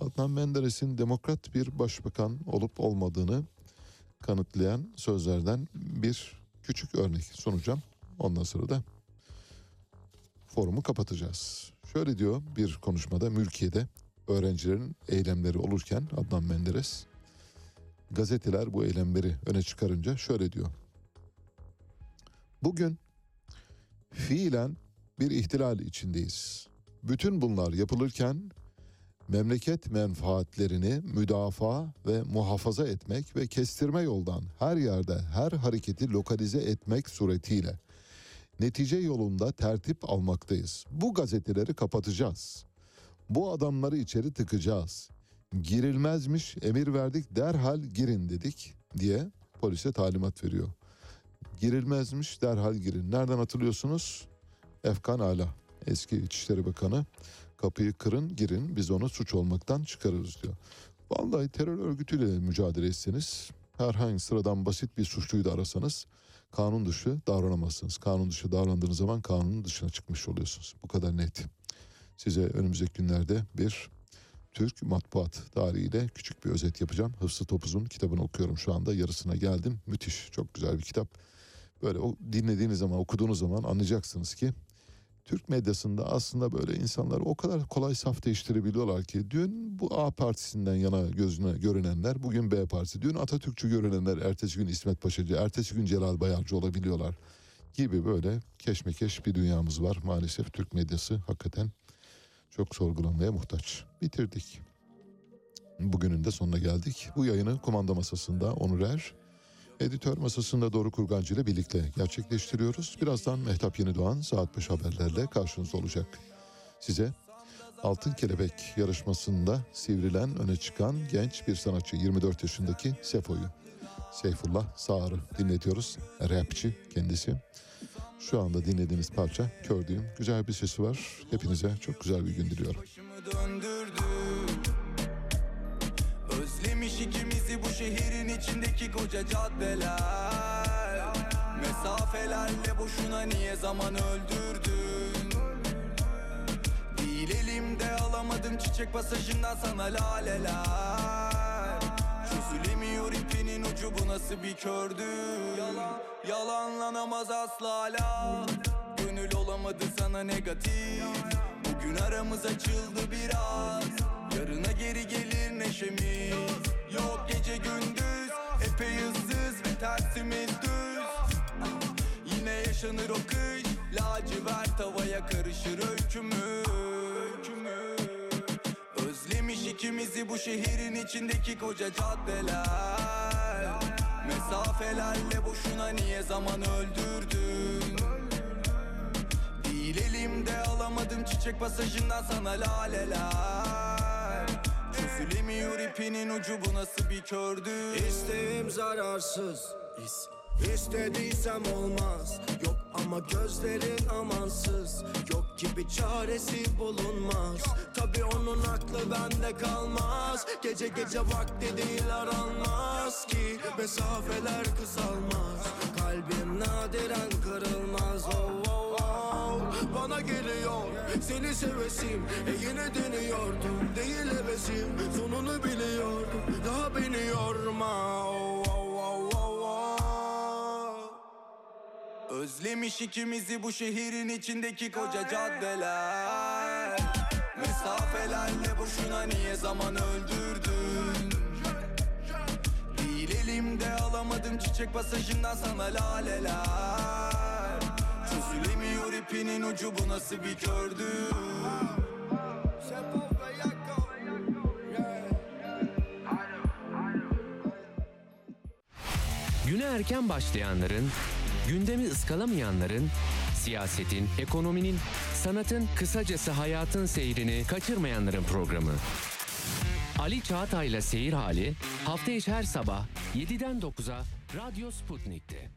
Adnan Menderes'in demokrat bir başbakan olup olmadığını kanıtlayan sözlerden bir küçük örnek sunacağım. Ondan sonra da forumu kapatacağız. Şöyle diyor bir konuşmada mülkiyede öğrencilerin eylemleri olurken Adnan Menderes gazeteler bu eylemleri öne çıkarınca şöyle diyor. Bugün fiilen bir ihtilal içindeyiz. Bütün bunlar yapılırken memleket menfaatlerini müdafaa ve muhafaza etmek ve kestirme yoldan her yerde her hareketi lokalize etmek suretiyle netice yolunda tertip almaktayız. Bu gazeteleri kapatacağız. Bu adamları içeri tıkacağız. Girilmezmiş emir verdik derhal girin dedik diye polise talimat veriyor. Girilmezmiş derhal girin. Nereden hatırlıyorsunuz? Efkan Ala eski İçişleri Bakanı kapıyı kırın girin biz onu suç olmaktan çıkarırız diyor. Vallahi terör örgütüyle mücadele etseniz herhangi sıradan basit bir suçluyu da arasanız kanun dışı davranamazsınız. Kanun dışı davrandığınız zaman kanunun dışına çıkmış oluyorsunuz. Bu kadar net. Size önümüzdeki günlerde bir Türk matbuat tarihiyle küçük bir özet yapacağım. Hıfzı Topuz'un kitabını okuyorum şu anda. Yarısına geldim. Müthiş, çok güzel bir kitap. Böyle o dinlediğiniz zaman, okuduğunuz zaman anlayacaksınız ki Türk medyasında aslında böyle insanlar o kadar kolay saf değiştirebiliyorlar ki dün bu A partisinden yana gözüne görünenler bugün B partisi. Dün Atatürkçü görünenler ertesi gün İsmet Paşacı, ertesi gün Celal Bayarcı olabiliyorlar gibi böyle keşmekeş bir dünyamız var maalesef Türk medyası hakikaten çok sorgulanmaya muhtaç. Bitirdik. Bugünün de sonuna geldik. Bu yayını kumanda masasında Onur Er, editör masasında Doğru Kurgancı ile birlikte gerçekleştiriyoruz. Birazdan Mehtap Yeni Doğan saat 5 haberlerle karşınızda olacak. Size Altın Kelebek yarışmasında sivrilen öne çıkan genç bir sanatçı 24 yaşındaki Sefo'yu. Seyfullah Sağır'ı dinletiyoruz. Rapçi kendisi. Şu anda dinlediğiniz parça Kördüğüm. Güzel bir sesi var. Hepinize çok güzel bir gün diliyorum. Özlemiş bu şehrin içindeki koca caddeler. Mesafelerle boşuna niye zaman öldürdün? Değil elimde alamadım çiçek pasajından sana laleler. Çözülemiyor ipinin ucu bu nasıl bir kördü? Yalan, yalanlanamaz asla hala. Gönül olamadı sana negatif. Bugün aramız açıldı biraz. Yarına geri gelir neşemiz Yok gece gündüz Epey ıssız ve tersimiz düz. Yine yaşanır o kış Lacivert havaya karışır öykümüz Özlemiş ikimizi bu şehrin içindeki koca caddeler. Mesafelerle boşuna niye zaman öldürdün? Değil elimde alamadım çiçek pasajından sana laleler Çözülemiyor ipinin ucu bu nasıl bir kördü? İsteğim zararsız. İs. İstediysem olmaz. Yok ama gözlerin amansız. Yok gibi çaresi bulunmaz. Tabi onun aklı bende kalmaz. Gece gece vakti değil aranmaz ki. Mesafeler kısalmaz. Kalbim nadiren kırılmaz. Oh. Bana geliyor. Seni sevesim E yine deniyordum. Değil hevesim Sonunu biliyordum. Daha beni yorma. Oh, oh, oh, oh. Özlemiş ikimizi bu şehrin içindeki koca caddeler. Mesafelerle boşuna niye zaman öldürdün? Değil elimde alamadım çiçek pasajından sana laleler Çözülemiyor ipinin ucu bu nasıl bir kördü Güne erken başlayanların, gündemi ıskalamayanların, siyasetin, ekonominin, sanatın, kısacası hayatın seyrini kaçırmayanların programı. Ali Çağatay'la Seyir Hali hafta içi her sabah 7'den 9'a Radyo Sputnik'te.